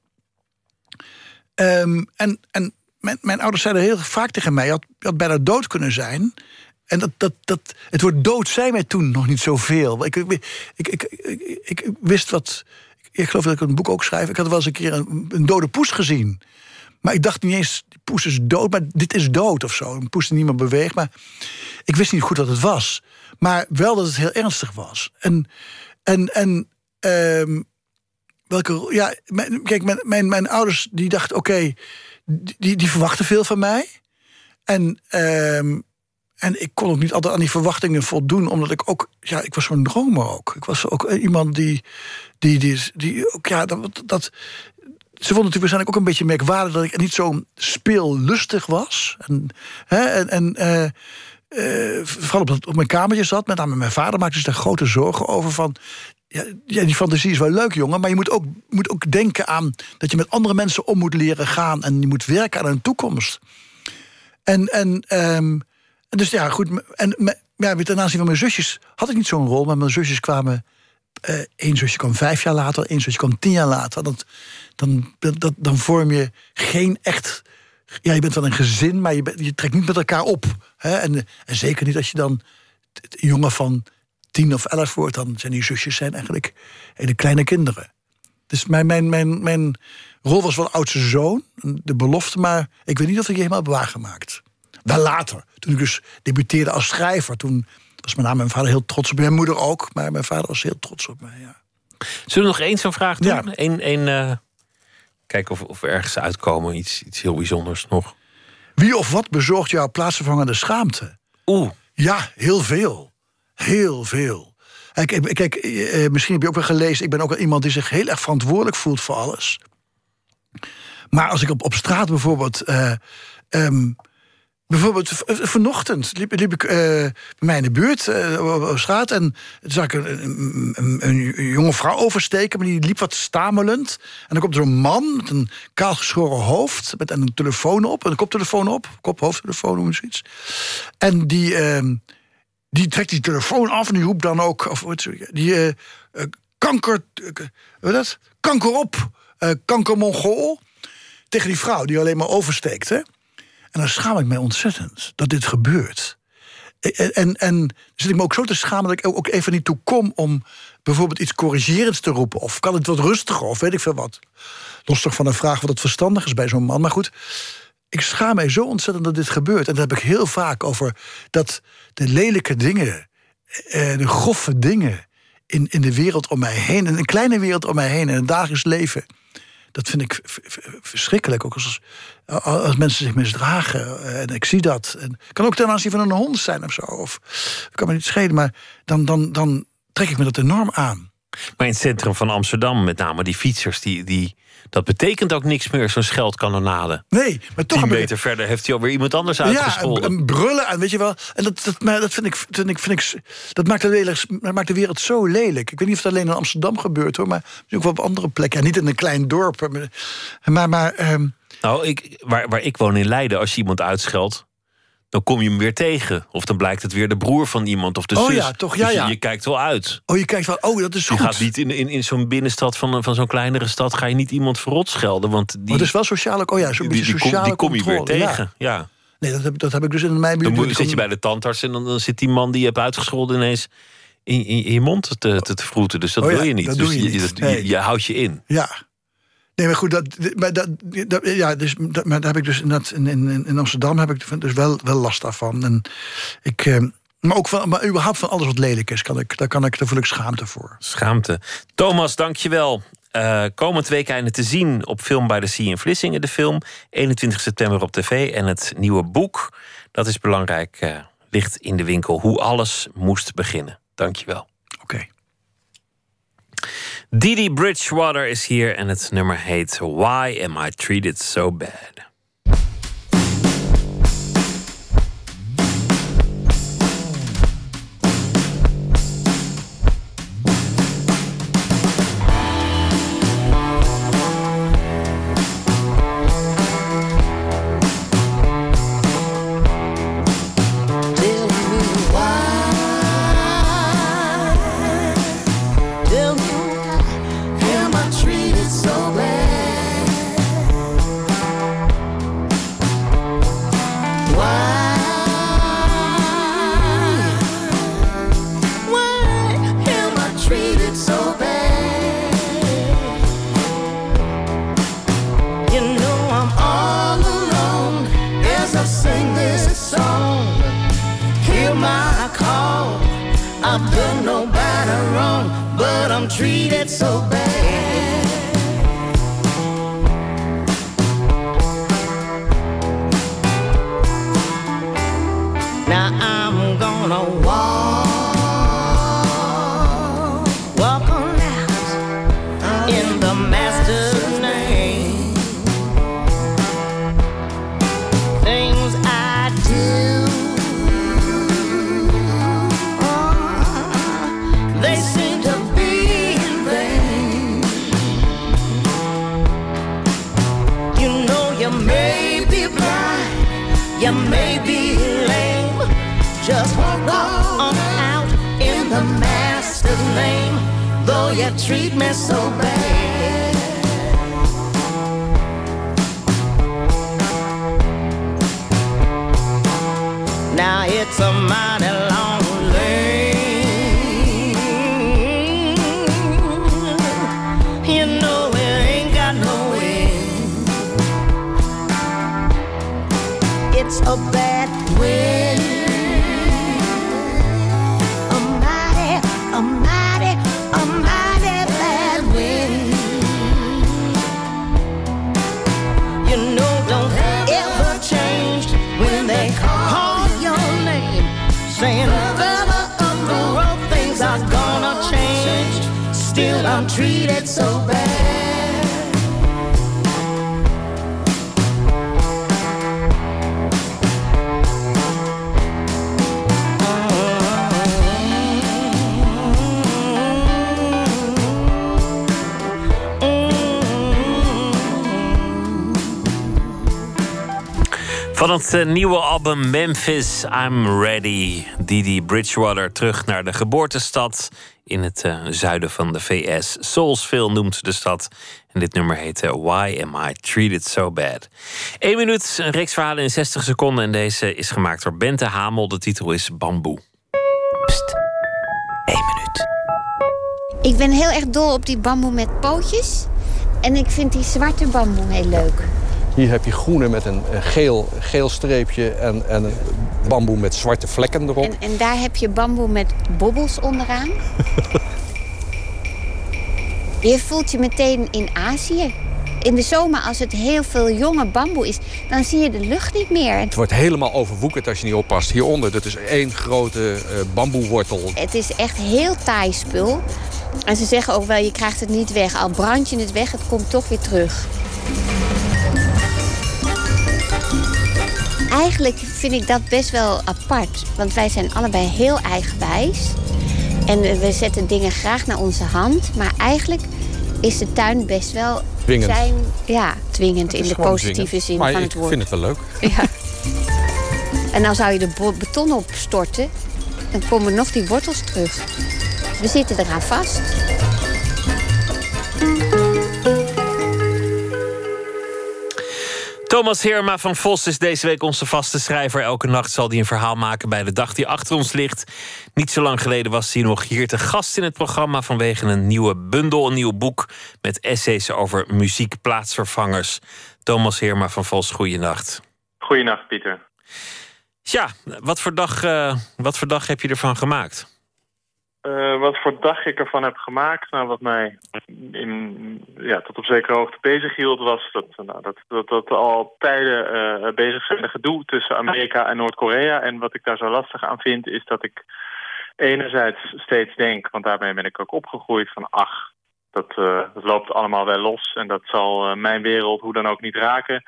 Um, en en mijn, mijn ouders zeiden heel vaak tegen mij: je had bijna dood kunnen zijn. En dat, dat, dat, het woord dood zei mij toen nog niet zoveel. Ik, ik, ik, ik, ik, wist wat. Ik geloof dat ik een boek ook schrijf. Ik had wel eens een keer een, een dode poes gezien. Maar ik dacht niet eens, die poes is dood, maar dit is dood of zo. Een poes die niet meer beweegt. Maar ik wist niet goed wat het was. Maar wel dat het heel ernstig was. En, en, en um, welke. Ja, mijn, kijk, mijn, mijn, mijn ouders die dachten: oké, die, die verwachten veel van mij. En, um, en ik kon ook niet altijd aan die verwachtingen voldoen, omdat ik ook. Ja, ik was zo'n dromer ook. Ik was ook iemand die. die, die, die ook, ja, dat, dat, ze vonden natuurlijk waarschijnlijk ook een beetje merkwaardig dat ik niet zo speellustig was. En, hè, en, en uh, uh, vooral op, op mijn kamertje zat. Met name mijn vader maakte zich daar grote zorgen over. Van, ja, die fantasie is wel leuk, jongen. Maar je moet ook, moet ook denken aan dat je met andere mensen om moet leren gaan. En je moet werken aan een toekomst. En, en um, dus ja, goed. En ja, ten aanzien van mijn zusjes had ik niet zo'n rol. Maar mijn zusjes kwamen. Uh, één zusje kwam vijf jaar later, één zusje kwam tien jaar later. Dat, dan, dan vorm je geen echt. Ja, je bent wel een gezin, maar je, je trekt niet met elkaar op. Hè? En, en zeker niet als je dan jongen van tien of elf wordt, dan zijn die zusjes zijn eigenlijk hele kleine kinderen. Dus mijn, mijn, mijn, mijn rol was wel oudste zoon, de belofte, maar ik weet niet of ik die helemaal heb waargemaakt. Wel later, toen ik dus debuteerde als schrijver, toen was mijn naam mijn vader heel trots op Mijn moeder ook, maar mijn vader was heel trots op mij. Ja. Zullen we nog één zo'n vraag doen? Ja. Eén, één, uh, kijken of, of we ergens uitkomen, iets, iets heel bijzonders nog. Wie of wat bezorgt jouw plaatsvervangende schaamte? Oeh. Ja, heel veel. Heel veel. Kijk, kijk, eh, misschien heb je ook wel gelezen... ik ben ook wel iemand die zich heel erg verantwoordelijk voelt voor alles. Maar als ik op, op straat bijvoorbeeld... Uh, um, Bijvoorbeeld vanochtend liep, ik eh, bij mij in de buurt eh, op, straat... en toen zag ik een, een, een- jonge vrouw oversteken... maar die liep wat stamelend. En dan komt er een man met een kaalgeschoren hoofd... met een telefoon op, een koptelefoon op. Kop, hoofdtelefoon, hoe zoiets. En die, ehm, die trekt die telefoon af en die roept dan ook... Of, die eh, kanker... wat is dat? Kanker op, eh kankermongool. Tegen die vrouw die alleen maar oversteekt, hè? En dan schaam ik mij ontzettend dat dit gebeurt. En, en, en zit ik me ook zo te schamen dat ik ook even niet toe kom om bijvoorbeeld iets corrigerends te roepen. Of kan het wat rustiger, of weet ik veel wat. Los toch van de vraag wat het verstandig is bij zo'n man. Maar goed, ik schaam mij zo ontzettend dat dit gebeurt. En dat heb ik heel vaak over dat de lelijke dingen, eh, de grove dingen in, in de wereld om mij heen, in een kleine wereld om mij heen, in het dagelijks leven. Dat vind ik verschrikkelijk. Ook als, als mensen zich misdragen. eh, En ik zie dat. En kan ook ten aanzien van een hond zijn of zo. Of, kan me niet schelen. Maar dan, dan, dan trek ik me dat enorm aan. Maar in het centrum van Amsterdam, met name die fietsers, die, die, dat betekent ook niks meer, zo'n scheldkanonade. Nee, maar toch Tien ik- meter verder heeft hij alweer iemand anders Ja, uitgescholden. en, en brullen en weet je wel. En dat, dat, maar dat vind ik, vind ik, vind ik dat maakt de, wereld, dat maakt de wereld zo lelijk. Ik weet niet of het alleen in Amsterdam gebeurt hoor, maar misschien ook wel op andere plekken. En niet in een klein dorp. Maar, maar ehm, Nou, ik, waar, waar ik woon in Leiden, als je iemand uitscheldt, dan kom je hem weer tegen. Of dan blijkt het weer de broer van iemand of de Oh zus. ja, toch, ja, Dus je- ja. je kijkt wel uit. oh, je kijkt van, oh, dat is Je goed. gaat niet in, in, in zo'n binnenstad van, een- van zo'n kleinere stad, ga je niet iemand verrot schelden. Want die, Maar het is wel sociaal, oh ja, zo'n beetje die, kom, sociale die kom je weer ja. tegen. Ja. Nee, dat heb, dat heb ik dus in mijn buurt. Dan moet, zit je bij de tandarts en dan, dan zit die man die je hebt uitgescholden ineens in, in, in je mond te, te, te vroeten. Dus dat Oh ja, wil je niet. dat dus doe je je, niet. je- je houdt je in. Ja. Nee, maar goed, dat, maar dat, ja, dus, maar daar heb ik dus in, in, in, Amsterdam heb ik dus wel, wel last daarvan. En ik, eh, maar ook van, maar überhaupt van alles wat lelijk is, kan ik, daar, kan ik, daar voel schaamte voor. Schaamte. Thomas, dankjewel. Eh komend weekende te zien op Film by the Sea in Vlissingen, de film. 21 september op tv. En het nieuwe boek, dat is belangrijk, eh, ligt in de winkel. Hoe alles moest beginnen. Dankjewel. Didi Bridgewater is hier en het nummer heet Why Am I Treated So Bad? Het nieuwe album Memphis, I'm Ready. Didi Bridgewater terug naar de geboortestad in het eh, zuiden van de VS. Soulsville noemt de stad. En dit nummer heet eh, Why Am I Treated So Bad? Eén minuut, een reeks verhalen in 60 seconden. En deze is gemaakt door Bente Hamel. De titel is Bamboe. Pst, één minuut. Ik ben heel erg dol op die bamboe met pootjes. En ik vind die zwarte bamboe heel leuk. Hier heb je groene met een eh, geel, geel streepje en, en een bamboe met zwarte vlekken erop. En, en daar heb je bamboe met bobbels onderaan. je voelt je meteen in Azië. In de zomer, als het heel veel jonge bamboe is, dan zie je de lucht niet meer. Het wordt helemaal overwoekerd als je niet oppast. Hieronder, dat is één grote uh, bamboewortel. Het is echt heel taai spul. En ze zeggen ook wel, je krijgt het niet weg. Al brand je het weg, het komt toch weer terug. Eigenlijk vind ik dat best wel apart. Want wij zijn allebei heel eigenwijs. En we zetten dingen graag naar onze hand. Maar eigenlijk is de tuin best wel... Dwingend. Zijn, ja, dwingend in de positieve zin maar van het woord. ik vind het wel leuk. Ja. En dan zou je de beton opstorten. Dan komen nog die wortels terug. We zitten eraan vast. Thomas Heerma van Vos is deze week onze vaste schrijver. Elke nacht zal hij een verhaal maken bij de dag die achter ons ligt. Niet zo lang geleden was hij nog hier te gast in het programma vanwege een nieuwe bundel, een nieuw boek met essays over muziekplaatsvervangers. Thomas Heerma van Vos, goeienacht. Goeienacht, Pieter. Ja, wat voor dag, eh, wat voor dag heb je ervan gemaakt? Eh, wat voor dag ik ervan heb gemaakt, nou, wat mij in, ja, tot op zekere hoogte bezig hield, was dat, nou, dat, dat, dat al tijden eh, bezig zijn gedoe tussen Amerika en Noord-Korea. En wat ik daar zo lastig aan vind, is dat ik enerzijds steeds denk, want daarmee ben ik ook opgegroeid, van ach, dat, eh, dat loopt allemaal wel los en dat zal mijn wereld hoe dan ook niet raken.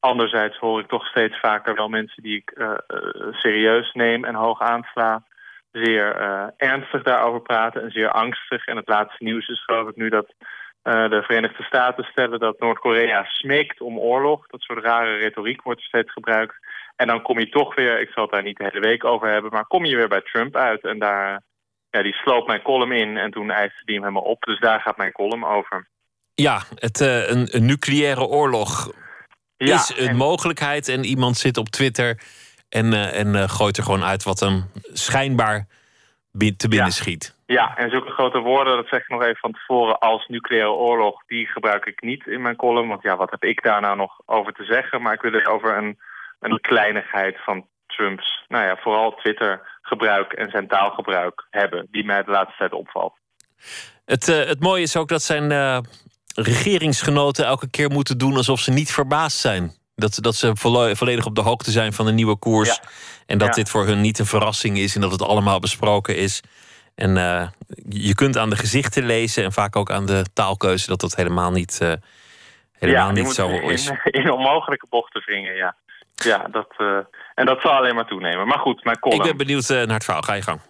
Anderzijds hoor ik toch steeds vaker wel mensen die ik serieus neem en hoog aansla zeer eh, ernstig daarover praten en zeer angstig. En het laatste nieuws is geloof ik nu dat eh, de Verenigde Staten stellen dat Noord-Korea smeekt om oorlog. Dat soort rare retoriek wordt steeds gebruikt. En dan kom je toch weer, ik zal het daar niet de hele week over hebben, maar kom je weer bij Trump uit. En daar, ja, die sloot mijn column in en toen eiste die hem helemaal op. Dus daar gaat mijn column over. Ja, het, eh, een, een nucleaire oorlog Ja, is een en- mogelijkheid. En iemand zit op Twitter en, eh, en eh, gooit er gewoon uit wat hem schijnbaar te binnen schiet. Ja, en zulke grote woorden, dat zeg ik nog even van tevoren, als nucleaire oorlog, die gebruik ik niet in mijn column. Want ja, wat heb ik daar nou nog over te zeggen? Maar ik wil het over een, een kleinigheid van Trumps, nou ja, vooral Twitter-gebruik en zijn taalgebruik hebben, die mij de laatste tijd opvalt. Het, eh, het mooie is ook dat zijn regeringsgenoten elke keer moeten doen alsof ze niet verbaasd zijn. Dat, dat ze volle- volledig op de hoogte zijn van een nieuwe koers. En dat Ja. dit voor hun niet een verrassing is en dat het allemaal besproken is. En eh, je kunt aan de gezichten lezen en vaak ook aan de taalkeuze dat dat helemaal niet, eh, helemaal ja, niet zo is. in, onmogelijke bochten wringen, ja. Ja, dat, eh, en dat zal alleen maar toenemen. Maar goed, mijn column. Ik ben benieuwd naar het verhaal. Ga je gang.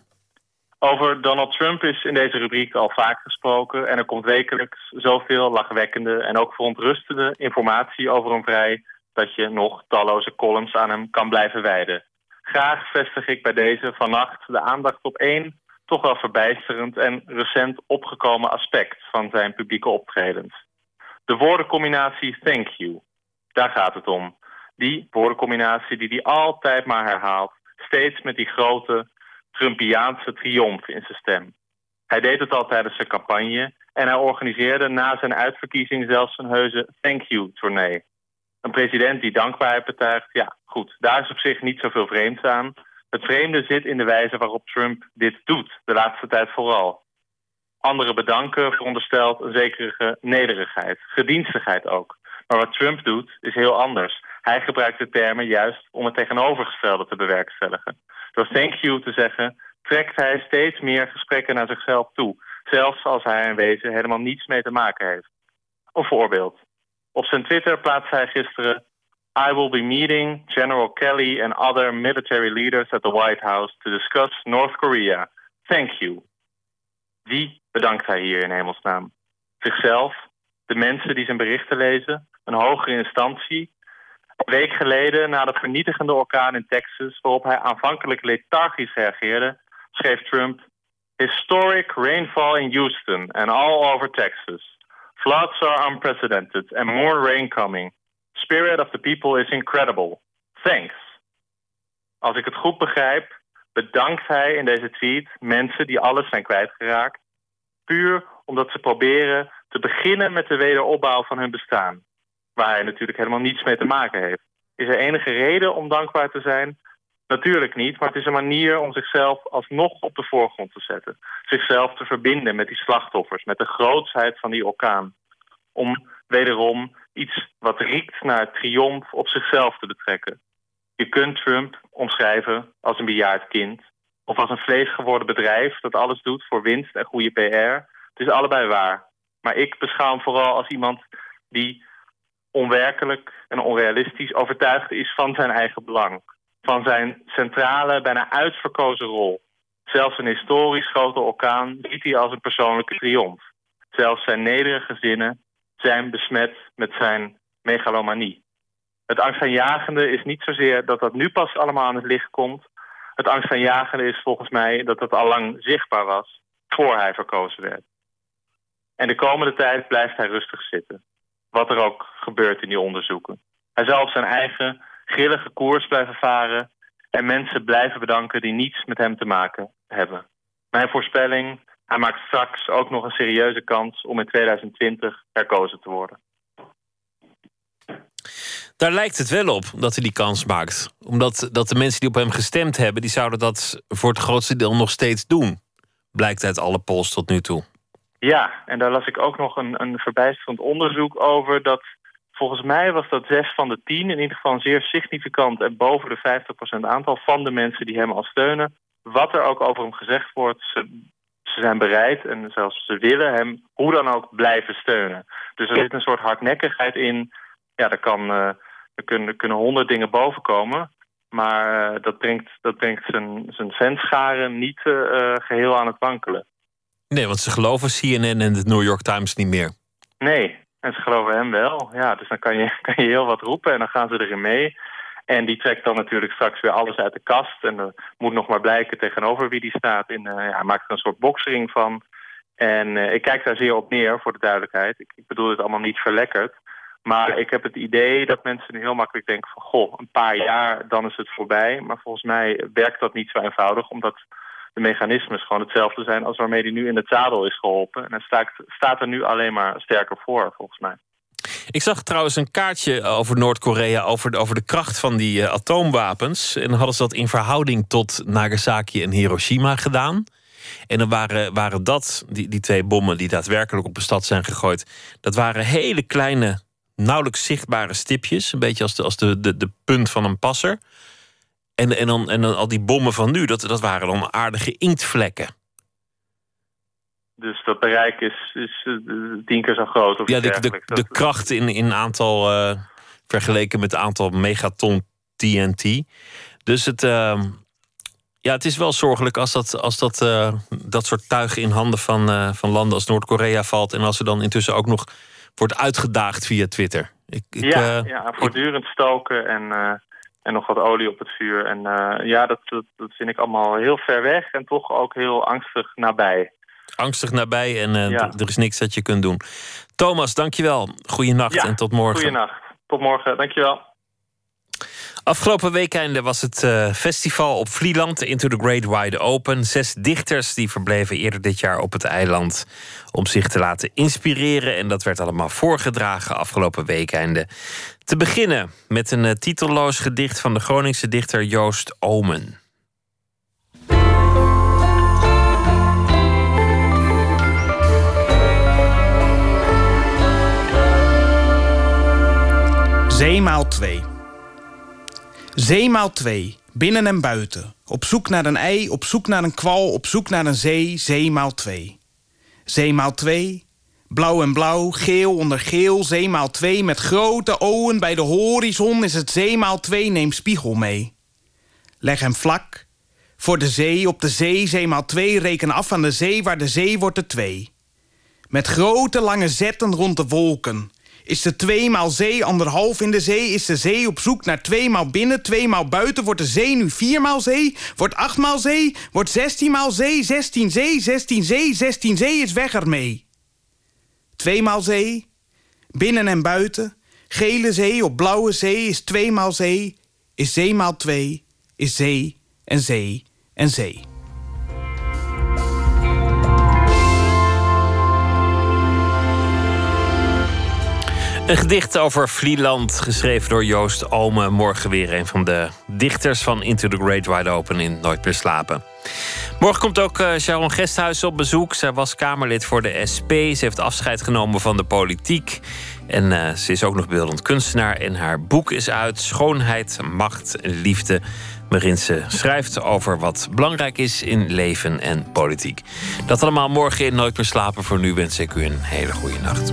Over Donald Trump is in deze rubriek al vaak gesproken. En er komt wekelijks zoveel lachwekkende en ook verontrustende informatie over hem vrij. Dat je nog talloze columns aan hem kan blijven wijden. Graag vestig ik bij deze vannacht de aandacht op één toch wel verbijsterend en recent opgekomen aspect van zijn publieke optredens. De woordencombinatie thank you. Daar gaat het om. Die woordencombinatie die hij altijd maar herhaalt. Steeds met die grote Trumpiaanse triomf in zijn stem. Hij deed het al tijdens zijn campagne en hij organiseerde na zijn uitverkiezing zelfs een heuse thank you tournee. Een president die dankbaarheid betuigt, ja goed, daar is op zich niet zoveel vreemds aan. Het vreemde zit in de wijze waarop Trump dit doet, de laatste tijd vooral. Anderen bedanken veronderstelt een zekere nederigheid, gedienstigheid ook. Maar wat Trump doet is heel anders. Hij gebruikt de termen juist om het tegenovergestelde te bewerkstelligen. Door thank you te zeggen, trekt hij steeds meer gesprekken naar zichzelf toe. Zelfs als hij in wezen helemaal niets mee te maken heeft. Een voorbeeld. Op zijn Twitter plaatste hij gisteren... I will be meeting General Kelly and other military leaders at the White House... to discuss North Korea. Thank you. Wie bedankt hij hier in hemelsnaam? Zichzelf? De mensen die zijn berichten lezen? Een hogere instantie? Een week geleden, na de vernietigende orkaan in Texas, waarop hij aanvankelijk lethargisch reageerde, schreef Trump: Historic rainfall in Houston and all over Texas. Floods are unprecedented and more rain coming. Spirit of the people is incredible. Thanks. Als ik het goed begrijp, bedankt hij in deze tweet mensen die alles zijn kwijtgeraakt, puur omdat ze proberen te beginnen met de wederopbouw van hun bestaan, waar hij natuurlijk helemaal niets mee te maken heeft. Is er enige reden om dankbaar te zijn? Natuurlijk niet, maar het is een manier om zichzelf alsnog op de voorgrond te zetten. Zichzelf te verbinden met die slachtoffers, met de grootsheid van die orkaan. Om wederom iets wat riekt naar triomf op zichzelf te betrekken. Je kunt Trump omschrijven als een bejaard kind. Of als een vleesgeworden bedrijf dat alles doet voor winst en goede PR. Het is allebei waar. Maar ik beschouw hem vooral als iemand die onwerkelijk en onrealistisch overtuigd is van zijn eigen belang. Van zijn centrale, bijna uitverkozen rol. Zelfs een historisch grote orkaan ziet hij als een persoonlijke triomf. Zelfs zijn nederige zinnen zijn besmet met zijn megalomanie. Het angstaanjagende is niet zozeer dat dat nu pas allemaal aan het licht komt. Het angstaanjagende is volgens mij dat het al lang zichtbaar was voor hij verkozen werd. En de komende tijd blijft hij rustig zitten. Wat er ook gebeurt in die onderzoeken. Hij zal zijn eigen grillige koers blijven varen... en mensen blijven bedanken die niets met hem te maken hebben. Mijn voorspelling, hij maakt straks ook nog een serieuze kans... om in 2020 herkozen te worden. Daar lijkt het wel op dat hij die kans maakt. Omdat dat de mensen die op hem gestemd hebben... die zouden dat voor het grootste deel nog steeds doen. Blijkt uit alle polls tot nu toe. Ja, en daar las ik ook nog een, een verbijsterend onderzoek over... dat volgens mij was dat zes van de tien... in ieder geval een zeer significant en boven de 50% aantal... van de mensen die hem al steunen. Wat er ook over hem gezegd wordt... Ze, ze zijn bereid en zelfs ze willen hem hoe dan ook blijven steunen. Dus er zit een soort hardnekkigheid in. Ja, er, kan, er, kunnen, er kunnen honderd dingen bovenkomen... Maar uh, dat brengt, dat brengt zijn, zijn fanscharen niet uh, geheel aan het wankelen. Nee, want ze geloven CNN en de New York Times niet meer. Nee, en ze geloven hem wel. Ja, dus dan kan je, kan je heel wat roepen en dan gaan ze erin mee. En die trekt dan natuurlijk straks weer alles uit de kast. En er moet nog maar blijken tegenover wie die staat. In, uh, ja, hij maakt er een soort boksering van. En uh, ik kijk daar zeer op neer, voor de duidelijkheid. Ik, ik bedoel het allemaal niet verlekkerd. Maar ik heb het idee dat mensen nu heel makkelijk denken van... goh, een paar jaar, dan is het voorbij. Maar volgens mij werkt dat niet zo eenvoudig... omdat de mechanismes gewoon hetzelfde zijn... als waarmee hij nu in het zadel is geholpen. En hij staat, staat er nu alleen maar sterker voor, volgens mij. Ik zag trouwens een kaartje over Noord-Korea... Over, over de kracht van die uh, atoomwapens. En dan hadden ze dat in verhouding tot Nagasaki en Hiroshima gedaan... En dan waren, waren dat, die, die twee bommen die daadwerkelijk op de stad zijn gegooid... dat waren hele kleine nauwelijks zichtbare stipjes. Een beetje als de, als de, de, de punt van een passer. En, en, dan, en dan al die bommen van nu, dat, dat waren dan aardige inktvlekken. Dus dat bereik is, is tien keer zo groot? Of ja, de, de, de, kracht in, in aantal uh, vergeleken met het aantal megaton TNT. Dus het, uh, ja, het is wel zorgelijk als dat, als dat, uh, dat soort tuig in handen van, van landen als Noord-Korea valt. En als er dan intussen ook nog wordt uitgedaagd via Twitter. Ik, ik, ja, ja, voortdurend stoken en, en nog wat olie op het vuur. En uh, ja, dat, dat, dat, vind ik allemaal heel ver weg en toch ook heel angstig nabij. Angstig nabij en ja. er is niks dat je kunt doen. Thomas, dankjewel. Goeienacht ja, en tot morgen. Goeienacht. Tot morgen, dankjewel. Afgelopen weekende was het uh, festival op Vlieland, Into the Great Wide Open. Zes dichters die verbleven eerder dit jaar op het eiland om zich te laten inspireren. En dat werd allemaal voorgedragen afgelopen weekende. Te beginnen met een uh, titelloos gedicht van de Groningse dichter Joost Omen. Zeemaal 2 Zeemaal 2, binnen en buiten. Op zoek naar een ei, op zoek naar een kwal, op zoek naar een zee, zeemaal 2. Zeemaal 2, blauw en blauw, geel onder geel, zeemaal 2 met grote ogen bij de horizon is het zeemaal 2, neem spiegel mee. Leg hem vlak, voor de zee, op de zee, zeemaal 2, reken af aan de zee waar de zee wordt de 2. Met grote lange zetten rond de wolken Is de tweemaal zee anderhalf in de zee? Is de zee op zoek naar tweemaal binnen, tweemaal buiten? Wordt de zee nu viermaal zee? Wordt achtmaal zee? Wordt zestienmaal zee? Zestien zee, zestien zee, zestien zee is weg ermee. Tweemaal zee, binnen en buiten. Gele zee op blauwe zee is tweemaal zee. Is zee maal twee, is zee en zee en zee. Een gedicht over Vlieland, geschreven door Joost Ome. Morgen weer een van de dichters van Into the Great Wide Open in Nooit meer slapen. Morgen komt ook uh, Sharon Gesthuis op bezoek. Zij was Kamerlid voor de SP. Ze heeft afscheid genomen van de politiek. En uh, ze is ook nog beeldend kunstenaar. En haar boek is uit: Schoonheid, Macht, Liefde. Waarin ze schrijft over wat belangrijk is in leven en politiek. Dat allemaal morgen in Nooit meer slapen. Voor nu wens ik u een hele goede nacht.